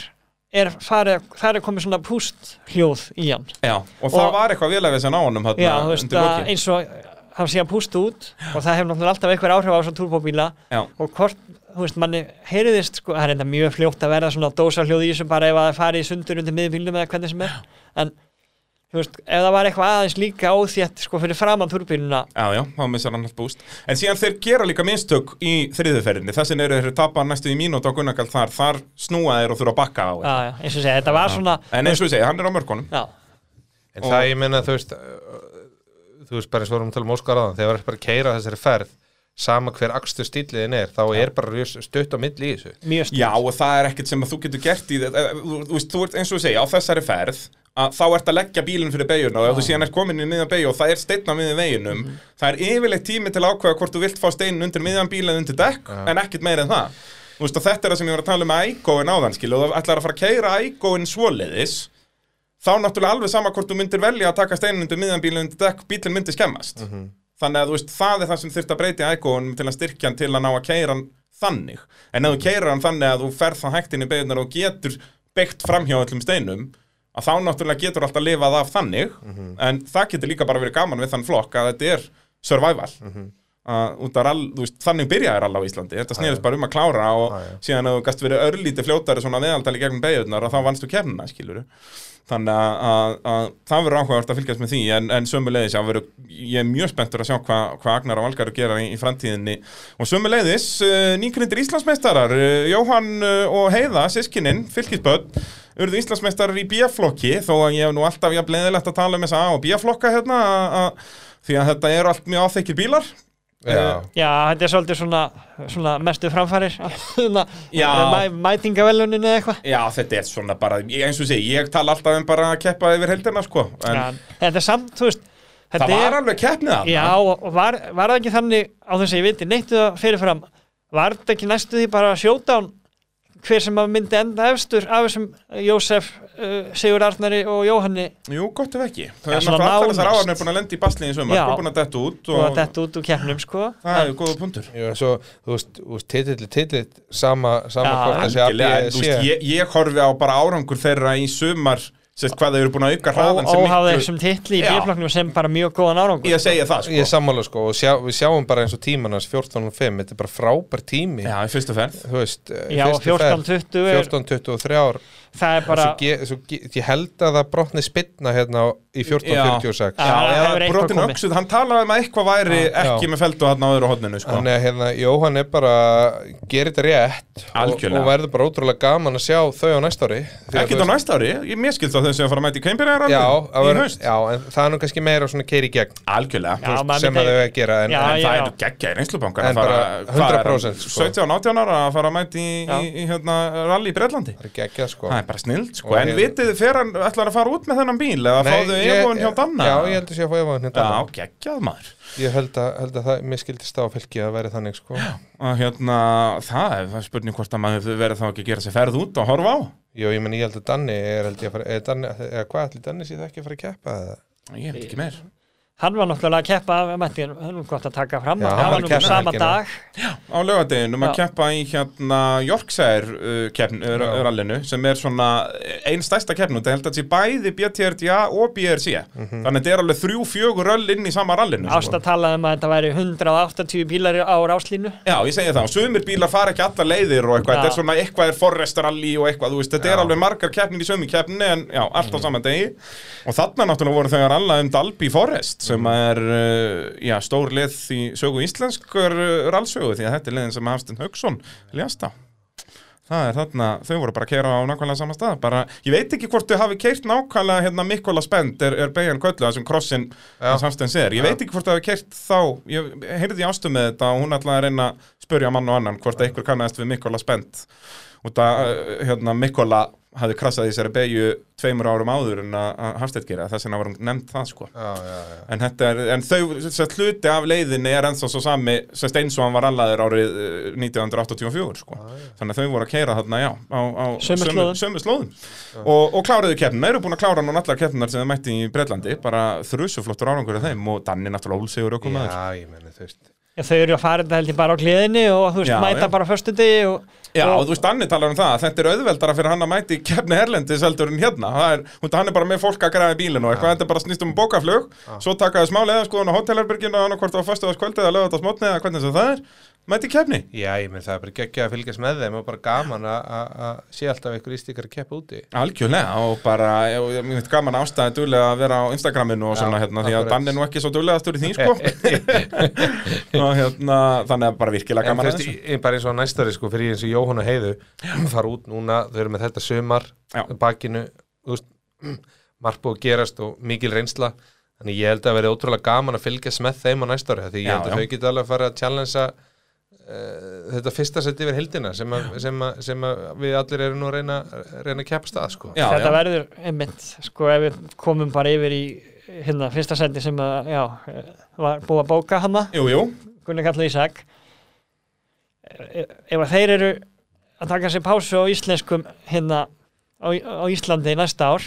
Speaker 2: er farið, þar er komið svona púst hljóð í hann
Speaker 1: Já, og það
Speaker 2: Og-
Speaker 1: var eitthvað vélega sem á honum
Speaker 2: Já, veist,
Speaker 1: undir
Speaker 2: að
Speaker 1: lokin.
Speaker 2: eins og hann sé að pústa út og það hefur náttúrulega alltaf einhver áhrif á þessar turbóbíla
Speaker 1: Já,
Speaker 2: og hvort, þú veist, manni heyriðist sko, það er enda mjög fljótt að verða svona dósarhljóð í þessu bara ef að það farið í sundur undir miðbílnum eða hvernig sem er. En, þú veist, ef það var eitthvað aðeins líka óþétt sko fyrir framann turbíluna
Speaker 1: já, já, þá missar hann allt búst. En síðan þeir gera líka mistök í þriðuferðinni Þessin eru þeir tapa næstu í mínútu á Gunnarkall þar Þar snúa þeir og þurfa að bakka á
Speaker 2: já, já, eins og segja, þetta var svona
Speaker 1: En eins og segi, hann er á mörkunum.
Speaker 2: Já,
Speaker 3: En það ég meina þú veist þú veist bara eins og vorum að tala um Óskar aðan þegar það er bara að keira þessari ferð sama hver akstur stíliðin er þá er bara stutt á milli í þessu.
Speaker 1: Já, og það er ekkert sem að þú getur gert í þetta Þú þú veist, þú ert eins og segi, á þessari ferð að þá ert að leggja bílinn fyrir beiguna og ef þú síðan ert komin í miðjan beig og það er steinn á miðjan veginum
Speaker 2: Mhm.
Speaker 1: það er yfirleitt tími til að ákveða hvort þú vilt fá steinin undir miðjan bíl eða undir dekk en ekkert meira en það. Þú veist, og þetta er það sem ég var að tala um með Ægóin áðan skil, og þú ætlar að fara að keira Ægóin svoleiðis þá náttúrulega alveg sama hvort þú myndir velja að taka steinin undir miðjan bíl eða undir dekk, bílinn myndir skemmast þannig að þú veist, það er það sem þurft að breyta í Ægóin til að styrkja hann til að ná að keira hann þannig, en ef þú keirir hann þannig að þú ferð það hægt inn í beigunar og getur byggt framhjá öllum steinum að þá náttúrulega getur alltaf lifað af þannig. En það getur líka bara verið gaman við þann flokk að þetta er survival. Uh, út af all, þú veist, þannig byrjaði all á Íslandi. Þetta snerist bara um að klára og
Speaker 3: já.
Speaker 1: síðan að þú gast verið örlítið fljótari svona meðaldali gegnum beigurnar og þá vannstu kemna, skiluru þannig að, að, að það verður áhugavert að fylgjast með því en, en sömuleiðis, já, verður, ég er mjög spenntur að sjá hvað hva Agnar og Valgar gera í, í framtíðinni. Og sömuleiðis uh, nýgrindir Íslandsmeistarar uh, Jóhann uh, og Heiða, sískininn, fylgisböld urðu Íslandsmeistarar í B-flokki þó að ég hef nú alltaf jafn leiðilegt að tala um þessa A og B-flokka hérna að, að, því að þetta eru allt mjög áþekkir bílar
Speaker 3: Já,
Speaker 2: já, þetta er svolítið svona, svona mestu framfærir <laughs> svona,
Speaker 1: Já.
Speaker 2: mæ, mætingavelunin eða eitthvað.
Speaker 1: Já, þetta er svona bara, eins og sé, ég tala alltaf um bara að keppa yfir heldina, sko en
Speaker 2: Já, þetta er samt, þú veist
Speaker 1: það var
Speaker 2: er,
Speaker 1: alveg keppnið
Speaker 2: Já, var, var það ekki þannig á þess að ég viti neittu það fyrirfram var þetta ekki næstu því bara showdown hver sem að myndi enda efstur af þessum Jósef, uh, Sigur Arnari og Jóhanni.
Speaker 1: Jú, gott ef ekki. Það er náttúrulega allar þessar áhafnir búin að lenda í basli í sumar,
Speaker 2: Já.
Speaker 1: sko búin að detta út
Speaker 2: og að þetta út úr keppnum sko.
Speaker 1: Það er góða
Speaker 3: svo, þú veist, þú veist titill, titill sama, sama
Speaker 2: Já,
Speaker 3: hvort
Speaker 1: þú
Speaker 3: sé
Speaker 1: ég, ég horfi á bara árangur þeirra í sumar sérst hvað þau eru búin að auka hraðan sem
Speaker 2: óháða
Speaker 1: miklu
Speaker 2: þessum titli í
Speaker 1: Já.
Speaker 2: bíflokknum sem bara mjög góðan árangur.
Speaker 1: Ég segja það, sko.
Speaker 3: Ég sammála sko og sjá, við sjáum bara eins og tíman hans 14.5, þetta er bara frábær tími.
Speaker 1: Já, í fyrstu ferð.
Speaker 3: Þú veist, eh,
Speaker 2: Já,
Speaker 3: fyrstu ferð,
Speaker 2: 14-20 er,
Speaker 3: 14.23 ár
Speaker 2: það er bara
Speaker 3: svo, ge, svo ge, ég held að það brotni spilna hérna á- í 14.46
Speaker 2: Já,
Speaker 1: Já,
Speaker 2: það
Speaker 1: eða
Speaker 2: hefur eitthvað
Speaker 1: brotin öxuð, hann talaði um að eitthvað væri
Speaker 3: Já.
Speaker 1: ekki með feldu hann á öðru hodninu, sko.
Speaker 3: Þannig að hérna, Jóhann er bara gerir þetta rétt og,
Speaker 1: Algjörlega.
Speaker 3: og verður bara ótrúlega gaman að sjá þau á næsta ári. Því að
Speaker 1: Ekkert
Speaker 3: þú
Speaker 1: á næsta ári, ég á að þau séu að fara að mæta í
Speaker 3: Já, já, en það er nú kannski meira svona keiri gegn.
Speaker 1: Algjörlega.
Speaker 2: Já, maður
Speaker 3: sem að þau eiga að gera en,
Speaker 2: Já,
Speaker 1: En það
Speaker 2: já.
Speaker 1: er geggja í reynslubankar
Speaker 3: En bara 100% sko.
Speaker 1: 17-18 ára að fara að mæta í,
Speaker 2: Já.
Speaker 1: í, hérna, rally í Breitlandi
Speaker 3: það er sko.
Speaker 1: Það er bara snild sko. En vitið þið fer hann ætlar að fara út með þennan bíl eða fáðu Evon hjá Danna?
Speaker 3: Já, ég held að sé að fá Evon hjá
Speaker 1: Já,
Speaker 3: Danna.
Speaker 1: geggjað maður.
Speaker 3: Ég held að, held að það, mér skildist á fylki að væri þannig sko.
Speaker 1: Og hérna, það er það spurning hvort að maður verið þá ekki að gera sér ferð út og horfa á.
Speaker 3: Jú, ég menn ég held að Danni er held ég að fara, Danni, eða hvað ætli Danni sé það ekki að fara að keppa?
Speaker 1: Ég veit ekki meir
Speaker 2: Hann var náttúrulega að keppa af mætti, nú gott að taka fram
Speaker 3: Já, hann
Speaker 2: hann
Speaker 3: var
Speaker 2: nú
Speaker 3: keppa
Speaker 2: sama dag
Speaker 1: á lögadeginum að
Speaker 2: Já.
Speaker 1: keppa í hérna Yorkshire uh, keppn, uh,
Speaker 3: Já.
Speaker 1: rallinu sem er svona einn stærsta keppn og það held að sé bæði BTRDA og BRC
Speaker 3: Mhm.
Speaker 1: þannig að þetta er alveg þrjú fjögur röll inn í sama rallinu sko.
Speaker 2: Ásta talaði um að þetta væri 180 bílar á ráslínu
Speaker 1: Já, ég segi það, og sumir bílar fara ekki allar leiðir og eitthvað,
Speaker 2: Já.
Speaker 1: þetta er svona, eitthvað er Forrest Rally og eitthvað, þú veist, þetta er
Speaker 3: Já.
Speaker 1: alveg margar keppnir í sömu keppni en já, allt á saman degi og þarna náttúrulega voru þau að ralla um Dalby Forrest sem er, uh, já, stór leið í sögu íslenskur uh, rallsögu því að þetta er leiðin sem Hafstinn Hauksson ljast á. Það er þarna, þau voru bara að keira á nákvæmlega sama stað, bara, ég veit ekki hvort þau hafi keirt nákvæmlega, hérna, Mikkola Spend er, er beigjan köllu, þessum krossin
Speaker 3: Já.
Speaker 1: Hafsteins er, ég veit ekki hvort þau hafi keirt þá, ég heyrði í ástu með þetta og hún ætlaði að reyna að spurja mann og annan hvort einhver kannast við Mikkola Spend og það, hérna, Mikkola hafði krassað í þessari beigju tveimur árum áður en að Hafsteinn gera, þess vegna var hún nefnd það, sko.
Speaker 3: Já, já, já.
Speaker 1: En, þetta er, en þau, hluti af leiðinni er ennþá svo sami, sérst, eins og hann var allaður árið eh, 1984, sko. Þannig að þau voru að keira þarna, já, á, á
Speaker 2: Sömu slóðum.
Speaker 1: Og, og kláruðu keppnina, eru búin að klára núna allar keppninar sem þau mætti í Breitlandi, bara þrjusuflottur árangur af þeim og Danni náttúrulega ólsegur okkur
Speaker 3: Já,
Speaker 2: þau eru að fara þetta held ég bara á hliðinni og þú veist,
Speaker 1: Já,
Speaker 2: mæta
Speaker 1: já.
Speaker 2: bara förstu degi og,
Speaker 1: Já, og þú veist, Danni talar um það, að þetta er auðveldara fyrir hann að mæti keppni Erlendis heldur en hérna. Er, hann er bara með fólk að græða bílinn og eitthvað, þetta er bara snýst um bókaflug, svo takaðu smá leðaskoðun á hótelherberginu og annarkvort á föstuðaskvöldi eða lögðast eða hvernig sem það er, mæti keppni.
Speaker 3: Já, ég menn það er bara geggjað að fylgjast með þeim og bara gaman að- að að sé alltaf einhver ístíkar að keppa úti
Speaker 1: Algjörlega og bara, ég mér finnst gaman ástæði duðlega að vera á Instagraminu og svona hérna því að. Dan er nú ekki svo duðlegastur í því sko <laughs> og hérna þannig að bara virkilega gaman að þessu
Speaker 3: ég- bara eins og næstari sko fyrir eins og Jóhann og Heiðu fara út núna, þau eru með þetta sumar
Speaker 1: Já.
Speaker 3: bakinu, þú veist margt búið að gerast og mikil reynsla þannig ég held að vera ótrúlega gaman að fylgjast með þeim á næstari, því ég held að þau geta alveg að fara að challengea þetta fyrsta sett yfir heldina sem, að, sem, að, sem að við allir erum nú að reyna, reyna að keppa stað sko.
Speaker 1: Já,
Speaker 2: þetta
Speaker 1: já.
Speaker 2: verður einmitt, sko ef við komum bara yfir í hérna fyrsta sendi sem að, já, eh, var búið að bóka hana,
Speaker 1: Jú, jú,
Speaker 2: Gunnar Kall Ísak ef ef að þeir eru að taka sér pásu á íslenskum hérna á, á Íslandi næsta ár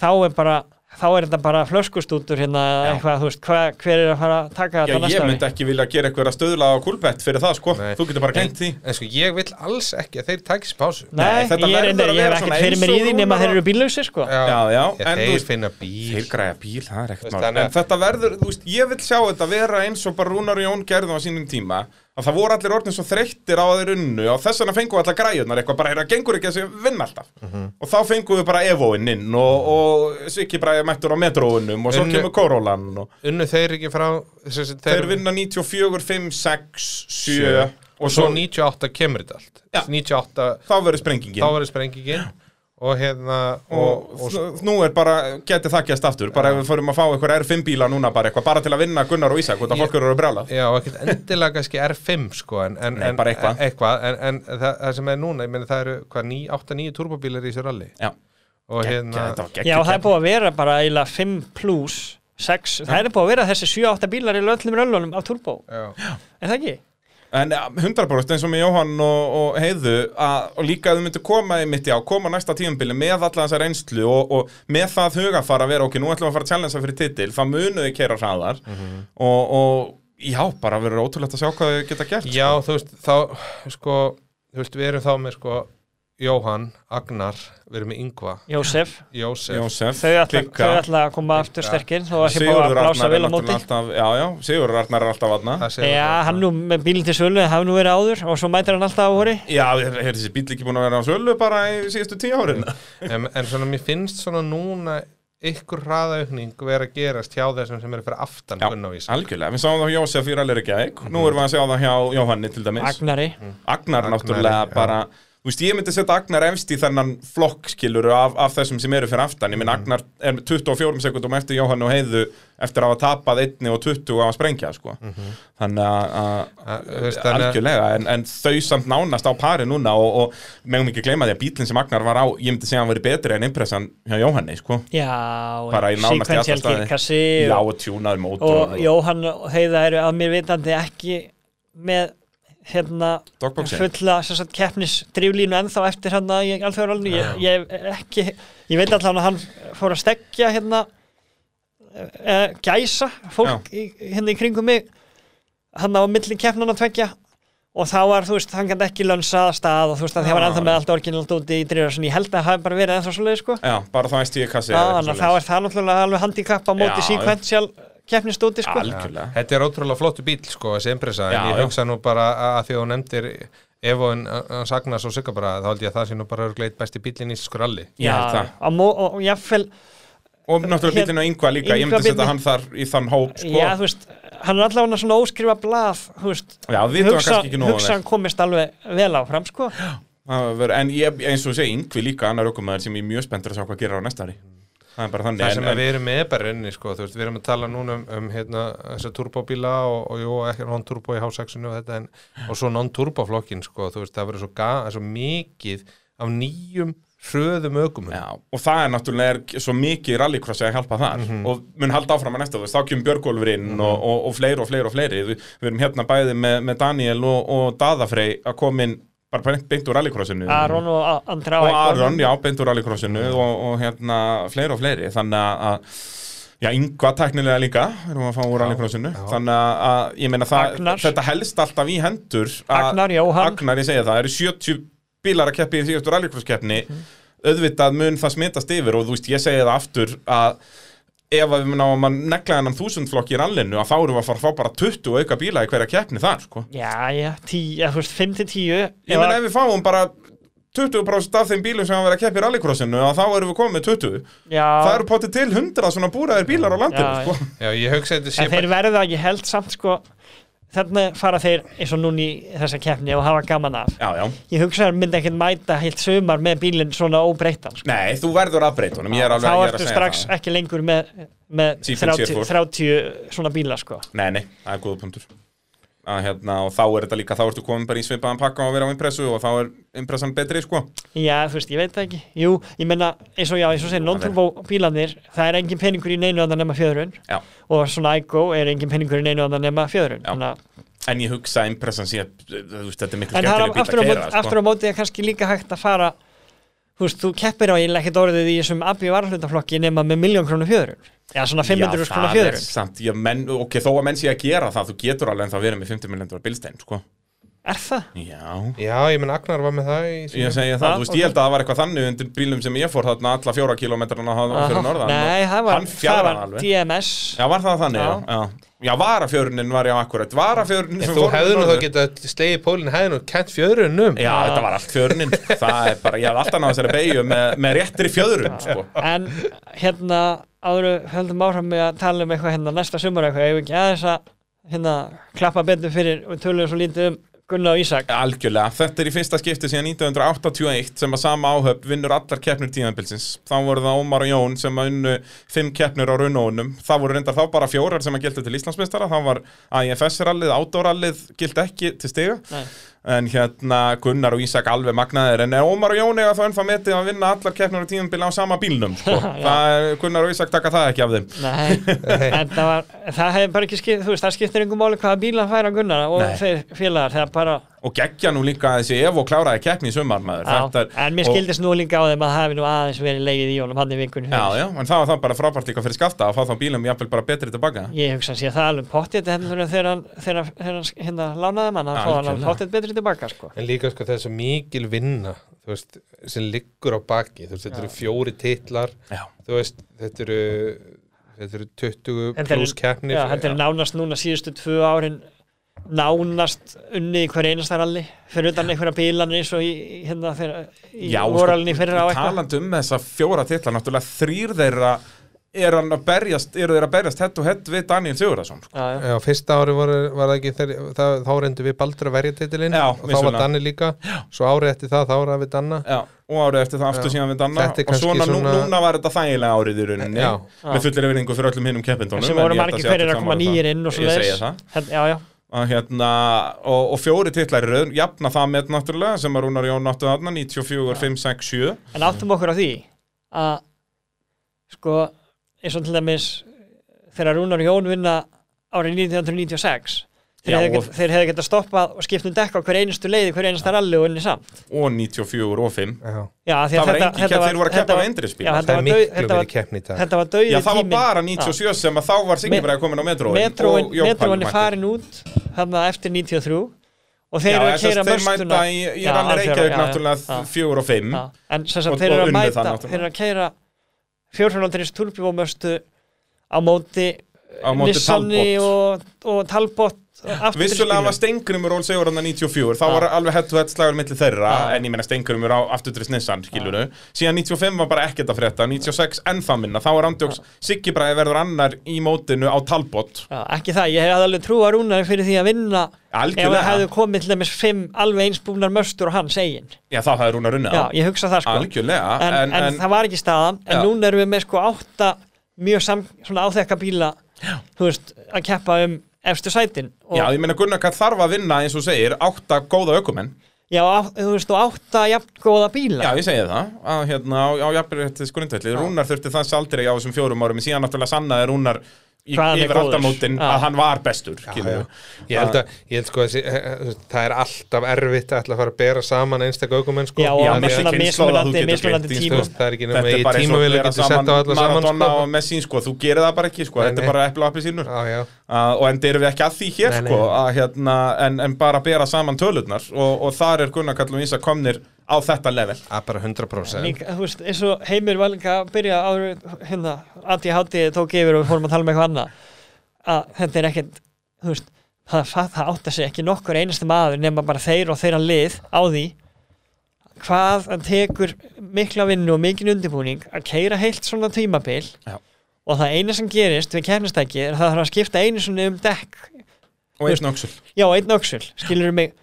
Speaker 2: þá er bara þá er þetta bara flöskustútur hérna
Speaker 1: Já.
Speaker 2: eitthvað, þú veist, hva, hver er að fara að taka
Speaker 1: já
Speaker 2: þetta
Speaker 1: ég
Speaker 2: næsta
Speaker 1: myndi
Speaker 2: ári
Speaker 1: ekki vilja gera eitthvað að stöðla á kúlbett fyrir það sko,
Speaker 3: Nei.
Speaker 1: þú getur bara gengt því.
Speaker 3: en sko ég vil alls ekki að þeir takis pásu.
Speaker 2: Nei,
Speaker 1: Nei, þetta
Speaker 2: ég, er,
Speaker 1: verður að
Speaker 2: ég hef
Speaker 1: vera
Speaker 2: ekkert fyrir mér í því nema þeir eru bílausir sko.
Speaker 1: Já, já,
Speaker 3: Ég,
Speaker 1: en þú
Speaker 3: þeir
Speaker 1: veist
Speaker 3: finna bíl.
Speaker 1: Þeir græja bíl, það er ekkert mál. En þetta verður, þú veist, ég vil sjá þetta vera eins og bara Rúnar og Jón gerðu á sínum tíma að það voru allir orðin svo þreyttir á þeir unnu og þess vegna fengum við allar græjurnar eitthvað bara, það gengur ekki að þessi vinna alltaf
Speaker 3: Mhm.
Speaker 1: og þá fengum við bara Evoinn inn og, og Svikki bræði mættur á metróunum og svo
Speaker 3: Unnu-
Speaker 1: kemur Kórólan og
Speaker 3: unnu þeir ekki frá sem sagt,
Speaker 1: þeir vinna 94, 5, 6, 7
Speaker 3: Sjö.
Speaker 1: og
Speaker 3: og svo
Speaker 1: svo
Speaker 3: 98 kemur þetta allt
Speaker 1: Já.
Speaker 3: 98,
Speaker 1: þá verður sprengingin
Speaker 3: þá verður sprengingin og hérna
Speaker 1: og,
Speaker 3: og, og,
Speaker 1: nú er bara, geti það gæst aftur. Bara ef við fórum að fá eitthvað R5 bíla núna bara eitthvað, bara til að vinna Gunnar og Ísak af
Speaker 3: Ég-
Speaker 1: fólk eru að brjála.
Speaker 3: Já, ekkert endilega kannski R5 sko, en, en,
Speaker 1: Nei,
Speaker 3: en,
Speaker 1: bara eitthvað.
Speaker 3: en, en það, það sem er núna, ég meina það eru hvað, 8-9 turbóbílar í þessu ralli
Speaker 1: Já.
Speaker 3: og hérna
Speaker 1: var
Speaker 2: Já, það er búið að vera bara eiginlega 5 plus 6, það er búið að vera þessi 7-8 bílar í öllum röllunum af turbo.
Speaker 3: Já,
Speaker 2: er það ekki?
Speaker 1: En ja, 100% eins og með Jóhann og, og Heiðu að, og líka að þau myndu koma í mitt já, koma næsta tímabili með alla þessa reynslu og, og með það hugafara að vera ok, nú ætlum við að fara að challengea fyrir titil það munuði keira hraðar. Og, og já, bara verður ótrúlegt að sjá hvað þau geta gert
Speaker 3: já, þú veist þá, sko, þú veist, við erum þá með sko, Jóhann, Agnar við erum með Yngva,
Speaker 2: Jósef,
Speaker 3: Jósef.
Speaker 1: Jósef,
Speaker 2: þau ætla, þau ætla að koma aftur sterkir þó að sé búið að blása vel á móti.
Speaker 1: alltaf já, já, Sigurður Arnar er alltaf aðna
Speaker 3: það
Speaker 2: Já,
Speaker 3: það.
Speaker 2: hann nú með bílinn til sölu hafa nú verið áður og svo mætir hann alltaf á hóri
Speaker 1: Já, er, er þessi bíl ekki búin að vera á sölu bara í síðustu tíu árin.
Speaker 3: En, en svona mér finnst svona núna ykkur hraðaukning vera að gerast hjá þessum sem eru fyrir aftan
Speaker 1: Já, algjörlega, við sáum það hjá Jósef í Rallir ekki nú erum við að sjá það hjá Jóhanni til dæmis.
Speaker 2: Agnari,
Speaker 1: Agnar
Speaker 3: Agnar,
Speaker 1: náttúrulega
Speaker 3: já.
Speaker 1: bara Þú veist, ég myndi setja Agnar efst í þennan flokk skiluru af, af þessum sem eru fyrir aftan. Ég minn Agnar er með 24 sekundum eftir Jóhann og Heiðu eftir að hafa tapað einni og 20 á að sprengja, sko.
Speaker 3: Þú veist, þannig að-
Speaker 1: algjörlega, en, en þau samt nánast á pari núna og, og megum ekki gleyma því að bílinn sem Agnar var á, ég myndi segja að hann verið betri en impressan hjá Jóhanni, sko.
Speaker 2: Já,
Speaker 1: Bara í nánast í
Speaker 2: sequential
Speaker 1: staði. Já,
Speaker 2: og,
Speaker 1: og tjúnaður mótor.
Speaker 2: og Jóhann og Heiða eru að mér vitandi ekki með hérna fulla sem sagt, keppnis driflínu ennþá eftir hann að ég alþjóðaralni ég, ég, ekki, ég veit alltaf að hann fór að stekja hérna uh, gæsa fólk í, hérna í kringum mig hann á milli keppnana tveggja. Og þá var, þú veist, hann gæti ekki lönsa að stað og þú veist, að það var ennþá með allt orginalt úti í drifar ég held að það hafi bara verið ennþá svo leið, sko.
Speaker 1: Já, bara þá æst ég kassi.
Speaker 2: Já, þannig að þá er það náttúrulega alveg handikap á móti
Speaker 1: Já,
Speaker 2: sequential keppnistúti, sko
Speaker 1: Algjörlega.
Speaker 3: Þetta er ótrúlega flottu bíl sko, þessi impressa,
Speaker 1: Já,
Speaker 3: en ég
Speaker 1: já.
Speaker 3: hugsa nú bara að því að þú nefndir Evo en Sagnas og Sigga bara, þá held ég að það sé nú bara einn besti bílinn í íslenskur alli.
Speaker 1: Ég held það.
Speaker 2: á mó- og, jáfnvel
Speaker 1: Og náttúrulega bílinn á yngva líka, ég myndi setja
Speaker 2: bíllinn-
Speaker 1: hann þar í þann hóp, sko.
Speaker 2: Já, þú veist, hann er allavega svona óskrifa blað, þú veist,
Speaker 1: Já, við vitum það
Speaker 2: hugsa,
Speaker 1: kannski ekki nógu
Speaker 2: hugsa
Speaker 1: vel.
Speaker 2: hann komist alveg vel áfram, sko.
Speaker 1: En ég, eins og segi, yngvi líka annar aukumæður sem ég er mjög spenntur að sjá hvað gerir á næsta ári. Það er bara þannig.
Speaker 3: Það sem
Speaker 1: en,
Speaker 3: við erum með bara inni, sko, veist, við erum að tala núna um, um hérna, þessa turbóbíla og, og jú, ekki non-turbo í H6-inu og þetta, en, og svo non-turbo-flokkin, sko, þú veist, það verður svo, svo mikið af nýjum hröðum ökumum.
Speaker 1: Já, og það er náttúrulega er svo mikið rallycrossi að hjálpa þar
Speaker 3: Mhm.
Speaker 1: og mun halda áfram að næsta, þú veist, þá kemur Björgólfur inn og, og, og fleiri og fleiri og fleiri við, við erum hérna bæði með, með Daniel og, og Daðafrey að koma inn bara beint- úr rallycrossinu
Speaker 2: Aron og A- Andra
Speaker 1: og. Aron, já, beint úr rallycrossinu og, og hérna fleiri og fleiri þannig að Já, yngva tæknilega líka, erum við að fá úr rallycrossinu. Þannig að- ég meina það, þetta helst alltaf í hendur að-
Speaker 2: Agnar, Jóhann.
Speaker 1: Agnar, ég segja það, eru 70 bílar að keppi í síðastu rallycrosskeppni
Speaker 2: Mhm.
Speaker 1: auðvitað mun það smitast yfir og þú veist, ég segi það aftur að ef að við náum að negla hennan þúsundflokki í rallinu að þá erum við að fara að fá bara 20 auka bíla í hverja keppni þar, sko.
Speaker 2: Já, já, tí, já, þú veist, 5-10.
Speaker 1: Ég meina ef við fáum bara 20% af þeim bílum sem hafa verið að keppi í rallycrossinu að þá erum við komið með 20
Speaker 2: Já,
Speaker 1: Það eru potið til 100 svona búraðir bílar á landinu,
Speaker 2: Já,
Speaker 1: sko.
Speaker 3: Já, ég hugsa þetta sé
Speaker 2: en þeir verða, ég held samt, sko, þarna fara þeir eins og núni í þessa keppni og hafa gaman af.
Speaker 1: Já, já
Speaker 2: Ég hugsa að myndi ekkert mæta heilt sumar með bílinn svona óbreyttan, sko.
Speaker 1: Nei, þú verður að breyta honum,
Speaker 2: Þá
Speaker 1: er
Speaker 2: ertu strax
Speaker 1: það.
Speaker 2: ekki lengur með, með
Speaker 1: Sífellt
Speaker 2: 30,
Speaker 1: sérfór.
Speaker 2: 30 svona bíla, sko.
Speaker 1: Nei, nei, það er góða punktur að, hérna, og þá er þetta líka, þá ertu komin bara í svipaðan pakka og vera á impressu og þá er impressan betri, sko.
Speaker 2: Já, þú veist, ég veit það ekki. Jú, ég menna, eins og já, eins og segir, non-turbo bílanir það er engin peningur í neinu andan nema fjöðrun.
Speaker 1: Já.
Speaker 2: og svona IGO er engin peningur í neinu andan nema fjöðrun.
Speaker 1: Já.
Speaker 2: Þannig að-
Speaker 1: En ég hugsa að impressan sé, þú veist, þetta er miklu
Speaker 2: En það er
Speaker 1: skemmtileg bíl
Speaker 2: aftur á,
Speaker 1: að
Speaker 2: móti,
Speaker 1: kera, sko.
Speaker 2: aftur á móti er kannski líka hægt að fara Þú veist, þú keppir á eiginlega í Já, svona 500
Speaker 1: Já,
Speaker 2: krónu
Speaker 1: það er
Speaker 2: fjöðrun
Speaker 1: samt, já, menn, ok, þó að menn sé að gera það, þú getur alveg en þá verið með 50 miljondur bílstein, sko.
Speaker 2: Er það?
Speaker 1: Já,
Speaker 3: Já, ég menn Agnar var með það í
Speaker 1: ég segi það,
Speaker 2: Já,
Speaker 1: þú veist, ég held að það var eitthvað þannig undir bílum sem ég fór þarna alla fjóra kilómetrana fyrir norðan.
Speaker 2: Nei, það var, það var. DMS
Speaker 1: Já, var það þannig, já,
Speaker 2: Já.
Speaker 1: já Já, varafjörnin var já akkurat. Sem
Speaker 3: þú
Speaker 1: fór
Speaker 3: hefðu nú þá
Speaker 1: norður.
Speaker 3: getað slegið pólinn hefðu nú kent fjöðrunum
Speaker 1: Já, þetta var allt fjörnin <laughs> Það er bara, ég hafði alltaf náðu þessari beigju með, með réttri fjöðrun, sko.
Speaker 2: En hérna áður höldum áfram með að tala um eitthvað hérna næsta sumar eitthvað, ég ekki aðeins að hérna klappa betur fyrir og tölum svo lítið um Gunnar og Ísak
Speaker 1: Algjörlega, þetta er í fyrsta skipti síðan 1981 sem að sama áhöfn vinnur allar keppnir tíðanbilsins. Þá voru það Ómar og Jón sem að unnu fimm keppnir á raunónum. Það voru reyndar þá bara fjórar sem að gildi til Íslandsmeistara. Það var AIFS-rallið, Outdoor-rallið gildi ekki til stiga.
Speaker 2: Nei.
Speaker 1: En hérna Gunnar og Ísak alveg magnaðir En Ómar og Jón eiga þá ennþá metið að vinna allar keppnir á tíðanbili á sama bílnum sko. <laughs> það Gunnar og Ísak taka það ekki af þeim
Speaker 2: Nei, <laughs> en það var það hefði bara ekki skipt, þú veist, það skiptir einhver máli hvaða bíla færa Gunnar og
Speaker 1: Nei.
Speaker 2: þeir félagar, það er bara
Speaker 1: Og geggja nú líka þessi Evo kláraði keppni í sumar maður.
Speaker 2: Já,
Speaker 1: Þetta er-
Speaker 2: en mér
Speaker 1: og-
Speaker 2: skildist nú líka á þeim að það hefði nú aðeins verið leigið í honum hann í vikunni.
Speaker 1: Já, já, en það var það bara frábært líka fyrir skafta að fá þá bílum jafnvel bara betri tilbaka.
Speaker 2: Ég hugsa að sé það alveg pottið þegar hann, þegar hann, hérna lánaði mann að fá hann alveg pottið betri tilbaka sko.
Speaker 3: En líka sko það er svo mikil vinna þú veist, sem liggur á baki. Þú veist, þetta eru fjóri titlar. Veist, þetta eru þetta eru 20
Speaker 2: Þetta er-
Speaker 3: pluss keppnir.
Speaker 2: Já, þetta er nánast núna síðustu tvö árin nánast unni í hver einasta ralli fyrir utan einhverja bílan eins og í, hérna þeirra, í
Speaker 1: Já,
Speaker 2: voralni fyrir á eitthvað
Speaker 1: talandi um þessa fjóra titla náttúrulega þrýr þeirra er hann að berjast, eru þeir að berjast hett og hett við Daniel Sigurðarsson sko.
Speaker 2: já, já.
Speaker 3: Já, fyrsta ári var, var það ekki þeir, það, þá reyndu við Baldur að verja titilinn
Speaker 1: Já,
Speaker 3: og þá var
Speaker 1: vissulega.
Speaker 3: Danni líka svo árið eftir það, þá var það við Danna
Speaker 1: Já, og árið eftir það aftur
Speaker 3: Já.
Speaker 1: síðan við Danna
Speaker 3: Þetta er
Speaker 1: og
Speaker 3: kannski
Speaker 1: svona, nú,
Speaker 3: svona-
Speaker 1: núna var þetta þægilega árið í rauninni
Speaker 3: Já.
Speaker 1: með fullir yfiringu fyrir öllum hinnum keppindunum
Speaker 2: sem voru margir hverjir að koma nýjir inn og svo
Speaker 1: Ég segi það
Speaker 2: Hérna, já, já,
Speaker 1: hérna, og, og fjóri titlar í rauð, jafna það með náttúrulega sem að Rúnar Jón áttu þarna 94, 5, 6, 7
Speaker 2: en áttum okkur á því að sko, eins og til dæmis þegar Rúnar Jón vinna árið 1996 þeir
Speaker 1: Já,
Speaker 2: hefðu
Speaker 1: og-
Speaker 2: get- þeir hefðu getað stoppað og skipt um dekka á hver einustu leiði, hver einustu ralli og unni samt
Speaker 1: og 94 og 5
Speaker 3: Já,
Speaker 2: já, því
Speaker 1: það
Speaker 2: að
Speaker 1: var
Speaker 2: þetta
Speaker 1: kepp,
Speaker 2: var,
Speaker 1: þeir voru að
Speaker 2: þetta
Speaker 1: keppa
Speaker 2: var-
Speaker 1: á endrispíl
Speaker 2: já,
Speaker 3: það
Speaker 2: þetta
Speaker 3: er
Speaker 2: var,
Speaker 3: miklu verið
Speaker 2: var,
Speaker 3: keppni í dag.
Speaker 2: þetta var dauði
Speaker 1: Já, það var bara 97 sem að þá var Singibræði komin á metróin
Speaker 2: metróin, er farin út þarna eftir 93 og þeir
Speaker 1: Já,
Speaker 2: eru að keira
Speaker 1: að þeir
Speaker 2: möstuna
Speaker 1: mæta í,
Speaker 2: Já, algjörlega,
Speaker 1: Reykjavík
Speaker 2: já, já,
Speaker 1: náttúrulega
Speaker 2: já.
Speaker 1: 4 og 5
Speaker 2: Já, en sem
Speaker 1: Og-
Speaker 2: sagt þeir
Speaker 1: og
Speaker 2: eru að
Speaker 1: unnu það
Speaker 2: mæta
Speaker 1: náttúrulega.
Speaker 2: þeir eru að keira fjórfjörnaldris turbjúmöstu á móti
Speaker 1: Talbot.
Speaker 2: og, og Talbot
Speaker 1: Vissulega var Stengrimur Ól Sigur hann 94 þá var alveg hett og hett slagur milli þeirra en ég meina Stengrimur á afturdrist Nissan skiluru síðan 95 var bara ekkert að frétta. 96 ennþá minna, þá var Andjóks Siggi Bræði verður annar í mótinu á Talbot.
Speaker 2: Ekki það, ég hef alveg trú að Rúnar fyrir því að vinna ef það
Speaker 1: algjörlega,
Speaker 2: hefðu komið til dæmis fimm alveg einsbúnar möstur og hans eigin.
Speaker 1: Já þá hafði Rúnar unnið
Speaker 2: Já, ég hugsa það sko.
Speaker 1: Algjörlega,
Speaker 2: en, en,
Speaker 1: en,
Speaker 2: það var ekki staðan. En núna erum við með sko átta mjög sam, svona áþekka bíla þú veist, að keppa um efstu sætin
Speaker 1: já, ég meina Gunnar Kall þarf að vinna eins og segir, átta góða ökumenn?
Speaker 2: Já, á, þú veist, og átta jafn góða bíla
Speaker 1: Já, ég segi það, að hérna á, á jafnbyrðið grundvelli, Rúnar þurfti það aldrei á þessum fjórum árum, en síðan náttúrulega sannaði Rúnar í, yfir aldamótin að hann var bestur
Speaker 3: Já, já. Ég held að, ég held sko að eh, eh, það er alltaf erfitt að ætla að fara að bera saman einstaklega aukumenn sko.
Speaker 2: Og
Speaker 3: veist, það er ekki nema í
Speaker 1: og
Speaker 3: tímavili getur sett á alla saman
Speaker 1: Maradona
Speaker 3: sko.
Speaker 1: og Messi, sko, þú gerir það bara ekki, sko,
Speaker 3: Nei,
Speaker 1: þetta er bara epla appi sínur
Speaker 3: Já, já,
Speaker 1: og en erum við ekki að því hér,
Speaker 3: Nei, nei.
Speaker 1: sko, að hérna, en, en bara bera saman tölurnar. Og, og þar er Gunnar Kall og Ísa komnir á þetta level.
Speaker 3: að bara 100%
Speaker 2: Líka, þú veist, eins og Heimir líka að byrja áður, hérna, ADHD tók yfir og við fórum að tala með eitthvað annað að þetta er ekkert, þú veist það, það, það átta sig ekki nokkur einasti maður nema bara þeir og þeirra lið á því hvað það tekur mikla vinnu og mikinn undirbúning að keira heilt svona tímabil
Speaker 1: Já.
Speaker 2: og það eina sem gerist við kernistæki er að það þarf að skipta einu svona um dekk
Speaker 1: Og einn öxul.
Speaker 2: já, einn öxul, skilur mig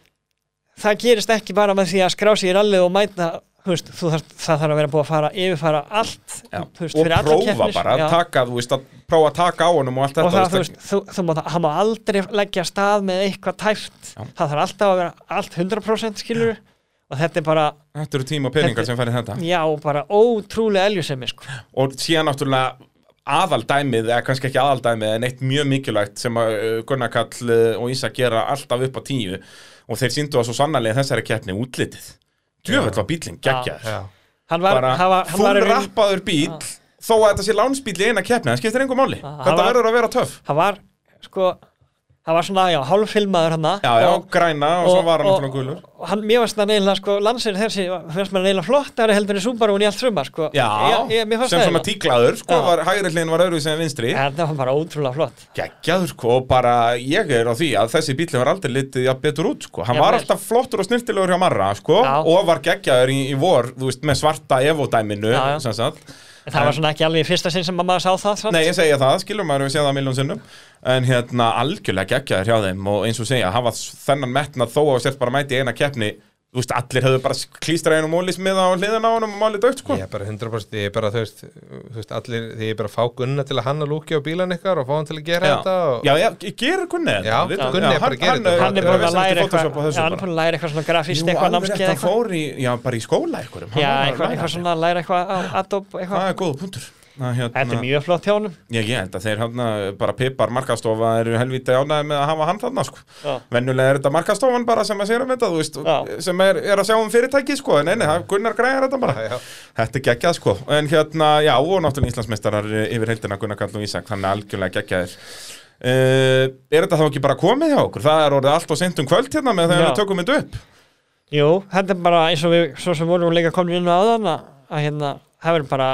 Speaker 2: það gerist ekki bara með því að skrá sig í rallið og mæta veist, þarf, það þarf að vera búið að fara yfirfara allt
Speaker 1: Já.
Speaker 2: veist,
Speaker 1: og prófa bara,
Speaker 2: já.
Speaker 1: taka, veist, að prófa að taka á honum og allt
Speaker 2: og
Speaker 1: þetta.
Speaker 2: það, þú þú, má, það má aldrei leggja stað með eitthvað tæft
Speaker 1: Já.
Speaker 2: það þarf alltaf að vera allt 100% skilur og þetta er bara,
Speaker 1: Þetta eru tíma og peningar
Speaker 2: Þetta-
Speaker 1: sem færi þetta.
Speaker 2: já, bara ótrúlega eljusemi, sko
Speaker 1: og síðan náttúrulega aðaldæmið, eða kannski ekki aðaldæmið en eitt mjög mikilvægt sem að uh, Gunnar Kall uh, og Ísa gera alltaf upp á tíu og þeir síndu að svo sannarlega þessari keppni útlitið. Djöfell var bílinn, geggjaður.
Speaker 3: Já,
Speaker 2: hann var,
Speaker 1: bara
Speaker 2: hann var, hann var,
Speaker 1: fullrappaður bíl þó að þetta sé lánsbíl í eina keppni það skiptir engum máli, þetta verður að vera töff.
Speaker 2: hann var, sko hann var svona, já, hálffilmaður hann.
Speaker 1: Já, já, græna og, svo var hann náttúrulega gulur.
Speaker 2: og hann, mér varst það neila, sko, landsir þessi fyrst maður neila flottari heldur en Subaru í allt sumar, sko.
Speaker 1: Já,
Speaker 2: ég, ég, fannst
Speaker 1: sem
Speaker 2: það
Speaker 1: svona tíklaður sko, var, hægri hliðin var öðruvísi en vinstri.
Speaker 2: En það var bara ótrúlega flott.
Speaker 1: Geggjaður sko og bara ég er á því að þessi bíl var aldrei litið betur út sko, hann
Speaker 2: Já,
Speaker 1: var
Speaker 2: vel.
Speaker 1: alltaf flottur og snirtilegur hjá Marra sko og var geggjaður í, í vor, þú veist, með svarta
Speaker 2: já.
Speaker 1: sem sagt
Speaker 2: En það var svona ekki alveg í fyrsta sinn sem maður sá það samt.
Speaker 1: Nei, ég segja það, skilur maður við séð það miljón sinnum en hérna algjörlega geggjaður hjá þeim og eins og segja, hafa þennan metnað þó að sért bara mæti eina keppni þú veist, allir höfðu bara klístra einum mólismiða á hliðina á honum og málið dögt sko
Speaker 3: Ég er bara 100% ég er bara, þú veist, þú veist allir, því ég er bara að fá Gunna til að hanna lúki á bílan ykkar og fá hann til að gera
Speaker 1: Já.
Speaker 3: þetta og...
Speaker 1: Já, já, gerir Gunni þetta
Speaker 3: Já,
Speaker 1: við-
Speaker 3: Gunni er bara að gera
Speaker 1: hann,
Speaker 3: þetta.
Speaker 2: hann er
Speaker 1: bara
Speaker 2: að læra eitthvað, já, hann er
Speaker 1: bara.
Speaker 2: að læra eitthvað svona grafíst eitthvað
Speaker 1: alveg
Speaker 2: námskeið
Speaker 1: rétt, hann
Speaker 2: eitthvað.
Speaker 1: fór í, já, bara í skóla Hann
Speaker 2: Já, eitthvað, eitthvað
Speaker 1: þetta.
Speaker 2: svona að læra eitthvað
Speaker 1: hérna,
Speaker 2: Þetta er mjög flott hjá.
Speaker 1: Já, ég held að þeir hérna bara pipar markastofa eru helvítið ánæði með að hafa hann þarna sko.
Speaker 2: Já.
Speaker 1: Venjulega er þetta markastofan bara sem að sér um þetta, veist, sem er, er að sjá um fyrirtæki sko, en eini, Gunnar græðar þetta bara.
Speaker 3: Já, já.
Speaker 1: Þetta er geggjað sko, en hérna, já, og náttúrulega Íslandsmeistarar yfir heildina Gunnar Karl og Ísak, þannig algjörlega geggjaðir. Uh, er þetta þá ekki bara komið hjá okkur? Það er orðið allt og sent um kvöld hérna með þegar við tökum þetta upp.
Speaker 2: Jú, þetta er bara eins og við, svo sem vorum líka komin inn á aðan að, að hérna, það verður bara,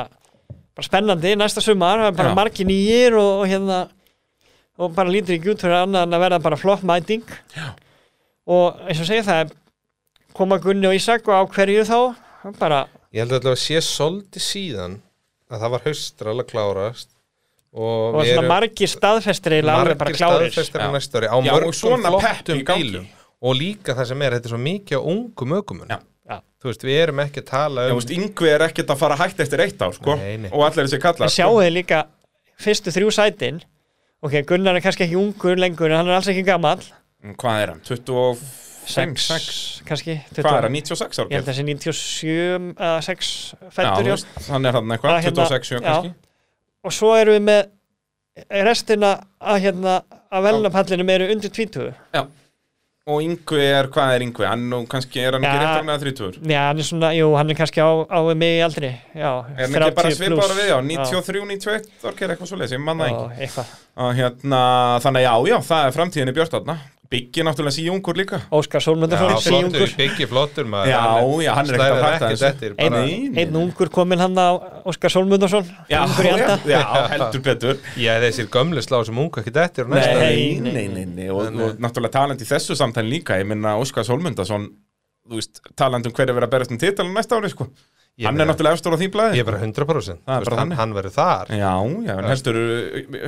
Speaker 2: bara spennandi næsta sumar, það er bara
Speaker 1: Já.
Speaker 2: margir nýjir og, og hérna, og bara lítur ekki út fyrir annað en að verða bara flott mæting.
Speaker 1: Já.
Speaker 2: Og eins og segja það, er koma Gunni og Ísak og á hverju þá, bara,
Speaker 3: Ég held að það sé svolítið síðan að það var haustral að klárast og,
Speaker 2: og
Speaker 3: við
Speaker 2: svona
Speaker 3: erum
Speaker 2: margir staðfestir eiginlega alveg bara
Speaker 3: margir
Speaker 2: klárir
Speaker 3: staðfestir á
Speaker 1: Já.
Speaker 3: næsta ári á
Speaker 1: Já, og
Speaker 3: mörgum
Speaker 1: svona pepp í
Speaker 3: flottum
Speaker 1: gangi.
Speaker 3: bílum og líka það sem er, þetta er svo mikið á ungum ökumun
Speaker 1: Já.
Speaker 2: Já.
Speaker 3: þú veist, við erum ekki að tala
Speaker 1: Já,
Speaker 3: um
Speaker 1: þú veist, Yngvi er ekkert að fara hægt eftir eitt ár, sko
Speaker 3: Nei, nei.
Speaker 1: Og allir þessi kallar
Speaker 2: en sjáu þið líka fyrstu þrjú sætin ok, Gunnar er kannski ekki ungur lengur en hann er alls ekki gammal
Speaker 1: Mm, Hvað er hann? 25?
Speaker 2: 6,
Speaker 1: 6
Speaker 2: kannski
Speaker 1: Hvað er hann? 96 ára?
Speaker 2: ég held að þessi 97 eða 6
Speaker 1: Já,
Speaker 2: fættur
Speaker 1: þú
Speaker 2: já,
Speaker 1: veist, hann er hann
Speaker 2: Að
Speaker 1: eitthvað,
Speaker 2: hérna-
Speaker 1: 26, 7
Speaker 2: já.
Speaker 1: kannski
Speaker 2: og svo erum við með restina að hérna að velnapallinum eru undir 20
Speaker 1: Og Yngvi er, hvað er Yngvi? Hann nú kannski, er hann ekki
Speaker 2: Já.
Speaker 1: réttar með 30
Speaker 2: já, hann er svona, jú, hann er kannski á, á mig í aldri já,
Speaker 1: Er hann ekki bara
Speaker 2: 30
Speaker 1: svipar við, já, 93, 91 Þorkir eitthvað svo leys, ég manna
Speaker 2: Já,
Speaker 1: ekki
Speaker 2: eitthvað.
Speaker 1: Og hérna, þannig að já, já, það er framtíðin í Björnarna Byggi náttúrulega síungur líka.
Speaker 2: Óskar Sólmundarsson,
Speaker 3: Já, flottur,
Speaker 2: síungur
Speaker 3: byggi flottur maður.
Speaker 1: Já, já, hann er ekkert að hætta þessu.
Speaker 3: eftir,
Speaker 2: Ein-
Speaker 3: bara,
Speaker 1: Nei,
Speaker 2: einn ungur kominn hann á Óskar Sólmundarsson
Speaker 1: Já,
Speaker 2: ungur í
Speaker 1: já,
Speaker 2: anda.
Speaker 1: já, heldur betur.
Speaker 3: Já, þessir gömlu slá sem unga ekki eftir
Speaker 2: Nei.
Speaker 1: Nei, nei, nei, nei. Og, og náttúrulega talandi í þessu samtæli líka Ég minna Óskar Sólmundason Þú veist, talandi um hverju verið að berast um titalum næsta ári, sko
Speaker 3: Ég
Speaker 1: Hann er náttúrulega efstur á því blæði
Speaker 3: Ég er bara 100%
Speaker 1: Það er bara
Speaker 3: hann,
Speaker 1: þannig.
Speaker 3: hann verður þar.
Speaker 1: Já, já, en heldur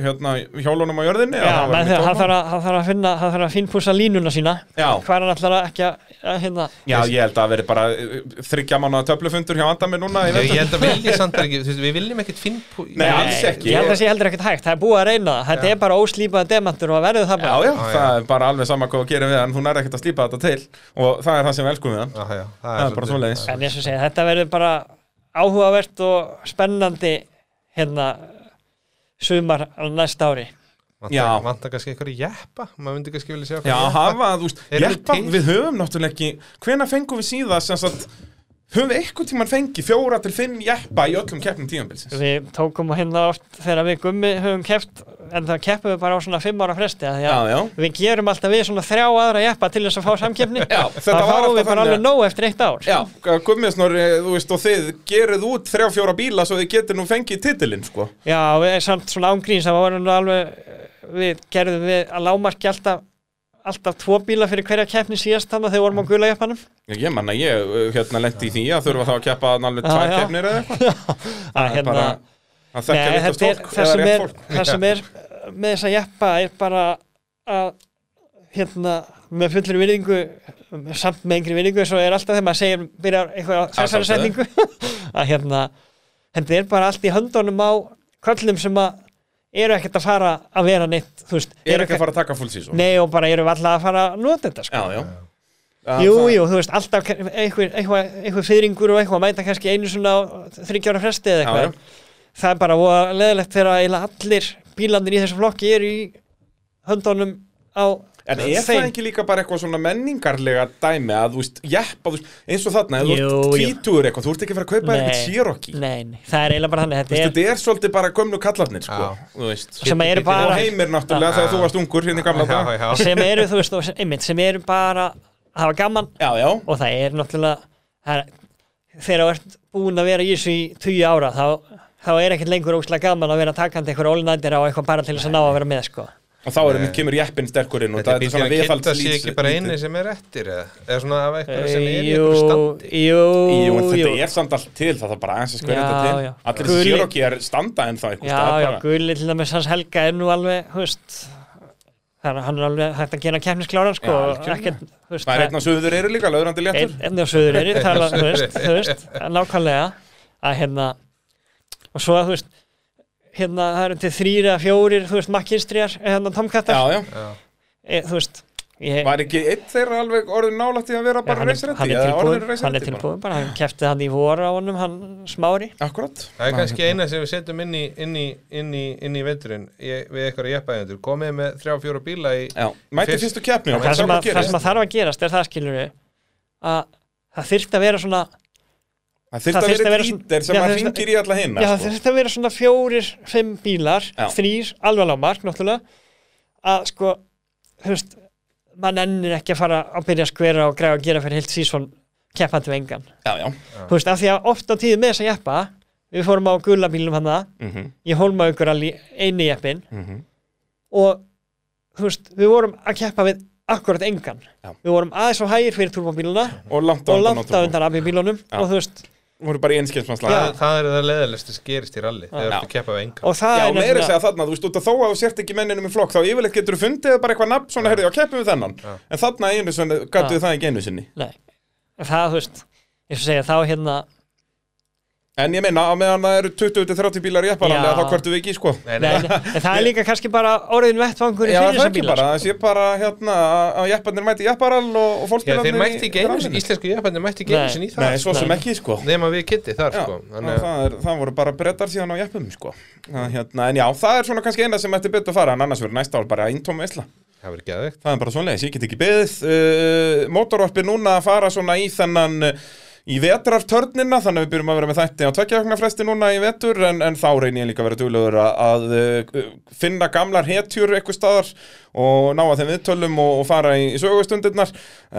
Speaker 1: hérna hjólunum á jörðinni
Speaker 2: Já, hann þarf að, að finna hann þarf að finnpúsa línuna sína.
Speaker 1: Já.
Speaker 2: hvað er hann að ekki að hérna
Speaker 1: Já, ég held að það veri bara uh, þryggja mánuða töflufundur hjá Andami núna í
Speaker 3: Ég, held að vilja samt <laughs> ekki, þú veist, við viljum ekkit finn
Speaker 1: Nei, alls ekki.
Speaker 2: ég held að það sé heldur ekkert hægt, það er búið að reyna það þetta er bara óslípaði demantur og verður það
Speaker 1: Já,
Speaker 2: bara
Speaker 1: já,
Speaker 3: Já,
Speaker 1: það
Speaker 3: já.
Speaker 1: er bara alveg sama hvað þú gerir við hann, þú nær ekkert að slípa þetta til og það er það sem við elskum við hann.
Speaker 3: Já,
Speaker 1: Það er bara svoleiðis.
Speaker 2: en eins og segja, þetta verður bara áhugavert og spennandi hérna sumar á næsta ári.
Speaker 3: Vantar kannski eitthvað í jeppa? Maður myndi kannski vilja sjá
Speaker 1: Já, hafa, þú veist,
Speaker 3: Erum við
Speaker 1: höfum náttúrulega ekki, hvenær fengum við síðast höfum við eitthvað tíman fengið fjóra til fimm jeppa í öllum keppnum tímanbilsins?
Speaker 2: við tókum hérna oft þegar við gummi höfum keppt en það keppum við bara á svona fimm ára fresti
Speaker 1: Já, já.
Speaker 2: við gerum alltaf við svona þrjá aðra jeppa til þess að fá samkeppni <laughs>
Speaker 1: var
Speaker 2: fáum við bara alveg nóg eftir eitt ár
Speaker 1: Já, gummisnor, þú veist, og þið gerið út þrjá fjóra bíla svo þið getið nú fengið titilinn, sko.
Speaker 2: Já, við samt svona ángríns það var alveg við gerðum við að lámarki alltaf alltaf tvo bíla fyrir hverja keppni síðast þannig þegar við vorum á gula jeppanum.
Speaker 1: Já, Ég manna, ég uh, hérna lendi í því að þurfa þá að keppa alveg tvær keppnir eða eitthvað.
Speaker 2: að
Speaker 1: Það er
Speaker 2: hérna
Speaker 1: bara að
Speaker 2: þetta er,
Speaker 1: fólk
Speaker 2: það, sem er, það sem er með þessa jeppa er bara að hérna með fullri virðingu samt með yngri virðingu svo er alltaf þegar maður segir byrjar eitthvað þessari setningu <laughs> að hérna þetta er bara allt í höndunum á köllum sem að eru ekkert að fara að vera neitt þú veist,
Speaker 1: er
Speaker 2: eru
Speaker 1: ekki að fara að taka full season.
Speaker 2: nei og bara eru alltaf að fara að nota þetta sko.
Speaker 1: Já, já. Já,
Speaker 2: Jú,
Speaker 1: það-
Speaker 2: jú, þú veist, alltaf einhver, einhver, einhver fyrringur og eitthvað mæta kannski einu svona þryggjára fresti eða
Speaker 1: Já,
Speaker 2: eitthvað það er bara leðilegt þegar allir bílandir í þessu flokki eru í höndunum á
Speaker 1: En er það ekki líka bara eitthvað svona menningarlega dæmi að þú veist, veist, eins og þarna, ef þú
Speaker 2: Jú,
Speaker 1: ert
Speaker 2: jú.
Speaker 1: tvítugur eitthvað, þú ert ekki að fara að kaupa eitthvað Cherokee.
Speaker 2: Nei, nei, það er eiginlega bara þannig þetta er,
Speaker 1: þetta er svolítið bara gömlu kallarnir, sko,
Speaker 3: Já.
Speaker 1: þú veist.
Speaker 2: sem eru
Speaker 1: Og
Speaker 2: bara
Speaker 1: heimir náttúrulega þegar þú varst ungur hérna í gamla dag.
Speaker 2: sem eru, þú veist, og sem- einmitt, sem eru bara að hafa gaman
Speaker 1: Já, já.
Speaker 2: og það er náttúrulega það þegar þú ert búin að vera í þessu í 20 ára þá, þá er ekkert lengur óslega gaman að vera takandi eitthvað ólinættir á eitthvað bara til þess að ná að vera með sko.
Speaker 1: Og þá er einmitt kemur jeppin sterkur inn og
Speaker 3: Þetta
Speaker 1: það
Speaker 3: er
Speaker 1: er svona viðhalds
Speaker 3: kynnta sig ekki bara eini sem er eftir eða, eða svona af eitthvað sem er í
Speaker 2: Jú,
Speaker 3: eitthvað standi
Speaker 2: jú,
Speaker 1: Jú, þetta er samt allt til, það þarf bara aðeins að skverja þetta til. Allir þessi Cherokee er standa en það eitthvað
Speaker 2: Já,
Speaker 1: stað
Speaker 2: já. Gulli til dæmis hans Helga er nú alveg, það er hann er alveg hægt að gera kemniskláran sko, og
Speaker 1: Það er einn á suður eru líka, löðrandi léttur.
Speaker 2: einn á söður er veist, þú veist, <laughs> nákvæmlega að hérna og svo að þú veist hérna það eru til þrýr eða fjórir, þú veist, makkinstriðar hérna tomkattar,
Speaker 1: Já, já.
Speaker 3: Já.
Speaker 2: e, þú veist ég,
Speaker 1: Var ekki einn þeirra alveg orðin nálægt í að vera bara
Speaker 2: hann,
Speaker 1: reysiretti?
Speaker 2: hann er tilbúin, bara, hann kefti hann í voru á honum hann smári
Speaker 1: Akkurat.
Speaker 3: Það er kannski eina sem við setjum inn í, inn í, inn í, inn í veturinn ég, við eitthvað jeppaðendur komið með þrjá fjóra bíla í
Speaker 1: Já, mæti
Speaker 3: Fyrst-
Speaker 1: fyrstu keppni og
Speaker 2: það sem, að, þarf að gerast er það skilur að það þyrfti að vera svona
Speaker 1: Það
Speaker 2: það
Speaker 1: að
Speaker 2: að
Speaker 1: vera drítir sem að hringir í alla hinna
Speaker 2: Já, það
Speaker 1: sko.
Speaker 2: þurfti að vera svona fjórir, fimm bílar,
Speaker 1: Já.
Speaker 2: þrýr, alveg lágmark, náttúrulega, að sko, þú veist, mann ennir ekki að fara að byrja að skvera og græða að gera fyrir heilt sísón keppandi við engan.
Speaker 1: Já, já
Speaker 2: Þú veist, af því að oft á tíðu með þessa jeppa, við fórum á gula bílum hann það,
Speaker 1: Mhm,
Speaker 2: í hólmaugur allir eini jeppin
Speaker 1: mhm.
Speaker 2: og, þú veist, við vorum að keppa við akkurat engan.
Speaker 1: Já.
Speaker 2: Við vorum aðeins á hægir fyrir turbóbíluna
Speaker 1: Og langt á
Speaker 2: og
Speaker 1: undan
Speaker 2: undan af bílunum
Speaker 1: Já.
Speaker 2: og þú veist,
Speaker 1: voru bara í einskjensmannslag
Speaker 3: það, það er það leðilegst sem gerist í ralli þegar þú ert að keppa við enga
Speaker 2: og það
Speaker 1: Já,
Speaker 2: er
Speaker 1: meira
Speaker 2: nefnilega-
Speaker 1: segja þarna, þú veist, út að þó að þú sért ekki menninum í flokk, þá yfirleitt getur þú fundið bara eitthvað nafn, svona, heyrðu, já, keppum við þennan.
Speaker 3: Já.
Speaker 1: en þarna einu svona, gætu við það ekki einu sinni.
Speaker 2: Nei, En það, þú veist ég svo segja, þá hérna
Speaker 1: En ég meina, á meðan það eru 20-30 bílar í epparanlega,
Speaker 2: Já.
Speaker 1: þá hvertu við ekki, sko
Speaker 2: nei, nei, en það er líka kannski bara orðin vettvangur
Speaker 1: Já,
Speaker 2: fyrir
Speaker 1: það er ekki
Speaker 2: bíla
Speaker 1: bara,
Speaker 2: sko.
Speaker 1: það sé bara, hérna, að jepparnir mæti jepparal og, og
Speaker 3: Já, mætti ekki einu sinni, íslensku jafnbændir mætti ekki einu
Speaker 2: Nei.
Speaker 3: sinni í það
Speaker 1: Nei, svo sem
Speaker 2: Nei.
Speaker 1: ekki, sko
Speaker 3: nema við kitti þar
Speaker 1: Já,
Speaker 3: sko
Speaker 1: og
Speaker 3: Þannig að
Speaker 1: það, er, það voru bara brettar síðan á jeppum, sko Það, hérna, En já, það er svona kannski eina sem ætti betur að fara, en annars verður næsta ár bara eintóm veisla
Speaker 3: það verður geðveikt
Speaker 1: Það er bara svonlega, ég get ekki beðið uh, Mótorvarpi núna að fara svona í þennan uh, í vetrartörnina, þannig að við byrjum að vera með þætti á tveggjafnafresti núna í vetur en, en þá reynir ég líka að vera duglegur að, að uh, finna gamlar hetjur eitthvað staðar og ná að þeim viðtölum og, og fara í, í sögustundirnar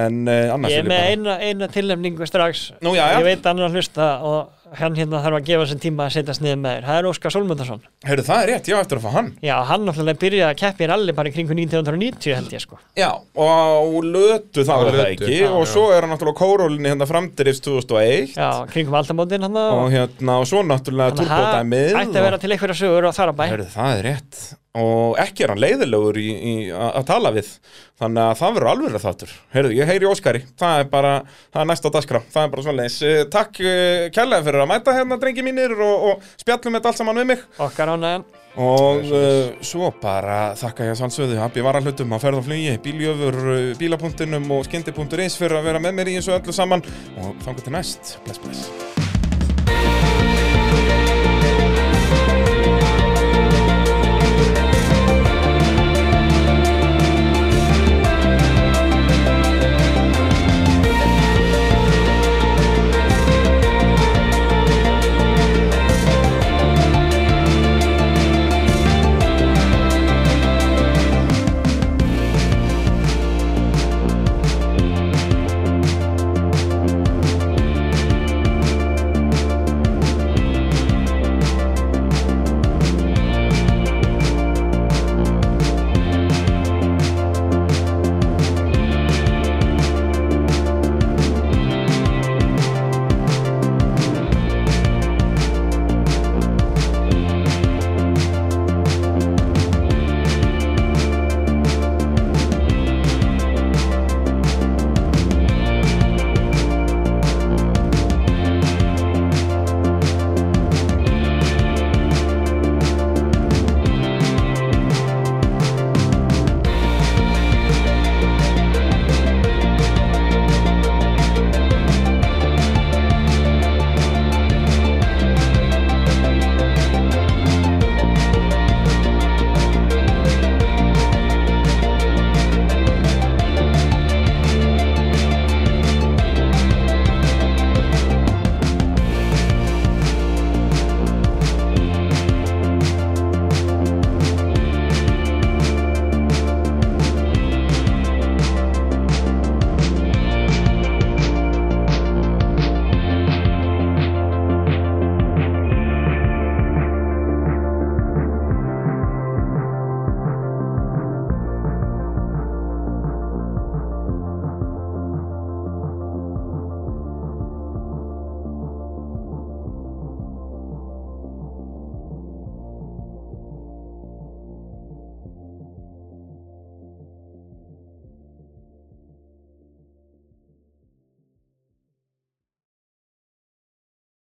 Speaker 1: en uh, annars
Speaker 2: ég er með
Speaker 1: bara
Speaker 2: eina, eina tilnefningu strax
Speaker 1: Nú, já, já.
Speaker 2: ég veit að hlusta og hann hérna þarf að gefa sér tíma að setjast niður með þér. Það er Óskar Solmundarsson
Speaker 1: Heyrðu, það er rétt, ég á eftir að fá hann.
Speaker 2: Já, hann náttúrulega byrjaði að keppi í ralli bara í kringu 1990 held ég sko.
Speaker 1: Já, og lötu þá
Speaker 3: Á
Speaker 1: er það
Speaker 3: Lötu,
Speaker 1: ekki?
Speaker 3: já,
Speaker 1: og
Speaker 3: já.
Speaker 1: svo er hann náttúrulega kórólinni hérna framdrifs 2001
Speaker 2: já, kringum aldamótin hann
Speaker 1: og hérna, og svo náttúrulega
Speaker 2: að það
Speaker 1: turbódæmið
Speaker 2: ætti að vera til einhverja sögur og þar að bæ
Speaker 1: Heyrðu, það er rétt og ekki er hann leiðilegur í, í, að tala við. Þannig að það verður alveg þáttur. Heyrðu, ég heyri Óskari, það er bara það er næsta dagskrá, það er bara svoleiðis. Eh, Takk uh, kærlega fyrir að mæta hérna drengi mínir og, og spjallum þetta allt saman við mig.
Speaker 2: Okkar ánægjan
Speaker 1: og uh, svo bara þakka ég að sannsöðu Abbi Varahlutum að ferða á flugi, bíljöfur, bílapunktinum og skyndi.is fyrir að vera með mér í þessu öllu saman. Og þangar til næst, bless bless